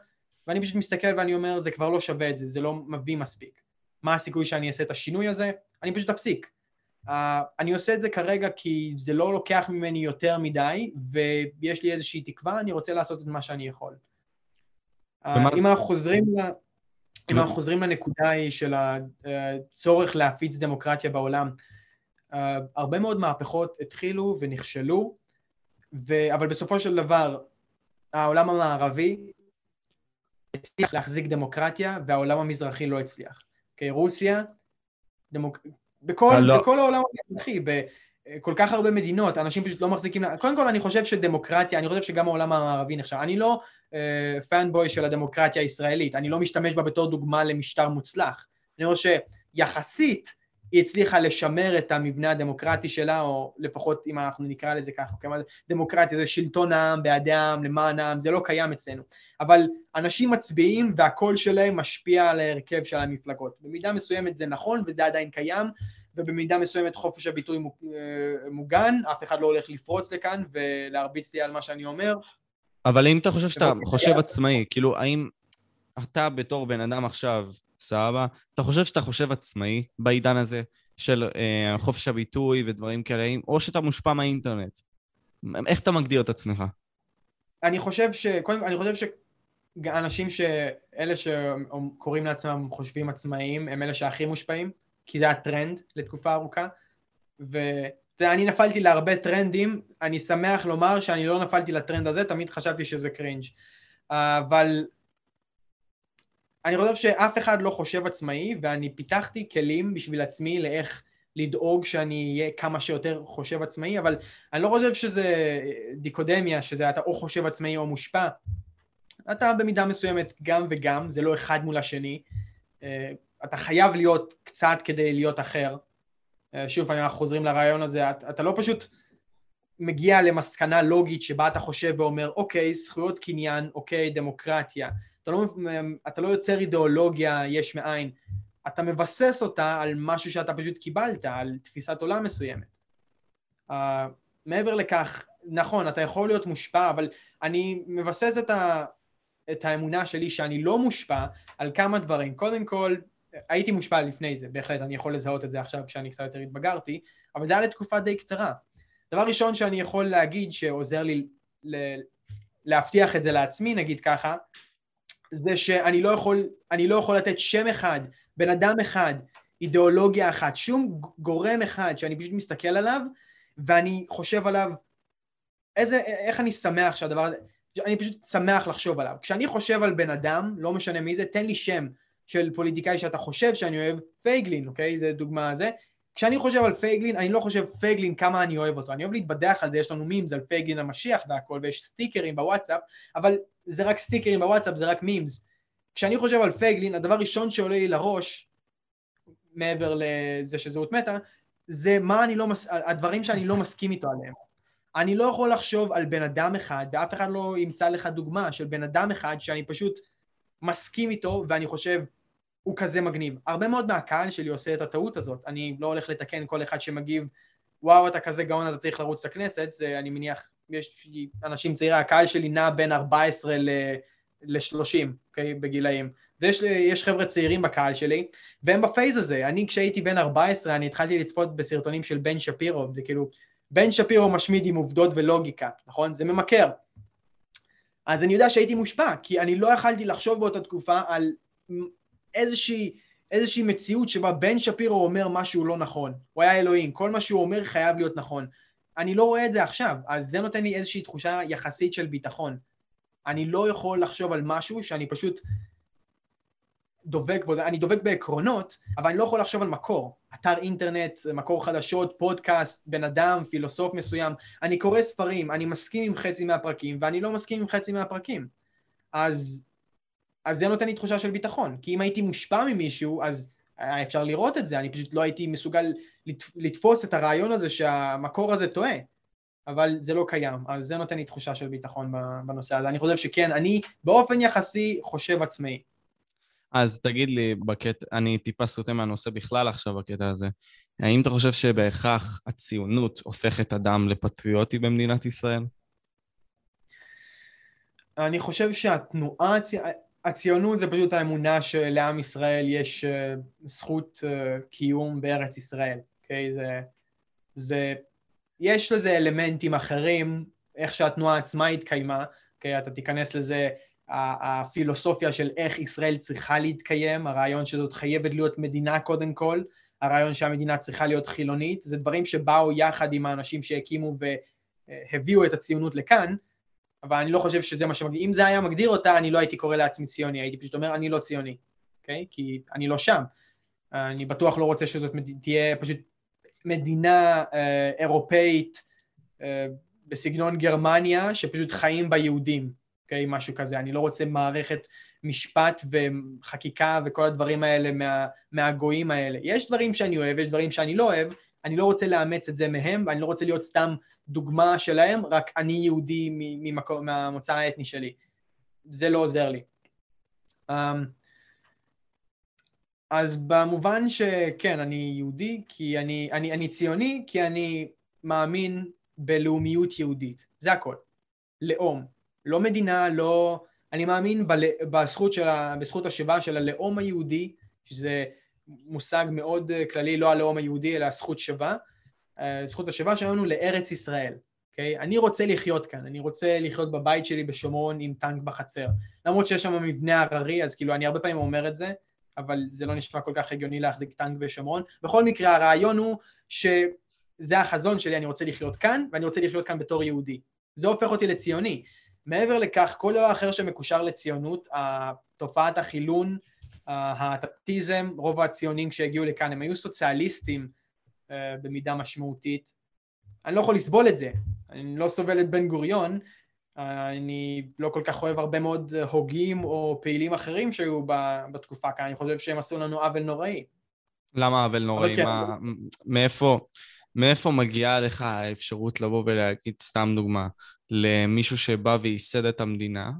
ואני פשוט מסתכל ואני אומר, זה כבר לא שווה את זה, זה לא מביא מספיק. מה הסיכוי שאני אעשה את השינוי הזה? אני פשוט אפסיק. Uh, אני עושה את זה כרגע כי זה לא לוקח ממני יותר מדי, ויש לי איזושהי תקווה, אני רוצה לעשות את מה שאני יכול. Uh, אם אנחנו חוזרים ל... אם אנחנו חוזרים לנקודה היא של הצורך להפיץ דמוקרטיה בעולם, uh, הרבה מאוד מהפכות התחילו ונכשלו, ו... אבל בסופו של דבר העולם המערבי הצליח להחזיק דמוקרטיה והעולם המזרחי לא הצליח. כי רוסיה, דמוק... בכל, לא. בכל העולם המזרחי, בכל כך הרבה מדינות, אנשים פשוט לא מחזיקים... קודם כל אני חושב שדמוקרטיה, אני חושב שגם העולם המערבי נחשב. אני לא פאנבוי uh, של הדמוקרטיה הישראלית, אני לא משתמש בה בתור דוגמה למשטר מוצלח. אני חושב שיחסית היא הצליחה לשמר את המבנה הדמוקרטי שלה, או לפחות אם אנחנו נקרא לזה ככה, כמה דמוקרטיה זה שלטון העם, בעדי העם, למען העם, זה לא קיים אצלנו. אבל אנשים מצביעים והקול שלהם משפיע על ההרכב של המפלגות. במידה מסוימת זה נכון וזה עדיין קיים, ובמידה מסוימת חופש הביטוי אה, מוגן, אף אחד לא הולך לפרוץ לכאן ולהרביץ לי על מה שאני אומר. אבל אם אתה חושב שאתה חושב עצמאי, כאילו, האם אתה בתור בן אדם עכשיו, סבבה? אתה חושב שאתה חושב עצמאי בעידן הזה של אה, חופש הביטוי ודברים כאלה, או שאתה מושפע מהאינטרנט? איך אתה מגדיר את עצמך? אני חושב ש... קודם אני חושב שאנשים שאלה שקוראים לעצמם חושבים עצמאיים, הם אלה שהכי מושפעים, כי זה הטרנד לתקופה ארוכה, ואני נפלתי להרבה טרנדים, אני שמח לומר שאני לא נפלתי לטרנד הזה, תמיד חשבתי שזה קרינג'. אבל אני חושב שאף אחד לא חושב עצמאי, ואני פיתחתי כלים בשביל עצמי לאיך לדאוג שאני אהיה כמה שיותר חושב עצמאי, אבל אני לא חושב שזה דיקודמיה, שזה אתה או חושב עצמאי או מושפע. אתה במידה מסוימת גם וגם, זה לא אחד מול השני. אה, אתה חייב להיות קצת כדי להיות אחר. אה, שוב, אנחנו חוזרים לרעיון הזה, אתה, לא פשוט מגיע למסקנה לוגית שבה אתה חושב ואומר, אוקיי, זכויות קניין, אוקיי, דמוקרטיה. אתה לא, אתה לא יוצר אידיאולוגיה יש מאין, אתה מבסס אותה על משהו שאתה פשוט קיבלת, על תפיסת עולם מסוימת. Uh, מעבר לכך, נכון, אתה יכול להיות מושפע, אבל אני מבסס את, ה, את האמונה שלי שאני לא מושפע על כמה דברים. קודם כל, הייתי מושפע לפני זה, בהחלט, אני יכול לזהות את זה עכשיו כשאני קצת יותר התבגרתי, אבל זה היה לתקופה די קצרה. דבר ראשון שאני יכול להגיד שעוזר לי ל- להבטיח את זה לעצמי, נגיד ככה, זה שאני לא יכול, לא יכול לתת שם אחד, בן אדם אחד, אידיאולוגיה אחת, שום גורם אחד שאני פשוט מסתכל עליו ואני חושב עליו, איזה, איך אני שמח שהדבר הזה, אני פשוט שמח לחשוב עליו. כשאני חושב על בן אדם, לא משנה מי זה, תן לי שם של פוליטיקאי שאתה חושב שאני אוהב, פייגלין, אוקיי? זה דוגמה זה. כשאני חושב על פייגלין, אני לא חושב פייגלין כמה אני אוהב אותו, אני אוהב להתבדח על זה, יש לנו מימס על פייגלין המשיח והכל, ויש סטיקרים בוואטסאפ, אבל זה רק סטיקרים בוואטסאפ, זה רק מימס. כשאני חושב על פייגלין, הדבר הראשון שעולה לי לראש, מעבר לזה שזהות מתה, זה מה אני לא, מס... הדברים שאני לא מסכים איתו עליהם. אני לא יכול לחשוב על בן אדם אחד, ואף אחד לא ימצא לך דוגמה של בן אדם אחד שאני פשוט מסכים איתו, ואני חושב, הוא כזה מגניב. הרבה מאוד מהקהל שלי עושה את הטעות הזאת, אני לא הולך לתקן כל אחד שמגיב, וואו, אתה כזה גאון, אתה צריך לרוץ לכנסת, זה אני מניח, יש אנשים צעירים, הקהל שלי נע בין 14 ל-30, אוקיי, בגילאים. ויש חבר'ה צעירים בקהל שלי, והם בפייז הזה. אני כשהייתי בן 14, אני התחלתי לצפות בסרטונים של בן שפירו, זה כאילו, בן שפירו משמיד עם עובדות ולוגיקה, נכון? זה ממכר. אז אני יודע שהייתי מושפע, כי אני לא יכלתי לחשוב באותה תקופה על איזושהי, איזושהי מציאות שבה בן שפירו אומר משהו לא נכון. הוא היה אלוהים, כל מה שהוא אומר חייב להיות נכון. אני לא רואה את זה עכשיו, אז זה נותן לי איזושהי תחושה יחסית של ביטחון. אני לא יכול לחשוב על משהו שאני פשוט דובק בו, אני דובק בעקרונות, אבל אני לא יכול לחשוב על מקור. אתר אינטרנט, מקור חדשות, פודקאסט, בן אדם, פילוסוף מסוים. אני קורא ספרים, אני מסכים עם חצי מהפרקים, ואני לא מסכים עם חצי מהפרקים. אז, אז זה נותן לי תחושה של ביטחון, כי אם הייתי מושפע ממישהו, אז אפשר לראות את זה, אני פשוט לא הייתי מסוגל לתפוס את הרעיון הזה שהמקור הזה טועה. אבל זה לא קיים, אז זה נותן לי תחושה של ביטחון בנושא הזה. אני חושב שכן, אני באופן יחסי חושב עצמאי. אז תגיד לי, בקטע, אני טיפה סוטה מהנושא בכלל עכשיו בקטע הזה. האם אתה חושב שבהכרח הציונות הופכת אדם לפטריוטי במדינת ישראל? אני חושב שהתנועה, הציונות זה פשוט האמונה שלעם ישראל יש אה, זכות אה, קיום בארץ ישראל, אוקיי? זה, זה, יש לזה אלמנטים אחרים, איך שהתנועה עצמה התקיימה, אוקיי? אתה תיכנס לזה הפילוסופיה של איך ישראל צריכה להתקיים, הרעיון שזאת חייבת להיות מדינה קודם כל, הרעיון שהמדינה צריכה להיות חילונית, זה דברים שבאו יחד עם האנשים שהקימו והביאו את הציונות לכאן, אבל אני לא חושב שזה מה שמגדיר, אם זה היה מגדיר אותה, אני לא הייתי קורא לעצמי ציוני, הייתי פשוט אומר, אני לא ציוני, אוקיי? Okay? כי אני לא שם. אני בטוח לא רוצה שזאת תהיה פשוט מדינה אה, אירופאית אה, בסגנון גרמניה, שפשוט חיים בה יהודים. אוקיי? משהו כזה. אני לא רוצה מערכת משפט וחקיקה וכל הדברים האלה מה, מהגויים האלה. יש דברים שאני אוהב, יש דברים שאני לא אוהב, אני לא רוצה לאמץ את זה מהם, ואני לא רוצה להיות סתם דוגמה שלהם, רק אני יהודי ממקור, מהמוצא האתני שלי. זה לא עוזר לי. Um, אז במובן שכן, אני יהודי, כי אני, אני, אני ציוני, כי אני מאמין בלאומיות יהודית. זה הכל. לאום. לא מדינה, לא... אני מאמין בל... בזכות, של ה... בזכות השיבה של הלאום היהודי, שזה מושג מאוד אה, כללי, לא הלאום היהודי, אלא הזכות שווה, זכות השיבה שלנו לארץ ישראל. Okay? אוקיי? אני רוצה לחיות כאן, אני רוצה לחיות בבית שלי בשומרון עם טנק בחצר. למרות שיש שם מבנה הררי, אז כאילו אני הרבה פעמים אומר את זה, אבל זה לא נשמע כל כך הגיוני להחזיק טנק בשומרון. בכל מקרה, הרעיון הוא שזה החזון שלי, אני רוצה לחיות כאן, ואני רוצה לחיות כאן בתור יהודי. זה הופך אותי לציוני. מעבר לכך, כל דבר אחר שמקושר לציונות, תופעת החילון, האטטיזם, רוב הציונים שהגיעו לכאן הם היו סוציאליסטים אה, במידה משמעותית. אני לא יכול לסבול את זה, אני לא סובל את בן גוריון, אני לא כל כך אוהב הרבה מאוד הוגים או פעילים אחרים שהיו בתקופה כאן, אני חושב שהם עשו לנו עוול נוראי. למה עוול נוראי? כן. מה, מאיפה, מאיפה מגיעה לך האפשרות לבוא ולהגיד, סתם דוגמה, למישהו שבא וייסד את המדינה,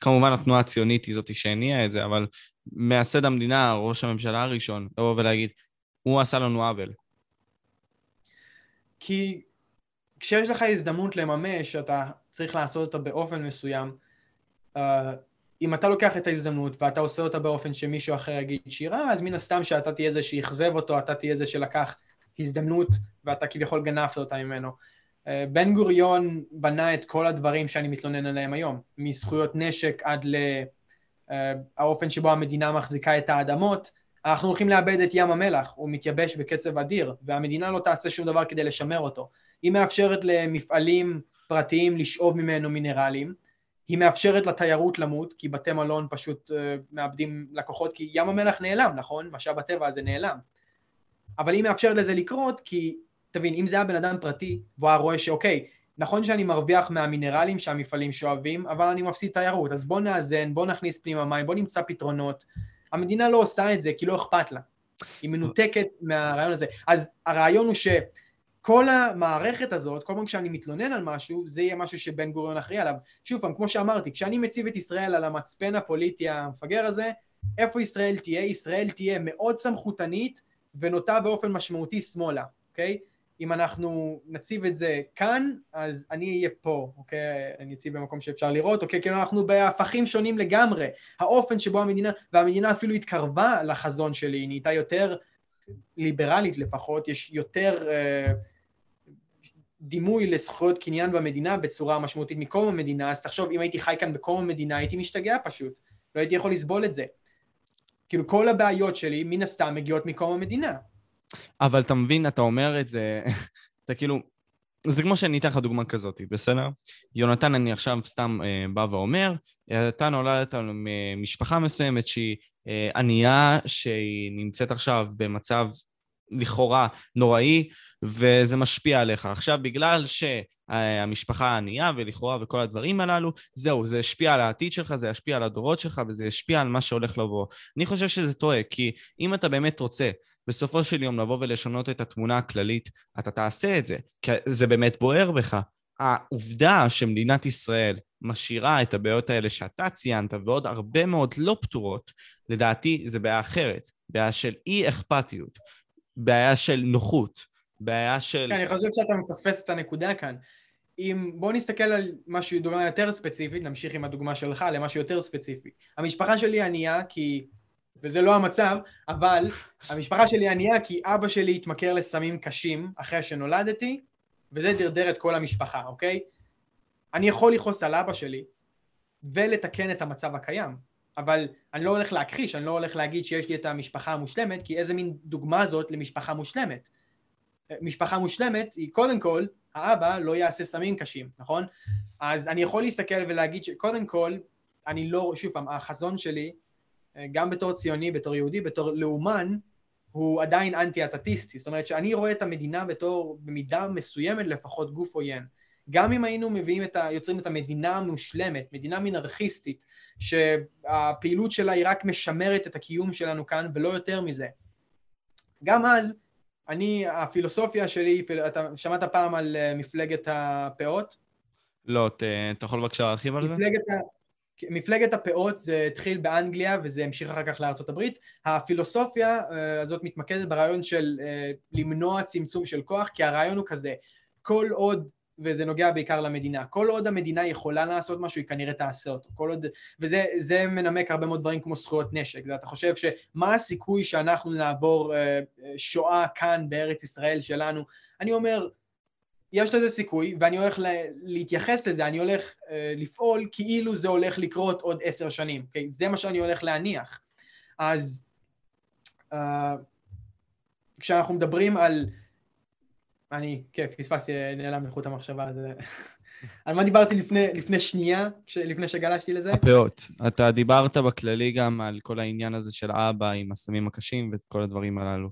כמובן התנועה הציונית היא זאתי שהניעה את זה, אבל מייסד המדינה, ראש הממשלה הראשון, לבוא ולהגיד, הוא עשה לנו עוול. כי כשיש לך הזדמנות לממש, אתה צריך לעשות אותה באופן מסוים. Uh, אם אתה לוקח את ההזדמנות ואתה עושה אותה באופן שמישהו אחר יגיד שהיא רעה, אז מן הסתם שאתה תהיה זה שאכזב אותו, אתה תהיה זה שלקח הזדמנות ואתה כביכול גנבת אותה ממנו. Uh, בן גוריון בנה את כל הדברים שאני מתלונן עליהם היום, מזכויות נשק עד לאופן uh, שבו המדינה מחזיקה את האדמות, אנחנו הולכים לאבד את ים המלח, הוא מתייבש בקצב אדיר, והמדינה לא תעשה שום דבר כדי לשמר אותו. היא מאפשרת למפעלים פרטיים לשאוב ממנו מינרלים, היא מאפשרת לתיירות למות, כי בתי מלון פשוט uh, מאבדים לקוחות, כי ים המלח נעלם, נכון? משאב הטבע הזה נעלם. אבל היא מאפשרת לזה לקרות, כי, תבין, אם זה היה בן אדם פרטי, והוא היה רואה שאוקיי, נכון שאני מרוויח מהמינרלים שהמפעלים שואבים, אבל אני מפסיד תיירות, אז בוא נאזן, בוא נכניס פנימה מים, בוא נמצא פתרונות. המדינה לא עושה את זה כי לא אכפת לה. היא מנותקת מהרעיון הזה. אז הרעיון הוא שכל המערכת הזאת, כל פעם כשאני מתלונן על משהו, זה יהיה משהו שבן גוריון אחראי עליו. שוב פעם, כמו שאמרתי, כשאני מציב את ישראל על המצפן הפוליטי המפגר הזה, איפה ישראל תהיה? ישראל תהיה מאוד סמכותנית ונוטה באופן משמעותי שמאלה, אוקיי? אם אנחנו נציב את זה כאן, אז אני אהיה פה, אוקיי? אני אציב במקום שאפשר לראות, אוקיי? כאילו אנחנו בהפכים שונים לגמרי. האופן שבו המדינה, והמדינה אפילו התקרבה לחזון שלי, היא נהייתה יותר ליברלית לפחות, יש יותר אה, דימוי לזכויות קניין במדינה בצורה משמעותית מקום המדינה, אז תחשוב, אם הייתי חי כאן בקום המדינה, הייתי משתגע פשוט. לא הייתי יכול לסבול את זה. כאילו כל הבעיות שלי, מן הסתם, מגיעות מקום המדינה. אבל אתה מבין, אתה אומר את זה, אתה כאילו, זה כמו שאני אתן לך דוגמה כזאת, בסדר? יונתן, אני עכשיו סתם אה, בא ואומר, אתה נולדת ממשפחה מסוימת שהיא אה, ענייה, שהיא נמצאת עכשיו במצב לכאורה נוראי, וזה משפיע עליך. עכשיו, בגלל שהמשפחה ענייה ולכאורה וכל הדברים הללו, זהו, זה ישפיע על העתיד שלך, זה ישפיע על הדורות שלך, וזה ישפיע על מה שהולך לבוא. אני חושב שזה טועה, כי אם אתה באמת רוצה בסופו של יום לבוא ולשנות את התמונה הכללית, אתה תעשה את זה, כי זה באמת בוער בך. העובדה שמדינת ישראל משאירה את הבעיות האלה שאתה ציינת ועוד הרבה מאוד לא פתורות, לדעתי זה בעיה אחרת, בעיה של אי אכפתיות, בעיה של נוחות, בעיה של... כן, אני חושב שאתה מפספס את הנקודה כאן. אם בוא נסתכל על משהו, דוגמה יותר ספציפית, נמשיך עם הדוגמה שלך למשהו יותר ספציפי. המשפחה שלי ענייה כי, וזה לא המצב, אבל המשפחה שלי ענייה כי אבא שלי התמכר לסמים קשים אחרי שנולדתי, וזה דרדר את כל המשפחה, אוקיי? אני יכול לכעוס על אבא שלי ולתקן את המצב הקיים, אבל אני לא הולך להכחיש, אני לא הולך להגיד שיש לי את המשפחה המושלמת, כי איזה מין דוגמה זאת למשפחה מושלמת? משפחה מושלמת היא קודם כל, האבא לא יעשה סמים קשים, נכון? אז אני יכול להסתכל ולהגיד שקודם כל, אני לא, שוב פעם, החזון שלי, גם בתור ציוני, בתור יהודי, בתור לאומן, הוא עדיין אנטי-אטטיסטי, זאת אומרת שאני רואה את המדינה בתור, במידה מסוימת לפחות, גוף עוין. גם אם היינו מביאים את ה... יוצרים את המדינה המושלמת, מדינה מינרכיסטית, שהפעילות שלה היא רק משמרת את הקיום שלנו כאן ולא יותר מזה. גם אז, אני, הפילוסופיה שלי, אתה שמעת פעם על אה, מפלגת הפאות? לא, אתה יכול בבקשה להרחיב על זה? מפלגת, מפלגת הפאות זה התחיל באנגליה וזה המשיך אחר כך הברית. הפילוסופיה אה, הזאת מתמקדת ברעיון של אה, למנוע צמצום של כוח, כי הרעיון הוא כזה, כל עוד וזה נוגע בעיקר למדינה. כל עוד המדינה יכולה לעשות משהו, היא כנראה תעשה אותו. כל עוד... וזה מנמק הרבה מאוד דברים כמו זכויות נשק. ואתה חושב שמה הסיכוי שאנחנו נעבור אה, שואה כאן בארץ ישראל שלנו? אני אומר, יש לזה סיכוי, ואני הולך לה, להתייחס לזה, אני הולך uh, לפעול כאילו זה הולך לקרות עוד עשר שנים, okay? זה מה שאני הולך להניח. אז uh, כשאנחנו מדברים על אני, כן, פספסתי, נעלם מחוט המחשבה, הזה. על מה דיברתי לפני, לפני שנייה, לפני שגלשתי לזה? הפאות. אתה דיברת בכללי גם על כל העניין הזה של אבא עם הסמים הקשים ואת כל הדברים הללו.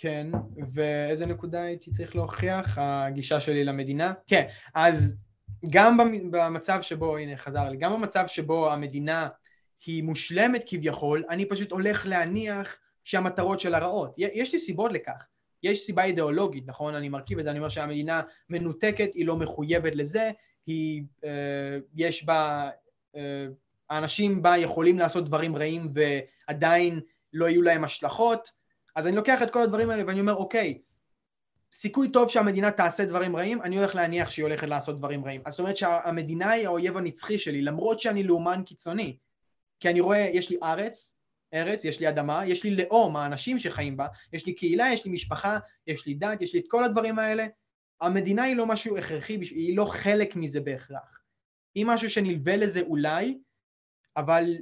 כן, ואיזה נקודה הייתי צריך להוכיח? הגישה שלי למדינה? כן, אז גם במצב שבו, הנה חזר לי, גם במצב שבו המדינה היא מושלמת כביכול, אני פשוט הולך להניח שהמטרות שלה רעות. יש לי סיבות לכך. יש סיבה אידיאולוגית, נכון? אני מרכיב את זה, אני אומר שהמדינה מנותקת, היא לא מחויבת לזה, היא, אה, יש בה, אה, האנשים בה יכולים לעשות דברים רעים ועדיין לא יהיו להם השלכות, אז אני לוקח את כל הדברים האלה ואני אומר, אוקיי, סיכוי טוב שהמדינה תעשה דברים רעים, אני הולך להניח שהיא הולכת לעשות דברים רעים. אז זאת אומרת שהמדינה היא האויב הנצחי שלי, למרות שאני לאומן קיצוני. כי אני רואה, יש לי ארץ, ארץ, יש לי אדמה, יש לי לאום, האנשים שחיים בה, יש לי קהילה, יש לי משפחה, יש לי דת, יש לי את כל הדברים האלה. המדינה היא לא משהו הכרחי, היא לא חלק מזה בהכרח. היא משהו שנלווה לזה אולי, אבל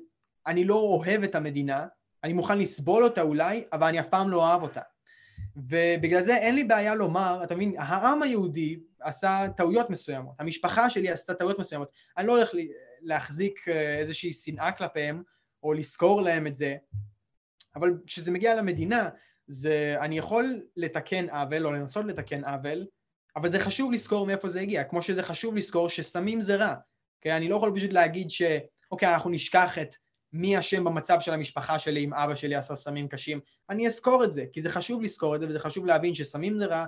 אני לא אוהב את המדינה, אני מוכן לסבול אותה אולי, אבל אני אף פעם לא אוהב אותה. ובגלל זה אין לי בעיה לומר, אתה מבין, העם היהודי עשה טעויות מסוימות, המשפחה שלי עשתה טעויות מסוימות, אני לא הולך להחזיק אה, איזושהי שנאה כלפיהם, או לזכור להם את זה, אבל כשזה מגיע למדינה, זה, אני יכול לתקן עוול, או לנסות לתקן עוול, אבל זה חשוב לזכור מאיפה זה הגיע, כמו שזה חשוב לזכור שסמים זה רע, כי אני לא יכול פשוט להגיד שאוקיי, אנחנו נשכח את מי אשם במצב של המשפחה שלי אם אבא שלי עשה סמים קשים, אני אזכור את זה, כי זה חשוב לזכור את זה, וזה חשוב להבין שסמים זה רע,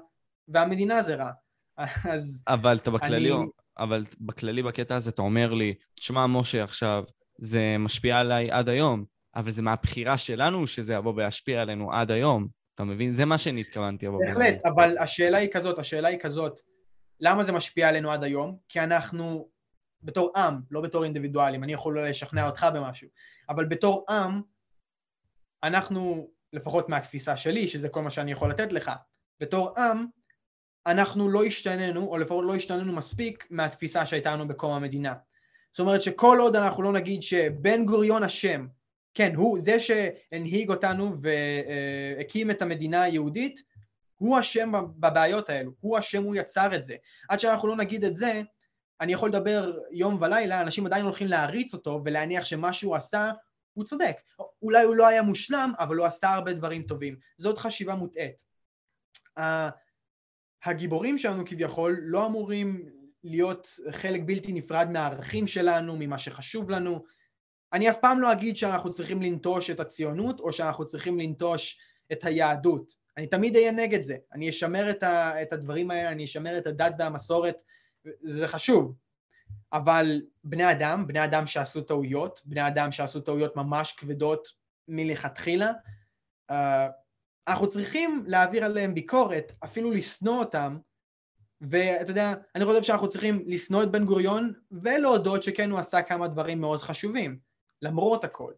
והמדינה זה רע. אז... אבל אתה בכללי, אני... אבל בכללי בקטע הזה אתה אומר לי, תשמע, משה, עכשיו, זה משפיע עליי עד היום, אבל זה מהבחירה שלנו שזה יבוא וישפיע עלינו עד היום. אתה מבין? זה מה שאני התכוונתי. בהחלט, אבל השאלה היא כזאת, השאלה היא כזאת, למה זה משפיע עלינו עד היום? כי אנחנו בתור עם, לא בתור אינדיבידואלים, אני יכול לשכנע אותך במשהו, אבל בתור עם, אנחנו, לפחות מהתפיסה שלי, שזה כל מה שאני יכול לתת לך, בתור עם, אנחנו לא השתננו, או לפחות לא השתננו מספיק מהתפיסה שהייתה לנו בקום המדינה. זאת אומרת שכל עוד אנחנו לא נגיד שבן גוריון אשם, כן, הוא, זה שהנהיג אותנו והקים את המדינה היהודית, הוא אשם בבעיות האלו, הוא אשם, הוא יצר את זה. עד שאנחנו לא נגיד את זה, אני יכול לדבר יום ולילה, אנשים עדיין הולכים להריץ אותו ולהניח שמה שהוא עשה הוא צודק. אולי הוא לא היה מושלם, אבל הוא עשה הרבה דברים טובים. זאת חשיבה מוטעית. הגיבורים שלנו כביכול לא אמורים להיות חלק בלתי נפרד מהערכים שלנו, ממה שחשוב לנו. אני אף פעם לא אגיד שאנחנו צריכים לנטוש את הציונות או שאנחנו צריכים לנטוש את היהדות. אני תמיד אהיה נגד זה. אני אשמר את, ה, את הדברים האלה, אני אשמר את הדת והמסורת, זה חשוב. אבל בני אדם, בני אדם שעשו טעויות, בני אדם שעשו טעויות ממש כבדות מלכתחילה, uh, אנחנו צריכים להעביר עליהם ביקורת, אפילו לשנוא אותם, ואתה יודע, אני חושב שאנחנו צריכים לשנוא את בן גוריון ולהודות שכן הוא עשה כמה דברים מאוד חשובים, למרות הכל.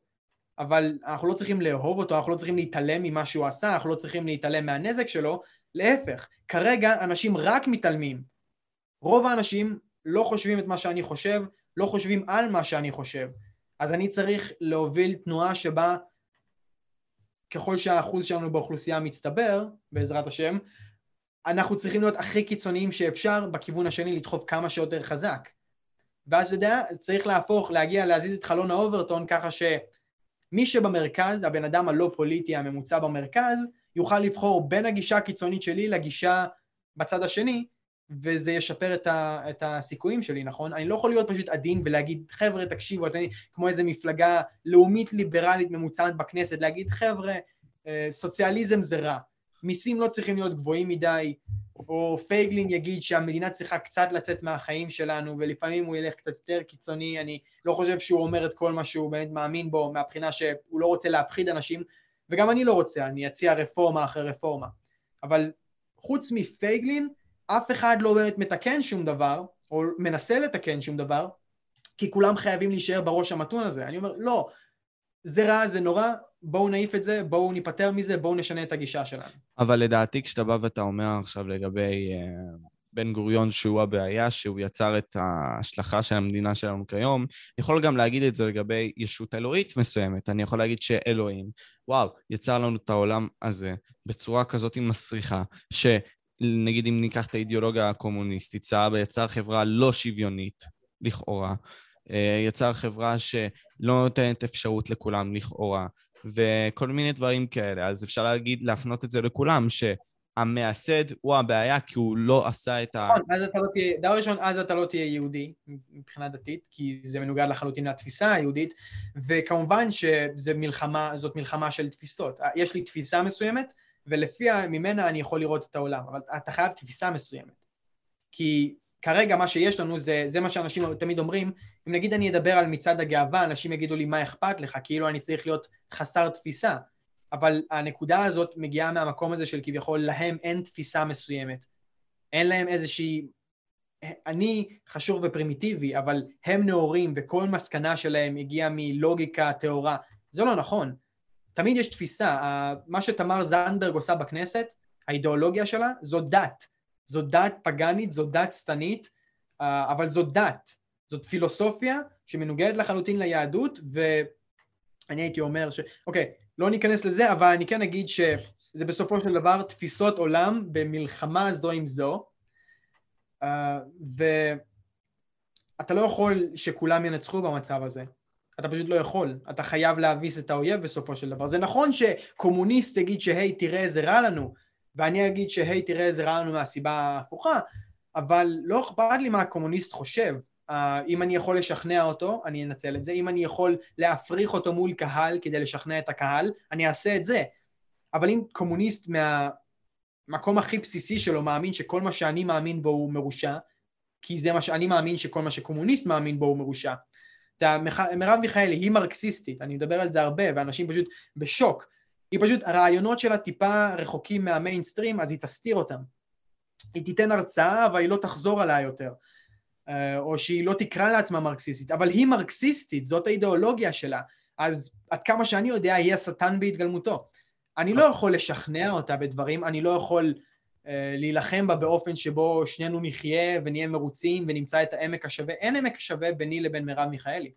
אבל אנחנו לא צריכים לאהוב אותו, אנחנו לא צריכים להתעלם ממה שהוא עשה, אנחנו לא צריכים להתעלם מהנזק שלו, להפך, כרגע אנשים רק מתעלמים. רוב האנשים לא חושבים את מה שאני חושב, לא חושבים על מה שאני חושב. אז אני צריך להוביל תנועה שבה ככל שהאחוז שלנו באוכלוסייה מצטבר, בעזרת השם, אנחנו צריכים להיות הכי קיצוניים שאפשר בכיוון השני לדחוף כמה שיותר חזק. ואז אתה יודע, צריך להפוך, להגיע, להזיז את חלון האוברטון ככה שמי שבמרכז, הבן אדם הלא פוליטי הממוצע במרכז, יוכל לבחור בין הגישה הקיצונית שלי לגישה בצד השני, וזה ישפר את, ה, את הסיכויים שלי, נכון? אני לא יכול להיות פשוט עדין ולהגיד, חבר'ה, תקשיבו, אתם כמו איזה מפלגה לאומית ליברלית ממוצעת בכנסת, להגיד, חבר'ה, אה, סוציאליזם זה רע, מיסים לא צריכים להיות גבוהים מדי, או פייגלין יגיד שהמדינה צריכה קצת לצאת מהחיים שלנו, ולפעמים הוא ילך קצת יותר קיצוני, אני לא חושב שהוא אומר את כל מה שהוא באמת מאמין בו, מהבחינה שהוא לא רוצה להפחיד אנשים, וגם אני לא רוצה, אני אציע רפורמה אחרי רפורמה. אבל חוץ מפייגלין, אף אחד לא באמת מתקן שום דבר, או מנסה לתקן שום דבר, כי כולם חייבים להישאר בראש המתון הזה. אני אומר, לא, זה רע, זה נורא, בואו נעיף את זה, בואו ניפטר מזה, בואו נשנה את הגישה שלנו. אבל לדעתי, כשאתה בא ואתה אומר עכשיו לגבי uh, בן גוריון שהוא הבעיה, שהוא יצר את ההשלכה של המדינה שלנו כיום, יכול גם להגיד את זה לגבי ישות אלוהית מסוימת. אני יכול להגיד שאלוהים, וואו, יצר לנו את העולם הזה בצורה כזאת מסריחה, ש... נגיד אם ניקח את האידיאולוגיה הקומוניסטית, צה"ל יצר חברה לא שוויונית, לכאורה, אה, יצר חברה שלא נותנת אפשרות לכולם, לכאורה, וכל מיני דברים כאלה. אז אפשר להגיד, להפנות את זה לכולם, שהמייסד הוא הבעיה כי הוא לא עשה את ה... נכון, אז אתה לא תהיה, דבר ראשון, אז אתה לא תהיה יהודי מבחינה דתית, כי זה מנוגד לחלוטין לתפיסה היהודית, וכמובן שזאת מלחמה, מלחמה של תפיסות. יש לי תפיסה מסוימת, ולפי ממנה אני יכול לראות את העולם, אבל אתה חייב תפיסה מסוימת. כי כרגע מה שיש לנו זה, זה מה שאנשים תמיד אומרים, אם נגיד אני אדבר על מצעד הגאווה, אנשים יגידו לי מה אכפת לך, כאילו אני צריך להיות חסר תפיסה. אבל הנקודה הזאת מגיעה מהמקום הזה של כביכול להם אין תפיסה מסוימת. אין להם איזושהי... אני חשוב ופרימיטיבי, אבל הם נאורים וכל מסקנה שלהם הגיעה מלוגיקה טהורה. זה לא נכון. תמיד יש תפיסה. מה שתמר זנדברג עושה בכנסת, האידיאולוגיה שלה, זו דת. זו דת פגאנית, זו דת שטנית, אבל זו דת. זאת פילוסופיה שמנוגדת לחלוטין ליהדות, ואני הייתי אומר ש... אוקיי, לא ניכנס לזה, אבל אני כן אגיד שזה בסופו של דבר תפיסות עולם במלחמה זו עם זו, uh, ואתה לא יכול שכולם ינצחו במצב הזה. אתה פשוט לא יכול, אתה חייב להביס את האויב בסופו של דבר. זה נכון שקומוניסט יגיד שהי תראה איזה רע לנו, ואני אגיד שהי תראה איזה רע לנו מהסיבה ההפוכה, אבל לא אכפת לי מה הקומוניסט חושב. Uh, אם אני יכול לשכנע אותו, אני אנצל את זה. אם אני יכול להפריך אותו מול קהל כדי לשכנע את הקהל, אני אעשה את זה. אבל אם קומוניסט מהמקום הכי בסיסי שלו מאמין שכל מה שאני מאמין בו הוא מרושע, כי זה מה שאני מאמין שכל מה שקומוניסט מאמין בו הוא מרושע. מרב מיכאלי היא מרקסיסטית, אני מדבר על זה הרבה, ואנשים פשוט בשוק. היא פשוט, הרעיונות שלה טיפה רחוקים מהמיינסטרים, אז היא תסתיר אותם. היא תיתן הרצאה, אבל היא לא תחזור עליה יותר. אה, או שהיא לא תקרא לעצמה מרקסיסטית, אבל היא מרקסיסטית, זאת האידיאולוגיה שלה. אז עד כמה שאני יודע, היא השטן בהתגלמותו. אני לא יכול לשכנע אותה בדברים, אני לא יכול uh, להילחם בה באופן שבו שנינו נחיה ונהיה מרוצים ונמצא את העמק השווה. אין עמק שווה ביני לבין מרב מיכאלי.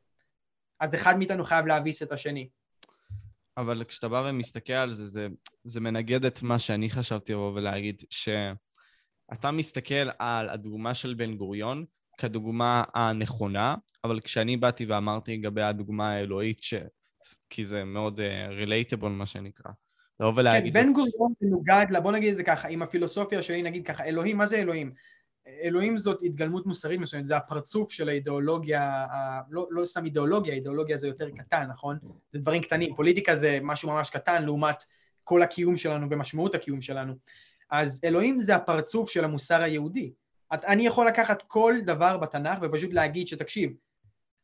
אז אחד מאיתנו חייב להביס את השני. אבל כשאתה בא ומסתכל על זה, זה, זה מנגד את מה שאני חשבתי לבוא ולהגיד, שאתה מסתכל על הדוגמה של בן גוריון כדוגמה הנכונה, אבל כשאני באתי ואמרתי לגבי הדוגמה האלוהית, ש... כי זה מאוד רילייטבול uh, מה שנקרא. לבוא ולהגיד... כן, בן גוריון מנוגד, בוא נגיד את זה ככה, עם הפילוסופיה שלי נגיד ככה, אלוהים, מה זה אלוהים? אלוהים זאת התגלמות מוסרית מסוימת, זה הפרצוף של האידיאולוגיה, ה... לא, לא סתם אידיאולוגיה, אידיאולוגיה זה יותר קטן, נכון? זה דברים קטנים, פוליטיקה זה משהו ממש קטן לעומת כל הקיום שלנו ומשמעות הקיום שלנו. אז אלוהים זה הפרצוף של המוסר היהודי. אני יכול לקחת כל דבר בתנ"ך ופשוט להגיד שתקשיב,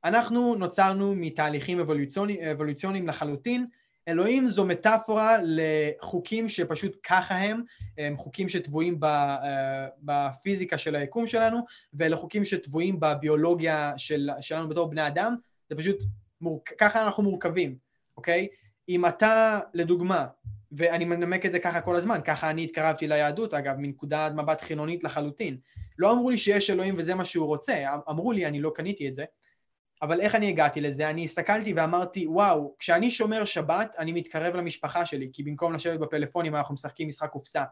אנחנו נוצרנו מתהליכים אבולוציוני, אבולוציוניים לחלוטין, אלוהים זו מטאפורה לחוקים שפשוט ככה הם, הם חוקים שטבועים אה, בפיזיקה של היקום שלנו, ואלה חוקים שטבועים בביולוגיה של, שלנו בתור בני אדם, זה פשוט, מור... ככה אנחנו מורכבים, אוקיי? אם אתה, לדוגמה, ואני מנמק את זה ככה כל הזמן, ככה אני התקרבתי ליהדות אגב, מנקודת מבט חילונית לחלוטין, לא אמרו לי שיש אלוהים וזה מה שהוא רוצה, אמ, אמרו לי, אני לא קניתי את זה, אבל איך אני הגעתי לזה? אני הסתכלתי ואמרתי, וואו, כשאני שומר שבת, אני מתקרב למשפחה שלי, כי במקום לשבת בפלאפונים אנחנו משחקים משחק קופסה.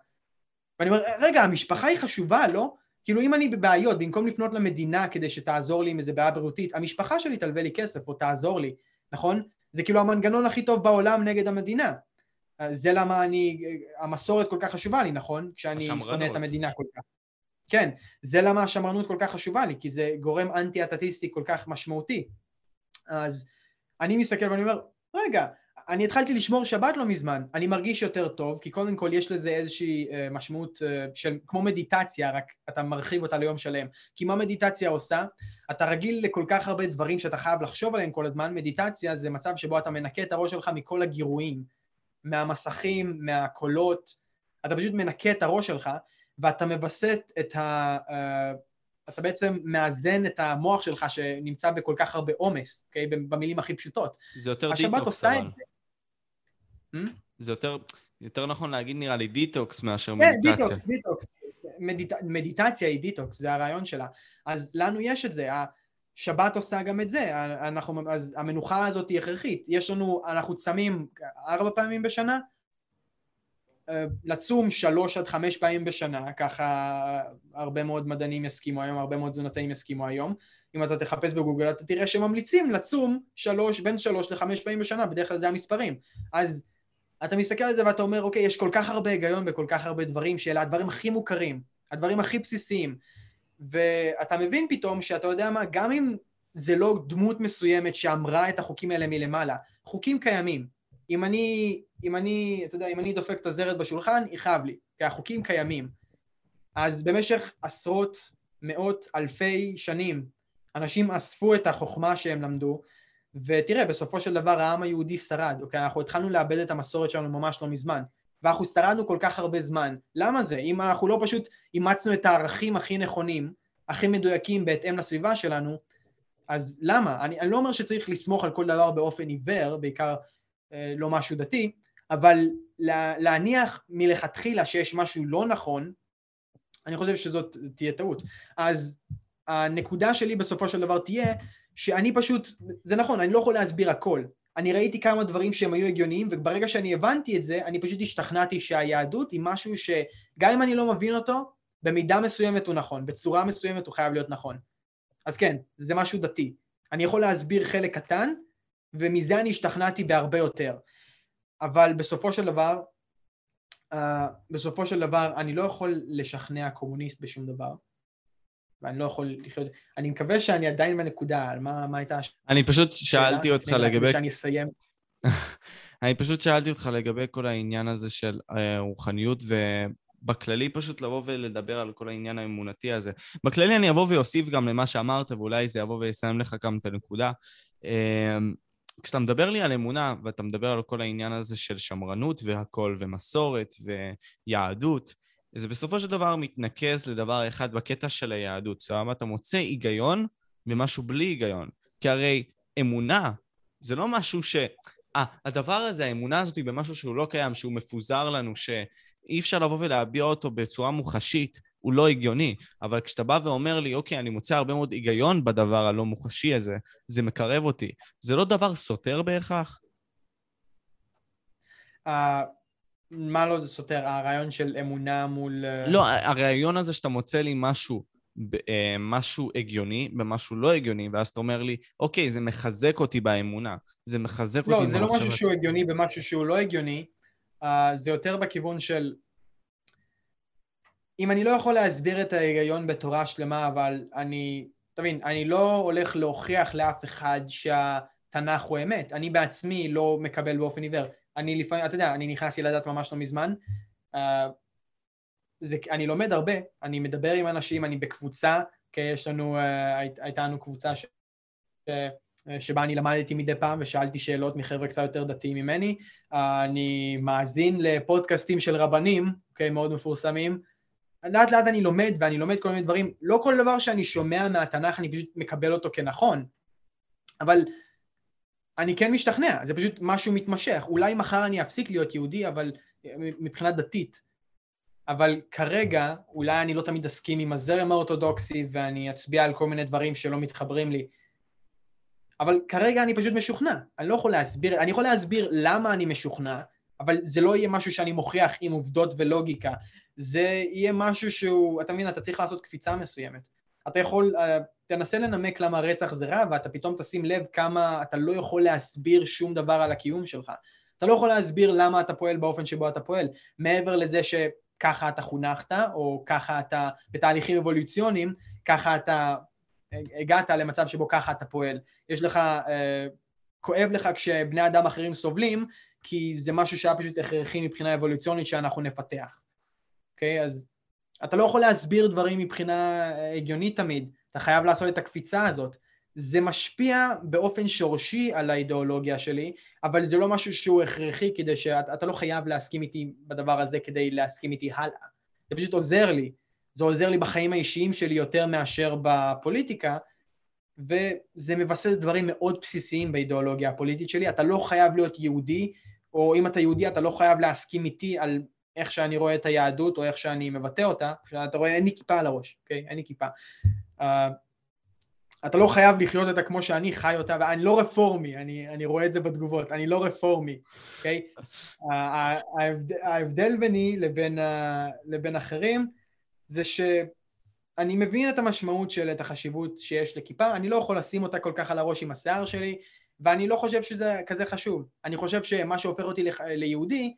ואני אומר, רגע, המשפחה היא חשובה, לא? כאילו אם אני בבעיות, במקום לפנות למדינה כדי שתעזור לי עם איזה בעיה בריאותית, המשפחה שלי תלווה לי כסף או תעזור לי, נכון? זה כאילו המנגנון הכי טוב בעולם נגד המדינה. זה למה אני, המסורת כל כך חשובה לי, נכון? כשאני שונא את המדינה כל כך. כן, זה למה השמרנות כל כך חשובה לי, כי זה גורם אנטי-אטטיסטי כל כך משמעותי. אז אני מסתכל ואני אומר, רגע, אני התחלתי לשמור שבת לא מזמן, אני מרגיש יותר טוב, כי קודם כל יש לזה איזושהי uh, משמעות uh, של כמו מדיטציה, רק אתה מרחיב אותה ליום שלם. כי מה מדיטציה עושה? אתה רגיל לכל כך הרבה דברים שאתה חייב לחשוב עליהם כל הזמן, מדיטציה זה מצב שבו אתה מנקה את הראש שלך מכל הגירויים, מהמסכים, מהקולות, אתה פשוט מנקה את הראש שלך, ואתה מווסת את ה... Uh, אתה בעצם מאזן את המוח שלך שנמצא בכל כך הרבה עומס, אוקיי? במילים הכי פשוטות. זה יותר דיטוקס, עושה את זה. Hmm? זה יותר, יותר נכון להגיד נראה לי דיטוקס מאשר כן, מדיטציה. כן, דיטוקס, דיטוקס. מדיט... מדיטציה היא דיטוקס, זה הרעיון שלה. אז לנו יש את זה, השבת עושה גם את זה, אנחנו, אז המנוחה הזאת היא הכרחית. יש לנו, אנחנו צמים ארבע פעמים בשנה, לצום שלוש עד חמש פעמים בשנה, ככה הרבה מאוד מדענים יסכימו היום, הרבה מאוד תזונתאים יסכימו היום. אם אתה תחפש בגוגל אתה תראה שממליצים לצום שלוש, בין שלוש לחמש פעמים בשנה, בדרך כלל זה המספרים. אז אתה מסתכל על זה ואתה אומר, אוקיי, יש כל כך הרבה היגיון בכל כך הרבה דברים, שאלה הדברים הכי מוכרים, הדברים הכי בסיסיים. ואתה מבין פתאום שאתה יודע מה, גם אם זה לא דמות מסוימת שאמרה את החוקים האלה מלמעלה, חוקים קיימים. אם אני, אם אני, אתה יודע, אם אני דופק את הזרת בשולחן, יכאב לי, כי החוקים קיימים. אז במשך עשרות, מאות, אלפי שנים, אנשים אספו את החוכמה שהם למדו, ותראה, בסופו של דבר העם היהודי שרד, אוקיי? אנחנו התחלנו לאבד את המסורת שלנו ממש לא מזמן, ואנחנו שרדנו כל כך הרבה זמן. למה זה? אם אנחנו לא פשוט אימצנו את הערכים הכי נכונים, הכי מדויקים בהתאם לסביבה שלנו, אז למה? אני, אני לא אומר שצריך לסמוך על כל דבר באופן עיוור, בעיקר לא משהו דתי, אבל לה, להניח מלכתחילה שיש משהו לא נכון, אני חושב שזאת תהיה טעות. אז הנקודה שלי בסופו של דבר תהיה שאני פשוט, זה נכון, אני לא יכול להסביר הכל. אני ראיתי כמה דברים שהם היו הגיוניים, וברגע שאני הבנתי את זה, אני פשוט השתכנעתי שהיהדות היא משהו שגם אם אני לא מבין אותו, במידה מסוימת הוא נכון, בצורה מסוימת הוא חייב להיות נכון. אז כן, זה משהו דתי. אני יכול להסביר חלק קטן, ומזה אני השתכנעתי בהרבה יותר. אבל בסופו של דבר, uh, בסופו של דבר אני לא יכול לשכנע קומוניסט בשום דבר. ואני לא יכול לחיות... אני מקווה שאני עדיין בנקודה, על מה, מה הייתה השאלה. אני פשוט שאלתי אותך לגבי... שאני אסיים. אני פשוט שאלתי אותך לגבי כל העניין הזה של אה, רוחניות, ובכללי פשוט לבוא ולדבר על כל העניין האמונתי הזה. בכללי אני אבוא ואוסיף גם למה שאמרת, ואולי זה יבוא ויסיים לך גם את הנקודה. כשאתה מדבר לי על אמונה, ואתה מדבר על כל העניין הזה של שמרנות והכול, ומסורת ויהדות, זה בסופו של דבר מתנקז לדבר אחד בקטע של היהדות. אומרת, אתה מוצא היגיון במשהו בלי היגיון. כי הרי אמונה זה לא משהו ש... אה, הדבר הזה, האמונה הזאת היא במשהו שהוא לא קיים, שהוא מפוזר לנו, שאי אפשר לבוא ולהביע אותו בצורה מוחשית, הוא לא הגיוני. אבל כשאתה בא ואומר לי, אוקיי, אני מוצא הרבה מאוד היגיון בדבר הלא מוחשי הזה, זה מקרב אותי. זה לא דבר סותר בהכרח? Uh, מה לא סותר? הרעיון של אמונה מול... אה, לא, הרעיון הזה שאתה מוצא לי משהו, אה, משהו הגיוני במשהו לא הגיוני, ואז אתה אומר לי, אוקיי, זה מחזק אותי באמונה, זה מחזק לא, אותי... לא, זה לא משהו שהוא הגיוני במשהו שהוא לא הגיוני, uh, זה יותר בכיוון של... אם אני לא יכול להסביר את ההיגיון בתורה שלמה, אבל אני... תבין, אני לא הולך להוכיח לאף אחד שהתנ"ך הוא אמת, אני בעצמי לא מקבל באופן עיוור. אני לפעמים, אתה יודע, אני נכנסתי לדת ממש לא מזמן, uh, זה, אני לומד הרבה, אני מדבר עם אנשים, אני בקבוצה, כי יש לנו, uh, הייתה לנו קבוצה ש, ש, שבה אני למדתי מדי פעם ושאלתי שאלות מחבר'ה קצת יותר דתיים ממני, uh, אני מאזין לפודקאסטים של רבנים, אוקיי, okay, מאוד מפורסמים, לאט לאט אני לומד ואני לומד כל מיני דברים, לא כל דבר שאני שומע מהתנ"ך אני פשוט מקבל אותו כנכון, אבל אני כן משתכנע, זה פשוט משהו מתמשך. אולי מחר אני אפסיק להיות יהודי, אבל מבחינה דתית. אבל כרגע, אולי אני לא תמיד אסכים עם הזרם האורתודוקסי ואני אצביע על כל מיני דברים שלא מתחברים לי. אבל כרגע אני פשוט משוכנע. אני לא יכול להסביר, אני יכול להסביר למה אני משוכנע, אבל זה לא יהיה משהו שאני מוכיח עם עובדות ולוגיקה. זה יהיה משהו שהוא, אתה מבין, אתה צריך לעשות קפיצה מסוימת. אתה יכול, אה, תנסה לנמק למה רצח זה רע, ואתה פתאום תשים לב כמה אתה לא יכול להסביר שום דבר על הקיום שלך. אתה לא יכול להסביר למה אתה פועל באופן שבו אתה פועל, מעבר לזה שככה אתה חונכת, או ככה אתה בתהליכים אבולוציוניים, ככה אתה הגעת למצב שבו ככה אתה פועל. יש לך, אה, כואב לך כשבני אדם אחרים סובלים, כי זה משהו שהיה פשוט הכרחי מבחינה אבולוציונית שאנחנו נפתח. אוקיי? Okay? אז אתה לא יכול להסביר דברים מבחינה אה, הגיונית תמיד, אתה חייב לעשות את הקפיצה הזאת. זה משפיע באופן שורשי על האידיאולוגיה שלי, אבל זה לא משהו שהוא הכרחי כדי שאתה לא חייב להסכים איתי בדבר הזה כדי להסכים איתי הלאה. זה פשוט עוזר לי. זה עוזר לי בחיים האישיים שלי יותר מאשר בפוליטיקה, וזה מבסס דברים מאוד בסיסיים באידיאולוגיה הפוליטית שלי. אתה לא חייב להיות יהודי, או אם אתה יהודי אתה לא חייב להסכים איתי על איך שאני רואה את היהדות או איך שאני מבטא אותה, אתה רואה אין לי כיפה על הראש, אוקיי? אין לי כיפה. Uh, אתה לא חייב לחיות אותה כמו שאני חי אותה, ואני לא רפורמי, אני, אני רואה את זה בתגובות, אני לא רפורמי, אוקיי? Okay? Uh, ההבדל, ההבדל ביני לבין, לבין אחרים זה שאני מבין את המשמעות של את החשיבות שיש לכיפה, אני לא יכול לשים אותה כל כך על הראש עם השיער שלי, ואני לא חושב שזה כזה חשוב. אני חושב שמה שהופך אותי ליהודי,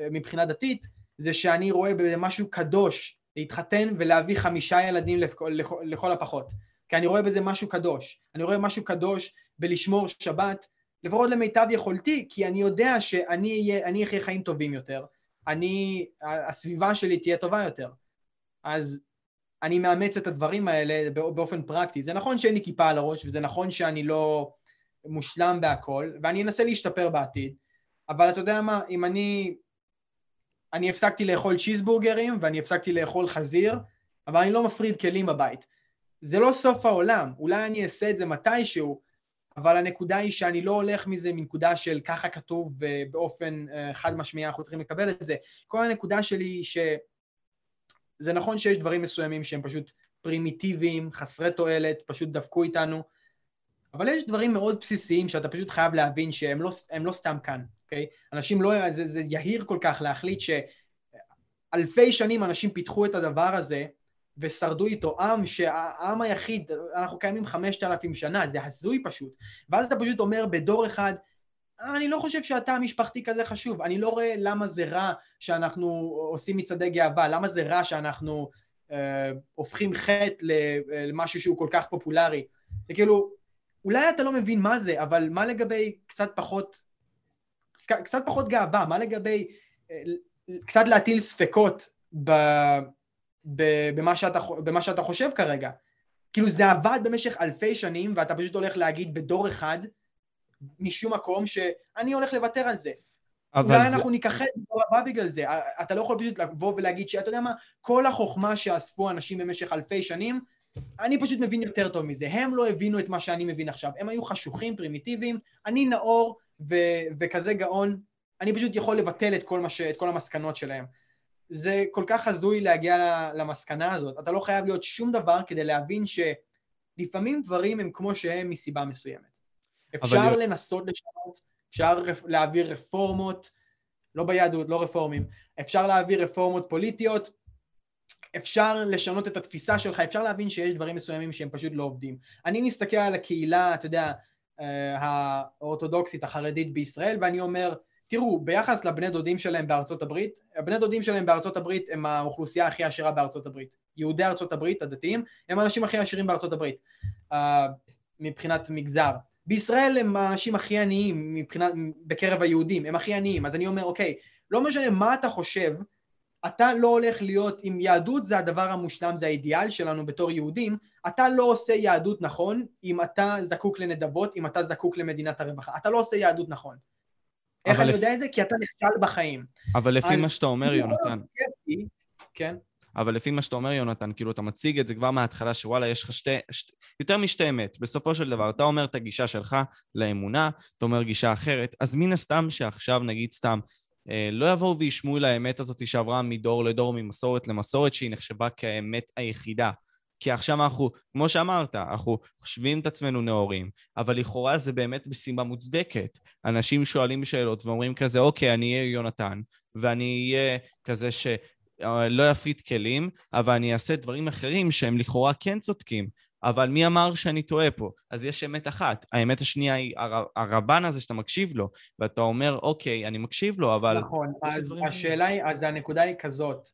מבחינה דתית, זה שאני רואה במשהו קדוש להתחתן ולהביא חמישה ילדים לכל, לכל, לכל הפחות. כי אני רואה בזה משהו קדוש. אני רואה משהו קדוש בלשמור שבת לפחות למיטב יכולתי, כי אני יודע שאני אחיה חיים טובים יותר, אני, הסביבה שלי תהיה טובה יותר. אז אני מאמץ את הדברים האלה באופן פרקטי. זה נכון שאין לי כיפה על הראש, וזה נכון שאני לא מושלם בהכל, ואני אנסה להשתפר בעתיד, אבל אתה יודע מה, אם אני... אני הפסקתי לאכול צ'יזבורגרים, ואני הפסקתי לאכול חזיר, אבל אני לא מפריד כלים בבית. זה לא סוף העולם, אולי אני אעשה את זה מתישהו, אבל הנקודה היא שאני לא הולך מזה מנקודה של ככה כתוב ובאופן אה, חד משמעי אנחנו צריכים לקבל את זה. כל הנקודה שלי היא שזה נכון שיש דברים מסוימים שהם פשוט פרימיטיביים, חסרי תועלת, פשוט דפקו איתנו, אבל יש דברים מאוד בסיסיים שאתה פשוט חייב להבין שהם לא, לא סתם כאן, אוקיי? אנשים לא, זה, זה יהיר כל כך להחליט שאלפי שנים אנשים פיתחו את הדבר הזה ושרדו איתו, עם שהעם היחיד, אנחנו קיימים חמשת אלפים שנה, זה הזוי פשוט. ואז אתה פשוט אומר בדור אחד, אני לא חושב שהתא המשפחתי כזה חשוב, אני לא רואה למה זה רע שאנחנו עושים מצעדי גאווה, למה זה רע שאנחנו אה, הופכים חטא למשהו שהוא כל כך פופולרי. זה כאילו, אולי אתה לא מבין מה זה, אבל מה לגבי קצת פחות, קצת פחות גאווה, מה לגבי אה, קצת להטיל ספקות ב... במה שאתה, במה שאתה חושב כרגע. כאילו זה עבד במשך אלפי שנים ואתה פשוט הולך להגיד בדור אחד משום מקום שאני הולך לוותר על זה. אולי זה... אנחנו ניכחד בדור הבא בגלל זה. אתה לא יכול פשוט לבוא ולהגיד שאתה יודע מה, כל החוכמה שאספו אנשים במשך אלפי שנים, אני פשוט מבין יותר טוב מזה. הם לא הבינו את מה שאני מבין עכשיו. הם היו חשוכים, פרימיטיביים, אני נאור ו- וכזה גאון, אני פשוט יכול לבטל את כל, ש- את כל המסקנות שלהם. זה כל כך הזוי להגיע למסקנה הזאת. אתה לא חייב להיות שום דבר כדי להבין שלפעמים דברים הם כמו שהם מסיבה מסוימת. אפשר אבל... לנסות לשנות, אפשר להעביר רפורמות, לא ביהדות, לא רפורמים, אפשר להעביר רפורמות פוליטיות, אפשר לשנות את התפיסה שלך, אפשר להבין שיש דברים מסוימים שהם פשוט לא עובדים. אני מסתכל על הקהילה, אתה יודע, אה, האורתודוקסית, החרדית בישראל, ואני אומר, תראו, ביחס לבני דודים שלהם בארצות הברית, הבני דודים שלהם בארצות הברית הם האוכלוסייה הכי עשירה בארצות הברית. יהודי ארצות הברית, הדתיים, הם האנשים הכי עשירים בארצות הברית, uh, מבחינת מגזר. בישראל הם האנשים הכי עניים מבחינת, בקרב היהודים, הם הכי עניים. אז אני אומר, אוקיי, לא משנה מה אתה חושב, אתה לא הולך להיות, אם יהדות זה הדבר המושלם, זה האידיאל שלנו בתור יהודים, אתה לא עושה יהדות נכון אם אתה זקוק לנדבות, אם אתה זקוק למדינת הרווחה. אתה לא עושה יהדות נכון. איך אני לפ... יודע את זה? כי אתה נכשל בחיים. אבל לפי מה שאתה אומר, יונתן... כן. אבל לפי מה שאתה אומר, יונתן, כאילו, אתה מציג את זה כבר מההתחלה, שוואלה, יש לך שתי... שתי יותר משתי אמת. בסופו של דבר, אתה אומר את הגישה שלך לאמונה, אתה אומר גישה אחרת, אז מן הסתם שעכשיו, נגיד סתם, לא יבואו וישמעו לאמת הזאת שעברה מדור לדור, ממסורת למסורת, שהיא נחשבה כאמת היחידה. כי עכשיו אנחנו, כמו שאמרת, אנחנו חושבים את עצמנו נאורים, אבל לכאורה זה באמת משימה מוצדקת. אנשים שואלים שאלות ואומרים כזה, אוקיי, אני אהיה יונתן, ואני אהיה כזה שלא אה, יפריט כלים, אבל אני אעשה דברים אחרים שהם לכאורה כן צודקים. אבל מי אמר שאני טועה פה? אז יש אמת אחת. האמת השנייה היא הרבן הזה שאתה מקשיב לו, ואתה אומר, אוקיי, אני מקשיב לו, אבל... נכון, אז השאלה היא, אז הנקודה היא כזאת.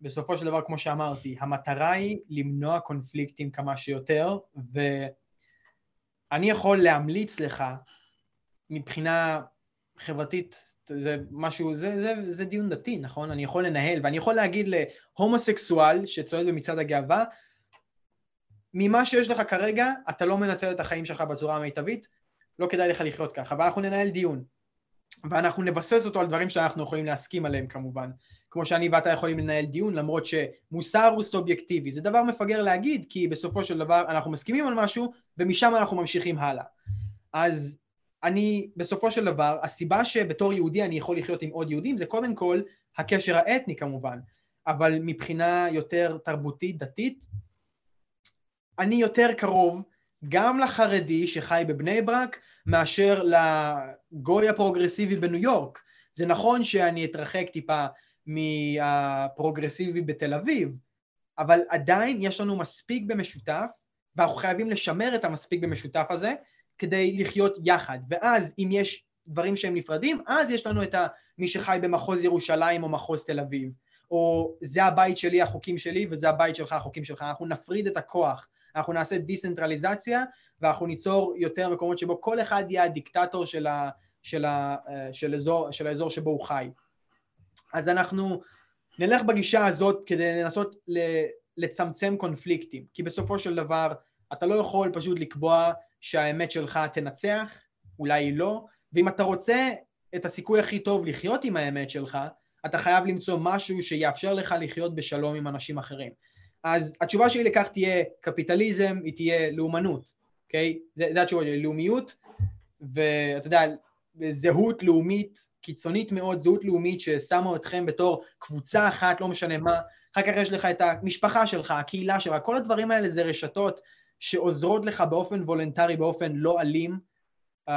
בסופו של דבר, כמו שאמרתי, המטרה היא למנוע קונפליקטים כמה שיותר, ואני יכול להמליץ לך מבחינה חברתית, זה משהו, זה, זה, זה דיון דתי, נכון? אני יכול לנהל, ואני יכול להגיד להומוסקסואל שצועד במצעד הגאווה, ממה שיש לך כרגע, אתה לא מנצל את החיים שלך בצורה המיטבית, לא כדאי לך לחיות ככה, ואנחנו ננהל דיון. ואנחנו נבסס אותו על דברים שאנחנו יכולים להסכים עליהם כמובן. כמו שאני ואתה יכולים לנהל דיון, למרות שמוסר הוא סובייקטיבי. זה דבר מפגר להגיד, כי בסופו של דבר אנחנו מסכימים על משהו, ומשם אנחנו ממשיכים הלאה. אז אני, בסופו של דבר, הסיבה שבתור יהודי אני יכול לחיות עם עוד יהודים, זה קודם כל הקשר האתני כמובן, אבל מבחינה יותר תרבותית, דתית, אני יותר קרוב גם לחרדי שחי בבני ברק, מאשר לגוי הפרוגרסיבי בניו יורק. זה נכון שאני אתרחק טיפה מהפרוגרסיבי בתל אביב, אבל עדיין יש לנו מספיק במשותף, ואנחנו חייבים לשמר את המספיק במשותף הזה כדי לחיות יחד. ואז אם יש דברים שהם נפרדים, אז יש לנו את מי שחי במחוז ירושלים או מחוז תל אביב. או זה הבית שלי, החוקים שלי, וזה הבית שלך, החוקים שלך. אנחנו נפריד את הכוח. אנחנו נעשה דיסנטרליזציה ואנחנו ניצור יותר מקומות שבו כל אחד יהיה הדיקטטור של, ה, של, ה, אה, של, אזור, של האזור שבו הוא חי. אז אנחנו נלך בגישה הזאת כדי לנסות לצמצם קונפליקטים, כי בסופו של דבר אתה לא יכול פשוט לקבוע שהאמת שלך תנצח, אולי לא, ואם אתה רוצה את הסיכוי הכי טוב לחיות עם האמת שלך, אתה חייב למצוא משהו שיאפשר לך לחיות בשלום עם אנשים אחרים. אז התשובה שלי לכך תהיה קפיטליזם, היא תהיה לאומנות, אוקיי? זה, זה התשובה שלי, לאומיות, ואתה יודע, זהות לאומית קיצונית מאוד, זהות לאומית ששמה אתכם בתור קבוצה אחת, לא משנה מה, אחר כך יש לך את המשפחה שלך, הקהילה שלך, כל הדברים האלה זה רשתות שעוזרות לך באופן וולנטרי, באופן לא אלים, uh,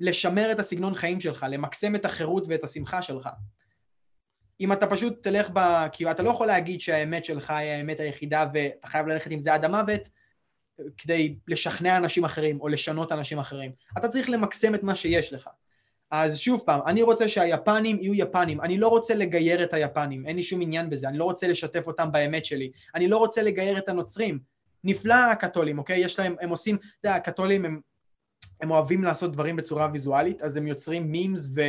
לשמר את הסגנון חיים שלך, למקסם את החירות ואת השמחה שלך. אם אתה פשוט תלך ב... כי אתה לא יכול להגיד שהאמת שלך היא האמת היחידה ואתה חייב ללכת עם זה עד המוות כדי לשכנע אנשים אחרים או לשנות אנשים אחרים. אתה צריך למקסם את מה שיש לך. אז שוב פעם, אני רוצה שהיפנים יהיו יפנים, אני לא רוצה לגייר את היפנים, אין לי שום עניין בזה, אני לא רוצה לשתף אותם באמת שלי, אני לא רוצה לגייר את הנוצרים. נפלא הקתולים, אוקיי? יש להם, הם עושים, אתה יודע, הקתולים הם, הם אוהבים לעשות דברים בצורה ויזואלית, אז הם יוצרים מימס ו...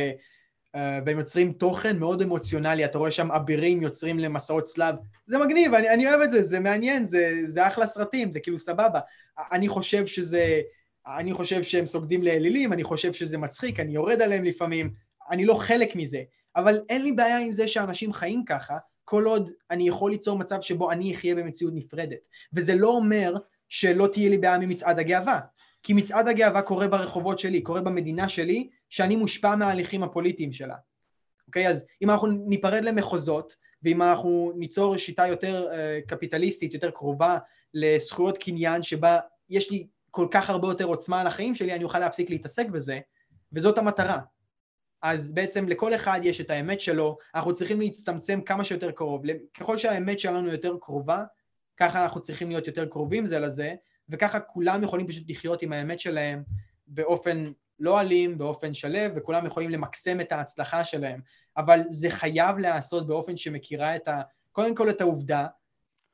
אה, והם יוצרים תוכן מאוד אמוציונלי, אתה רואה שם אבירים יוצרים למסעות צלב, זה מגניב, אני, אני אוהב את זה, זה מעניין, זה, זה אחלה סרטים, זה כאילו סבבה. אני חושב שזה, אני חושב שהם סוגדים לאלילים, אני חושב שזה מצחיק, אני יורד עליהם לפעמים, אני לא חלק מזה, אבל אין לי בעיה עם זה שאנשים חיים ככה, כל עוד אני יכול ליצור מצב שבו אני אחיה במציאות נפרדת. וזה לא אומר שלא תהיה לי בעיה ממצעד הגאווה, כי מצעד הגאווה קורה ברחובות שלי, קורה במדינה שלי, שאני מושפע מההליכים הפוליטיים שלה. אוקיי? אז אם אנחנו ניפרד למחוזות, ואם אנחנו ניצור שיטה יותר uh, קפיטליסטית, יותר קרובה לזכויות קניין, שבה יש לי כל כך הרבה יותר עוצמה על החיים שלי, אני אוכל להפסיק להתעסק בזה, וזאת המטרה. אז בעצם לכל אחד יש את האמת שלו, אנחנו צריכים להצטמצם כמה שיותר קרוב. ככל שהאמת שלנו יותר קרובה, ככה אנחנו צריכים להיות יותר קרובים זה לזה, וככה כולם יכולים פשוט לחיות עם האמת שלהם באופן לא אלים, באופן שלו, וכולם יכולים למקסם את ההצלחה שלהם. אבל זה חייב להיעשות באופן שמכירה את ה... קודם כל את העובדה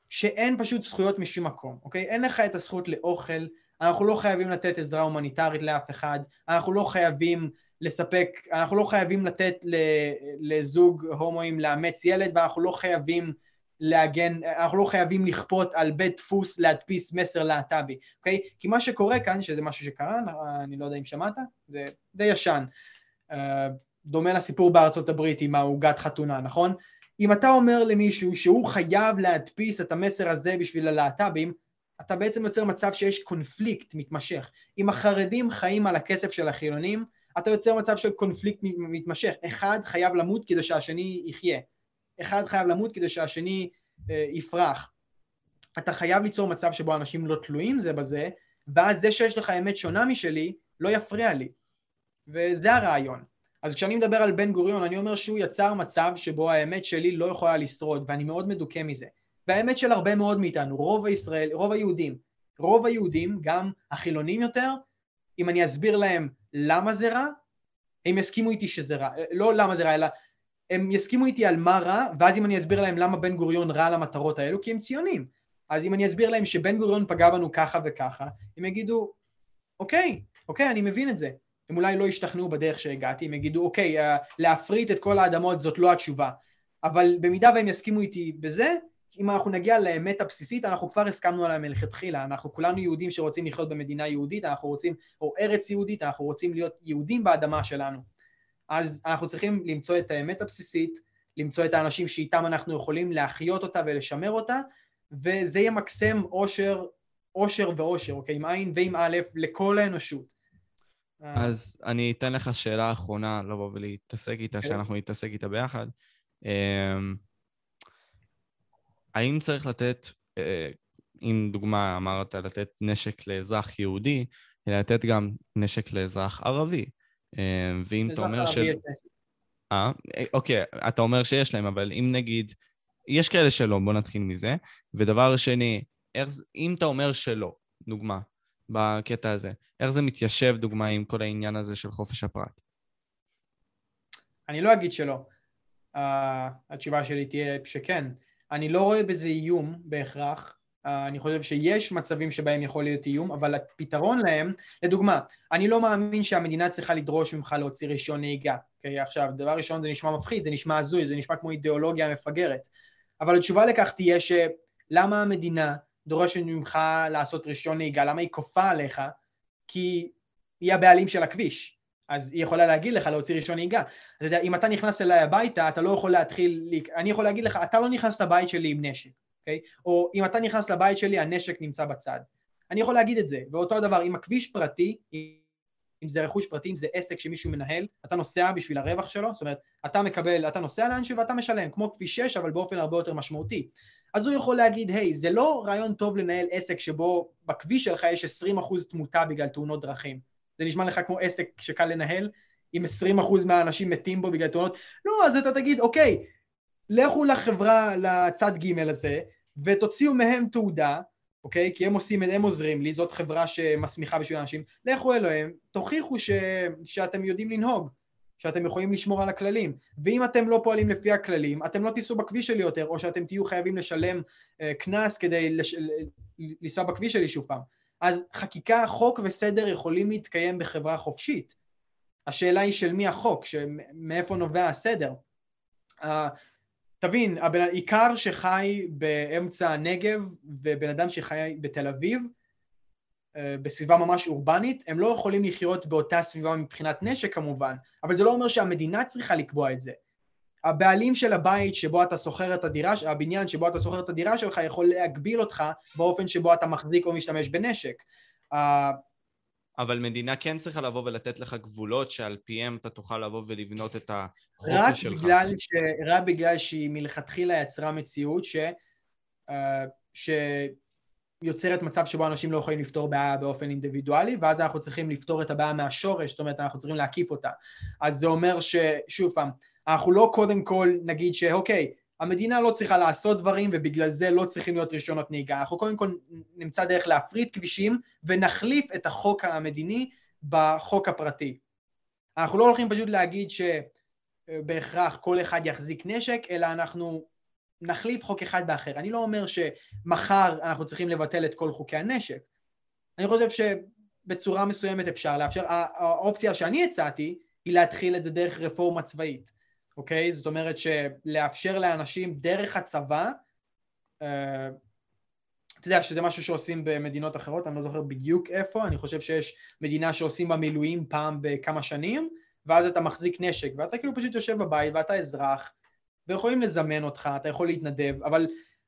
שאין פשוט זכויות משום מקום, אוקיי? אין לך את הזכות לאוכל, אנחנו לא חייבים לתת עזרה הומניטרית לאף אחד, אנחנו לא חייבים לספק, אנחנו לא חייבים לתת לזוג הומואים לאמץ ילד, ואנחנו לא חייבים להגן, אנחנו לא חייבים לכפות על בית דפוס להדפיס מסר להט"בי, אוקיי? כי מה שקורה כאן, שזה משהו שקרה, אני לא יודע אם שמעת, זה די ישן, אה, דומה לסיפור בארצות הברית עם העוגת חתונה, נכון? אם אתה אומר למישהו שהוא חייב להדפיס את המסר הזה בשביל הלהט"בים, אתה בעצם יוצר מצב שיש קונפליקט מתמשך. אם החרדים חיים על הכסף של החילונים, אתה יוצר מצב של קונפליקט מתמשך. אחד חייב למות כדי שהשני יחיה. אחד חייב למות כדי שהשני אה, יפרח. אתה חייב ליצור מצב שבו אנשים לא תלויים זה בזה, ואז זה שיש לך אמת שונה משלי, לא יפריע לי. וזה הרעיון. אז כשאני מדבר על בן גוריון, אני אומר שהוא יצר מצב שבו האמת שלי לא יכולה לשרוד, ואני מאוד מדוכא מזה. והאמת של הרבה מאוד מאיתנו, רוב הישראל, רוב היהודים, רוב היהודים, גם החילונים יותר, אם אני אסביר להם למה זה רע, הם יסכימו איתי שזה רע, לא למה זה רע, אלא הם יסכימו איתי על מה רע, ואז אם אני אסביר להם למה בן גוריון רע למטרות האלו, כי הם ציונים. אז אם אני אסביר להם שבן גוריון פגע בנו ככה וככה, הם יגידו, אוקיי, אוקיי, אני מבין את זה. הם אולי לא ישתכנעו בדרך שהגעתי, הם יגידו, אוקיי, אה, להפריט את כל האדמות זאת לא התשובה. אבל במידה והם יסכימו איתי בזה, אם אנחנו נגיע לאמת הבסיסית, אנחנו כבר הסכמנו עליה מלכתחילה, אנחנו כולנו יהודים שרוצים לחיות במדינה יהודית, אנחנו רוצים, או ארץ יהודית, אנחנו רוצים להיות יהודים באדמה שלנו. אז אנחנו צריכים למצוא את האמת הבסיסית, למצוא את האנשים שאיתם אנחנו יכולים להחיות אותה ולשמר אותה, וזה ימקסם עושר, עושר ועושר, אוקיי? עם עין ועם א', לכל האנושות. אז אני אתן לך שאלה אחרונה לבוא ולהתעסק איתה, okay. שאנחנו נתעסק איתה ביחד. אמ, האם צריך לתת, אה, אם דוגמה אמרת לתת נשק לאזרח יהודי, אלא לתת גם נשק לאזרח ערבי? אמ, ואם אתה אומר ש... אה, אוקיי, אתה אומר שיש להם, אבל אם נגיד... יש כאלה שלא, בוא נתחיל מזה. ודבר שני, איך, אם אתה אומר שלא, דוגמה, בקטע הזה, איך זה מתיישב, דוגמה, עם כל העניין הזה של חופש הפרט? אני לא אגיד שלא. Uh, התשובה שלי תהיה שכן. אני לא רואה בזה איום בהכרח, אני חושב שיש מצבים שבהם יכול להיות איום, אבל הפתרון להם, לדוגמה, אני לא מאמין שהמדינה צריכה לדרוש ממך להוציא רישיון נהיגה. Okay, אוקיי? עכשיו, דבר ראשון זה נשמע מפחיד, זה נשמע הזוי, זה נשמע כמו אידיאולוגיה מפגרת. אבל התשובה לכך תהיה שלמה המדינה דורשת ממך לעשות רישיון נהיגה, למה היא כופה עליך? כי היא הבעלים של הכביש. אז היא יכולה להגיד לך להוציא רישיון נהיגה. אתה יודע, אם אתה נכנס אליי הביתה, אתה לא יכול להתחיל, אני יכול להגיד לך, אתה לא נכנס לבית שלי עם נשק. אוקיי? או אם אתה נכנס לבית שלי, הנשק נמצא בצד. אני יכול להגיד את זה, ואותו הדבר, אם הכביש פרטי, אם זה רכוש פרטי, אם זה עסק שמישהו מנהל, אתה נוסע בשביל הרווח שלו, זאת אומרת, אתה מקבל, אתה נוסע לאנשהו ואתה משלם, כמו כביש 6, אבל באופן הרבה יותר משמעותי. אז הוא יכול להגיד, היי, זה לא רעיון טוב לנהל עסק שבו בכביש שלך יש 20% תמותה בגלל תאונות דרכים. זה נשמע לך כמו עסק שקל לנהל, אם 20% מהאנשים מתים בו בגלל תאונות? לא, אז אתה תגיד, אוקיי, לכו לחברה, לצד ג' הזה, ותוציאו מהם תעודה, אוקיי? כי הם עושים, הם עוזרים לי, זאת חברה שמסמיכה בשביל אנשים, לכו אליהם, תוכיחו ש, שאתם יודעים לנהוג, שאתם יכולים לשמור על הכללים, ואם אתם לא פועלים לפי הכללים, אתם לא תיסעו בכביש שלי יותר, או שאתם תהיו חייבים לשלם אה, קנס uh, כדי לש... לנסוע בכביש שלי שוב פעם. אז חקיקה, חוק וסדר יכולים להתקיים בחברה חופשית. השאלה היא של מי החוק, מאיפה נובע הסדר. תבין, הבן, עיקר שחי באמצע הנגב ובן אדם שחי בתל אביב, אה, בסביבה ממש אורבנית, הם לא יכולים לחיות באותה סביבה מבחינת נשק כמובן, אבל זה לא אומר שהמדינה צריכה לקבוע את זה. הבעלים של הבית שבו אתה שוכר את הדירה, הבניין שבו אתה שוכר את הדירה שלך יכול להגביל אותך באופן שבו אתה מחזיק או משתמש בנשק. אבל מדינה כן צריכה לבוא ולתת לך גבולות שעל פיהם אתה תוכל לבוא ולבנות את החופש שלך. בגלל ש... רק בגלל שהיא מלכתחילה יצרה מציאות ש... uh, שיוצרת מצב שבו אנשים לא יכולים לפתור בעיה באופן אינדיבידואלי, ואז אנחנו צריכים לפתור את הבעיה מהשורש, זאת אומרת אנחנו צריכים להקיף אותה. אז זה אומר ששוב פעם, אנחנו לא קודם כל נגיד שאוקיי, המדינה לא צריכה לעשות דברים ובגלל זה לא צריכים להיות רישיונות נהיגה. אנחנו קודם כל נמצא דרך להפריד כבישים ונחליף את החוק המדיני בחוק הפרטי. אנחנו לא הולכים פשוט להגיד שבהכרח כל אחד יחזיק נשק, אלא אנחנו נחליף חוק אחד באחר. אני לא אומר שמחר אנחנו צריכים לבטל את כל חוקי הנשק. אני חושב שבצורה מסוימת אפשר לאפשר, האופציה שאני הצעתי היא להתחיל את זה דרך רפורמה צבאית. אוקיי? זאת אומרת שלאפשר לאנשים דרך הצבא, אה, אתה יודע שזה משהו שעושים במדינות אחרות, אני לא זוכר בדיוק איפה, אני חושב שיש מדינה שעושים בה מילואים פעם בכמה שנים, ואז אתה מחזיק נשק, ואתה כאילו פשוט יושב בבית ואתה אזרח, ויכולים לזמן אותך, אתה יכול להתנדב, אבל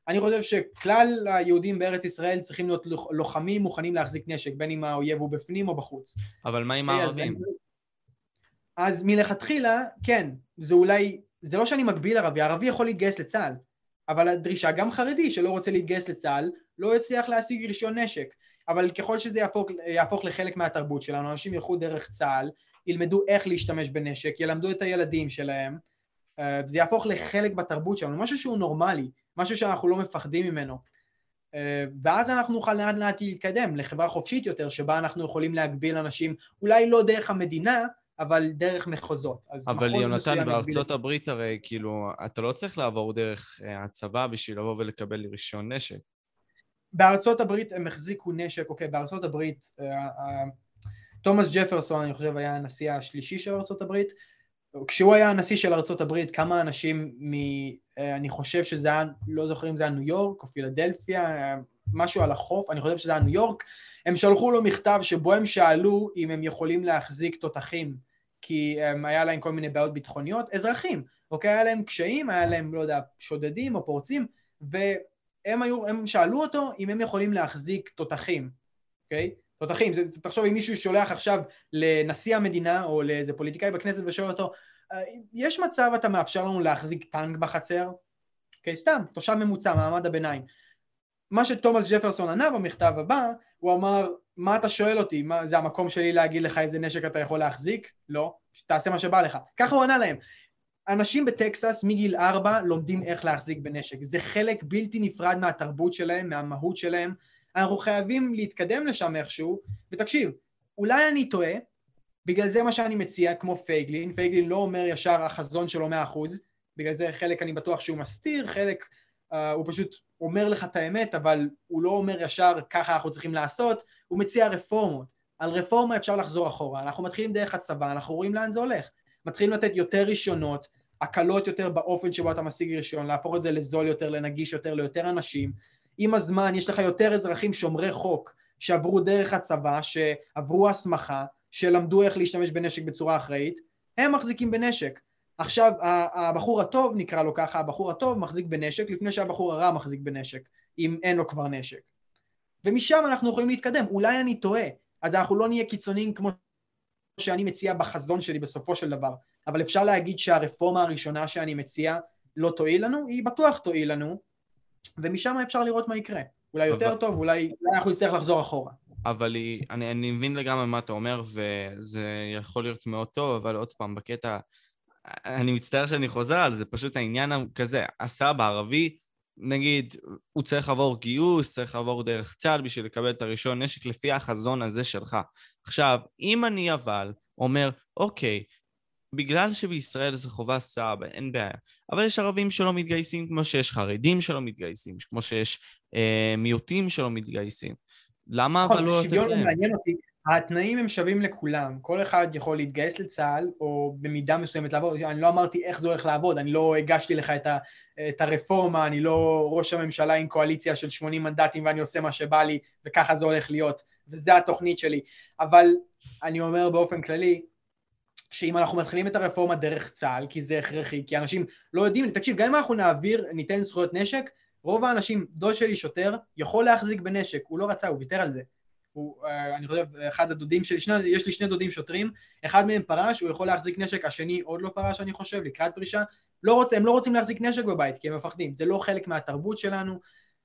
אני חושב שכלל היהודים בארץ ישראל צריכים להיות לוחמים מוכנים להחזיק נשק, בין אם האויב הוא בפנים או בחוץ. אבל מה עם הערבים? אז מלכתחילה, כן, זה אולי, זה לא שאני מגביל ערבי, ערבי יכול להתגייס לצה"ל, אבל הדרישה, גם חרדי שלא רוצה להתגייס לצה"ל, לא יצליח להשיג רישיון נשק. אבל ככל שזה יהפוך, יהפוך לחלק מהתרבות שלנו, אנשים ילכו דרך צה"ל, ילמדו איך להשתמש בנשק, ילמדו את הילדים שלהם, אה, זה יהפוך לחלק בתרבות שלנו, משהו שהוא נורמלי, משהו שאנחנו לא מפחדים ממנו. אה, ואז אנחנו נוכל לאט לאט להתקדם לחברה חופשית יותר, שבה אנחנו יכולים להגביל אנשים, אולי לא דרך המדינה, אבל דרך מחוזות. אבל יונתן, בארצות הברית הרי, כאילו, אתה לא צריך לעבור דרך אה, הצבא בשביל לבוא ולקבל רישיון נשק. בארצות הברית הם החזיקו נשק, אוקיי, בארצות הברית, אה, אה, תומאס ג'פרסון, אני חושב, היה הנשיא השלישי של ארצות הברית. כשהוא היה הנשיא של ארצות הברית, כמה אנשים מ... אני חושב שזה היה, לא זוכר אם זה היה ניו יורק או פילדלפיה, משהו על החוף, אני חושב שזה היה ניו יורק, הם שלחו לו מכתב שבו הם שאלו אם הם יכולים להחזיק תותחים כי um, היה להם כל מיני בעיות ביטחוניות, אזרחים, אוקיי? היה להם קשיים, היה להם, לא יודע, שודדים או פורצים, והם היו, הם שאלו אותו אם הם יכולים להחזיק תותחים, אוקיי? תותחים, זה, תחשוב אם מישהו שולח עכשיו לנשיא המדינה או לאיזה פוליטיקאי בכנסת ושואל אותו, אה, יש מצב אתה מאפשר לנו להחזיק טנק בחצר? אוקיי, סתם, תושב ממוצע, מעמד הביניים. מה שתומאס ג'פרסון ענה במכתב הבא, הוא אמר, מה אתה שואל אותי? מה, זה המקום שלי להגיד לך איזה נשק אתה יכול להחזיק? לא, תעשה מה שבא לך. ככה הוא ענה להם. אנשים בטקסס מגיל ארבע לומדים איך להחזיק בנשק. זה חלק בלתי נפרד מהתרבות שלהם, מהמהות שלהם. אנחנו חייבים להתקדם לשם איכשהו, ותקשיב, אולי אני טועה, בגלל זה מה שאני מציע, כמו פייגלין, פייגלין לא אומר ישר החזון שלו מאה אחוז, בגלל זה חלק אני בטוח שהוא מסתיר, חלק uh, הוא פשוט אומר לך את האמת, אבל הוא לא אומר ישר ככה אנחנו צריכים לעשות, הוא מציע רפורמות. על רפורמה אפשר לחזור אחורה, אנחנו מתחילים דרך הצבא, אנחנו רואים לאן זה הולך. מתחילים לתת יותר רישיונות, הקלות יותר באופן שבו אתה משיג רישיון, להפוך את זה לזול יותר, לנגיש יותר, ליותר אנשים. עם הזמן יש לך יותר אזרחים שומרי חוק שעברו דרך הצבא, שעברו הסמכה, שלמדו איך להשתמש בנשק בצורה אחראית, הם מחזיקים בנשק. עכשיו הבחור הטוב, נקרא לו ככה, הבחור הטוב מחזיק בנשק לפני שהבחור הרע מחזיק בנשק, אם אין לו כבר נשק. ומשם אנחנו יכולים להתקדם, אולי אני טועה, אז אנחנו לא נהיה קיצוניים כמו שאני מציע בחזון שלי בסופו של דבר, אבל אפשר להגיד שהרפורמה הראשונה שאני מציע לא תועיל לנו, היא בטוח תועיל לנו, ומשם אפשר לראות מה יקרה. אולי יותר אבל... טוב, אולי, אולי אנחנו נצטרך לחזור אחורה. אבל היא, אני, אני מבין לגמרי מה אתה אומר, וזה יכול להיות מאוד טוב, אבל עוד פעם, בקטע, אני מצטער שאני חוזר על זה, פשוט העניין כזה, הסבא הערבי, נגיד, הוא צריך לעבור גיוס, צריך לעבור דרך צה"ל בשביל לקבל את הרישיון נשק לפי החזון הזה שלך. עכשיו, אם אני אבל אומר, אוקיי, בגלל שבישראל זה חובה סבא, אין בעיה. אבל יש ערבים שלא מתגייסים כמו שיש חרדים שלא מתגייסים, כמו שיש אה, מיעוטים שלא מתגייסים. למה אבל לא לתת להם? שוויון מעניין אותי. התנאים הם שווים לכולם, כל אחד יכול להתגייס לצה"ל או במידה מסוימת לעבוד, אני לא אמרתי איך זה הולך לעבוד, אני לא הגשתי לך את, ה, את הרפורמה, אני לא ראש הממשלה עם קואליציה של 80 מנדטים ואני עושה מה שבא לי וככה זה הולך להיות, וזה התוכנית שלי, אבל אני אומר באופן כללי, שאם אנחנו מתחילים את הרפורמה דרך צה"ל, כי זה הכרחי, כי אנשים לא יודעים, תקשיב, גם אם אנחנו נעביר, ניתן זכויות נשק, רוב האנשים, דוד שלי שוטר, יכול להחזיק בנשק, הוא לא רצה, הוא ויתר על זה. הוא, אה, אני חושב, אחד הדודים שלי, שני, יש לי שני דודים שוטרים, אחד מהם פרש, הוא יכול להחזיק נשק, השני עוד לא פרש, אני חושב, לקראת פרישה. לא רוצה, הם לא רוצים להחזיק נשק בבית, כי הם מפחדים, זה לא חלק מהתרבות שלנו.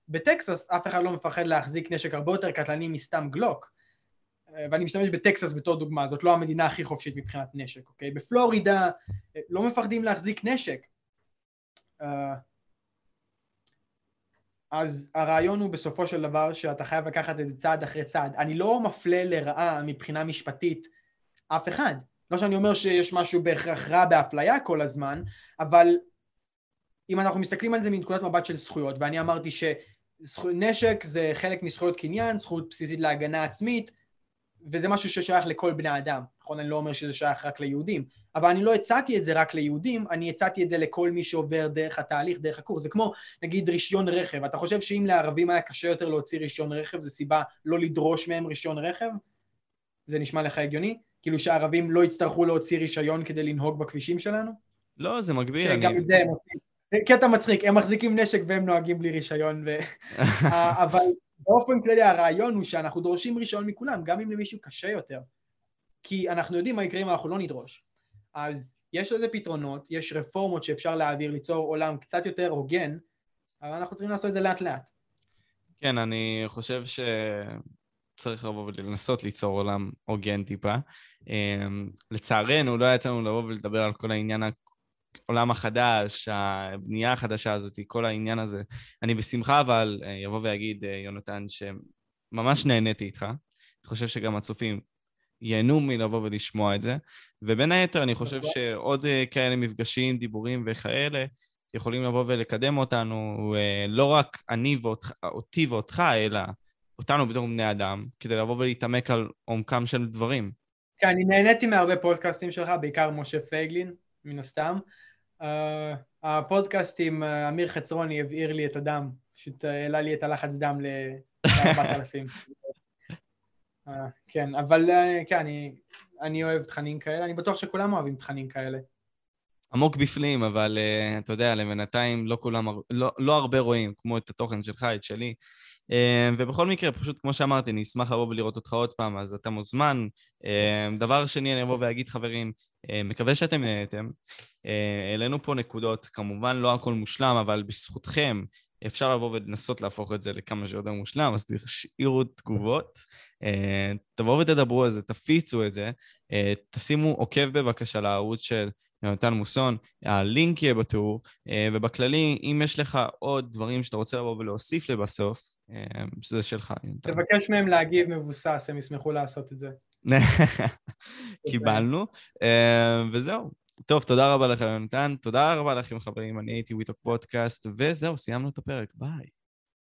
בטקסס אף אחד לא מפחד להחזיק נשק הרבה יותר קטלני מסתם גלוק. אה, ואני משתמש בטקסס בתור דוגמה, זאת לא המדינה הכי חופשית מבחינת נשק, אוקיי? בפלורידה אה, לא מפחדים להחזיק נשק. אז הרעיון הוא בסופו של דבר שאתה חייב לקחת את זה צעד אחרי צעד. אני לא מפלה לרעה מבחינה משפטית אף אחד. לא שאני אומר שיש משהו בהכרח רע באפליה כל הזמן, אבל אם אנחנו מסתכלים על זה מנקודת מבט של זכויות, ואני אמרתי שנשק זה חלק מזכויות קניין, זכות בסיסית להגנה עצמית, וזה משהו ששייך לכל בני אדם, נכון? אני לא אומר שזה שייך רק ליהודים, אבל אני לא הצעתי את זה רק ליהודים, אני הצעתי את זה לכל מי שעובר דרך התהליך, דרך הקורס. זה כמו, נגיד, רישיון רכב. אתה חושב שאם לערבים היה קשה יותר להוציא רישיון רכב, זו סיבה לא לדרוש מהם רישיון רכב? זה נשמע לך הגיוני? כאילו שהערבים לא יצטרכו להוציא רישיון כדי לנהוג בכבישים שלנו? לא, זה מגביל. שגם את זה הם עושים. קטע מצחיק, הם מחזיקים נשק והם נוהגים בלי רישיון, ו... אבל באופן כללי הרעיון הוא שאנחנו דורשים רישיון מכולם, גם אם למישהו קשה יותר. כי אנחנו יודעים מה יקרה אם אנחנו לא נדרוש. אז יש לזה פתרונות, יש רפורמות שאפשר להעביר, ליצור עולם קצת יותר הוגן, אבל אנחנו צריכים לעשות את זה לאט לאט. כן, אני חושב שצריך לבוא ולנסות ליצור עולם הוגן טיפה. אמ, לצערנו, לא יצא לנו לבוא ולדבר על כל העניין העולם החדש, הבנייה החדשה הזאת, כל העניין הזה. אני בשמחה, אבל אה, יבוא ויגיד אה, יונתן שממש נהניתי איתך. אני חושב שגם הצופים ייהנו מלבוא ולשמוע את זה. ובין היתר, אני חושב שעוד אה, כאלה מפגשים, דיבורים וכאלה, יכולים לבוא ולקדם אותנו, לא רק אני ואותי ואותך, אלא אותנו בתור בני אדם, כדי לבוא ולהתעמק על עומקם של דברים. כן, אני נהניתי מהרבה פודקאסטים שלך, בעיקר משה פייגלין, מן הסתם. Uh, הפודקאסט עם אמיר חצרוני הבעיר לי את הדם, פשוט העלה לי את הלחץ דם ל-4,000. uh, כן, אבל uh, כן, אני, אני אוהב תכנים כאלה, אני בטוח שכולם אוהבים תכנים כאלה. עמוק בפנים, אבל uh, אתה יודע, לבינתיים לא כולם, לא, לא הרבה רואים, כמו את התוכן שלך, את שלי. ובכל מקרה, פשוט כמו שאמרתי, אני אשמח לבוא ולראות אותך עוד פעם, אז אתה מוזמן. דבר שני, אני אבוא ואגיד, חברים, uh, מקווה שאתם נהנתם. העלינו פה נקודות, כמובן לא הכל מושלם, אבל בזכותכם אפשר לבוא ולנסות להפוך את זה לכמה שיותר מושלם, אז תשאירו תגובות. תבואו ותדברו על זה, תפיצו את זה, תשימו עוקב בבקשה לערוץ של יונתן מוסון, הלינק יהיה בתיאור, ובכללי, אם יש לך עוד דברים שאתה רוצה לבוא ולהוסיף לבסוף, שזה שלך, יונתן. תבקש מהם להגיב מבוסס, הם ישמחו לעשות את זה. קיבלנו, וזהו. טוב, תודה רבה לך, יונתן. תודה רבה לכם, חברים. אני הייתי וויטוק פודקאסט, וזהו, סיימנו את הפרק. ביי.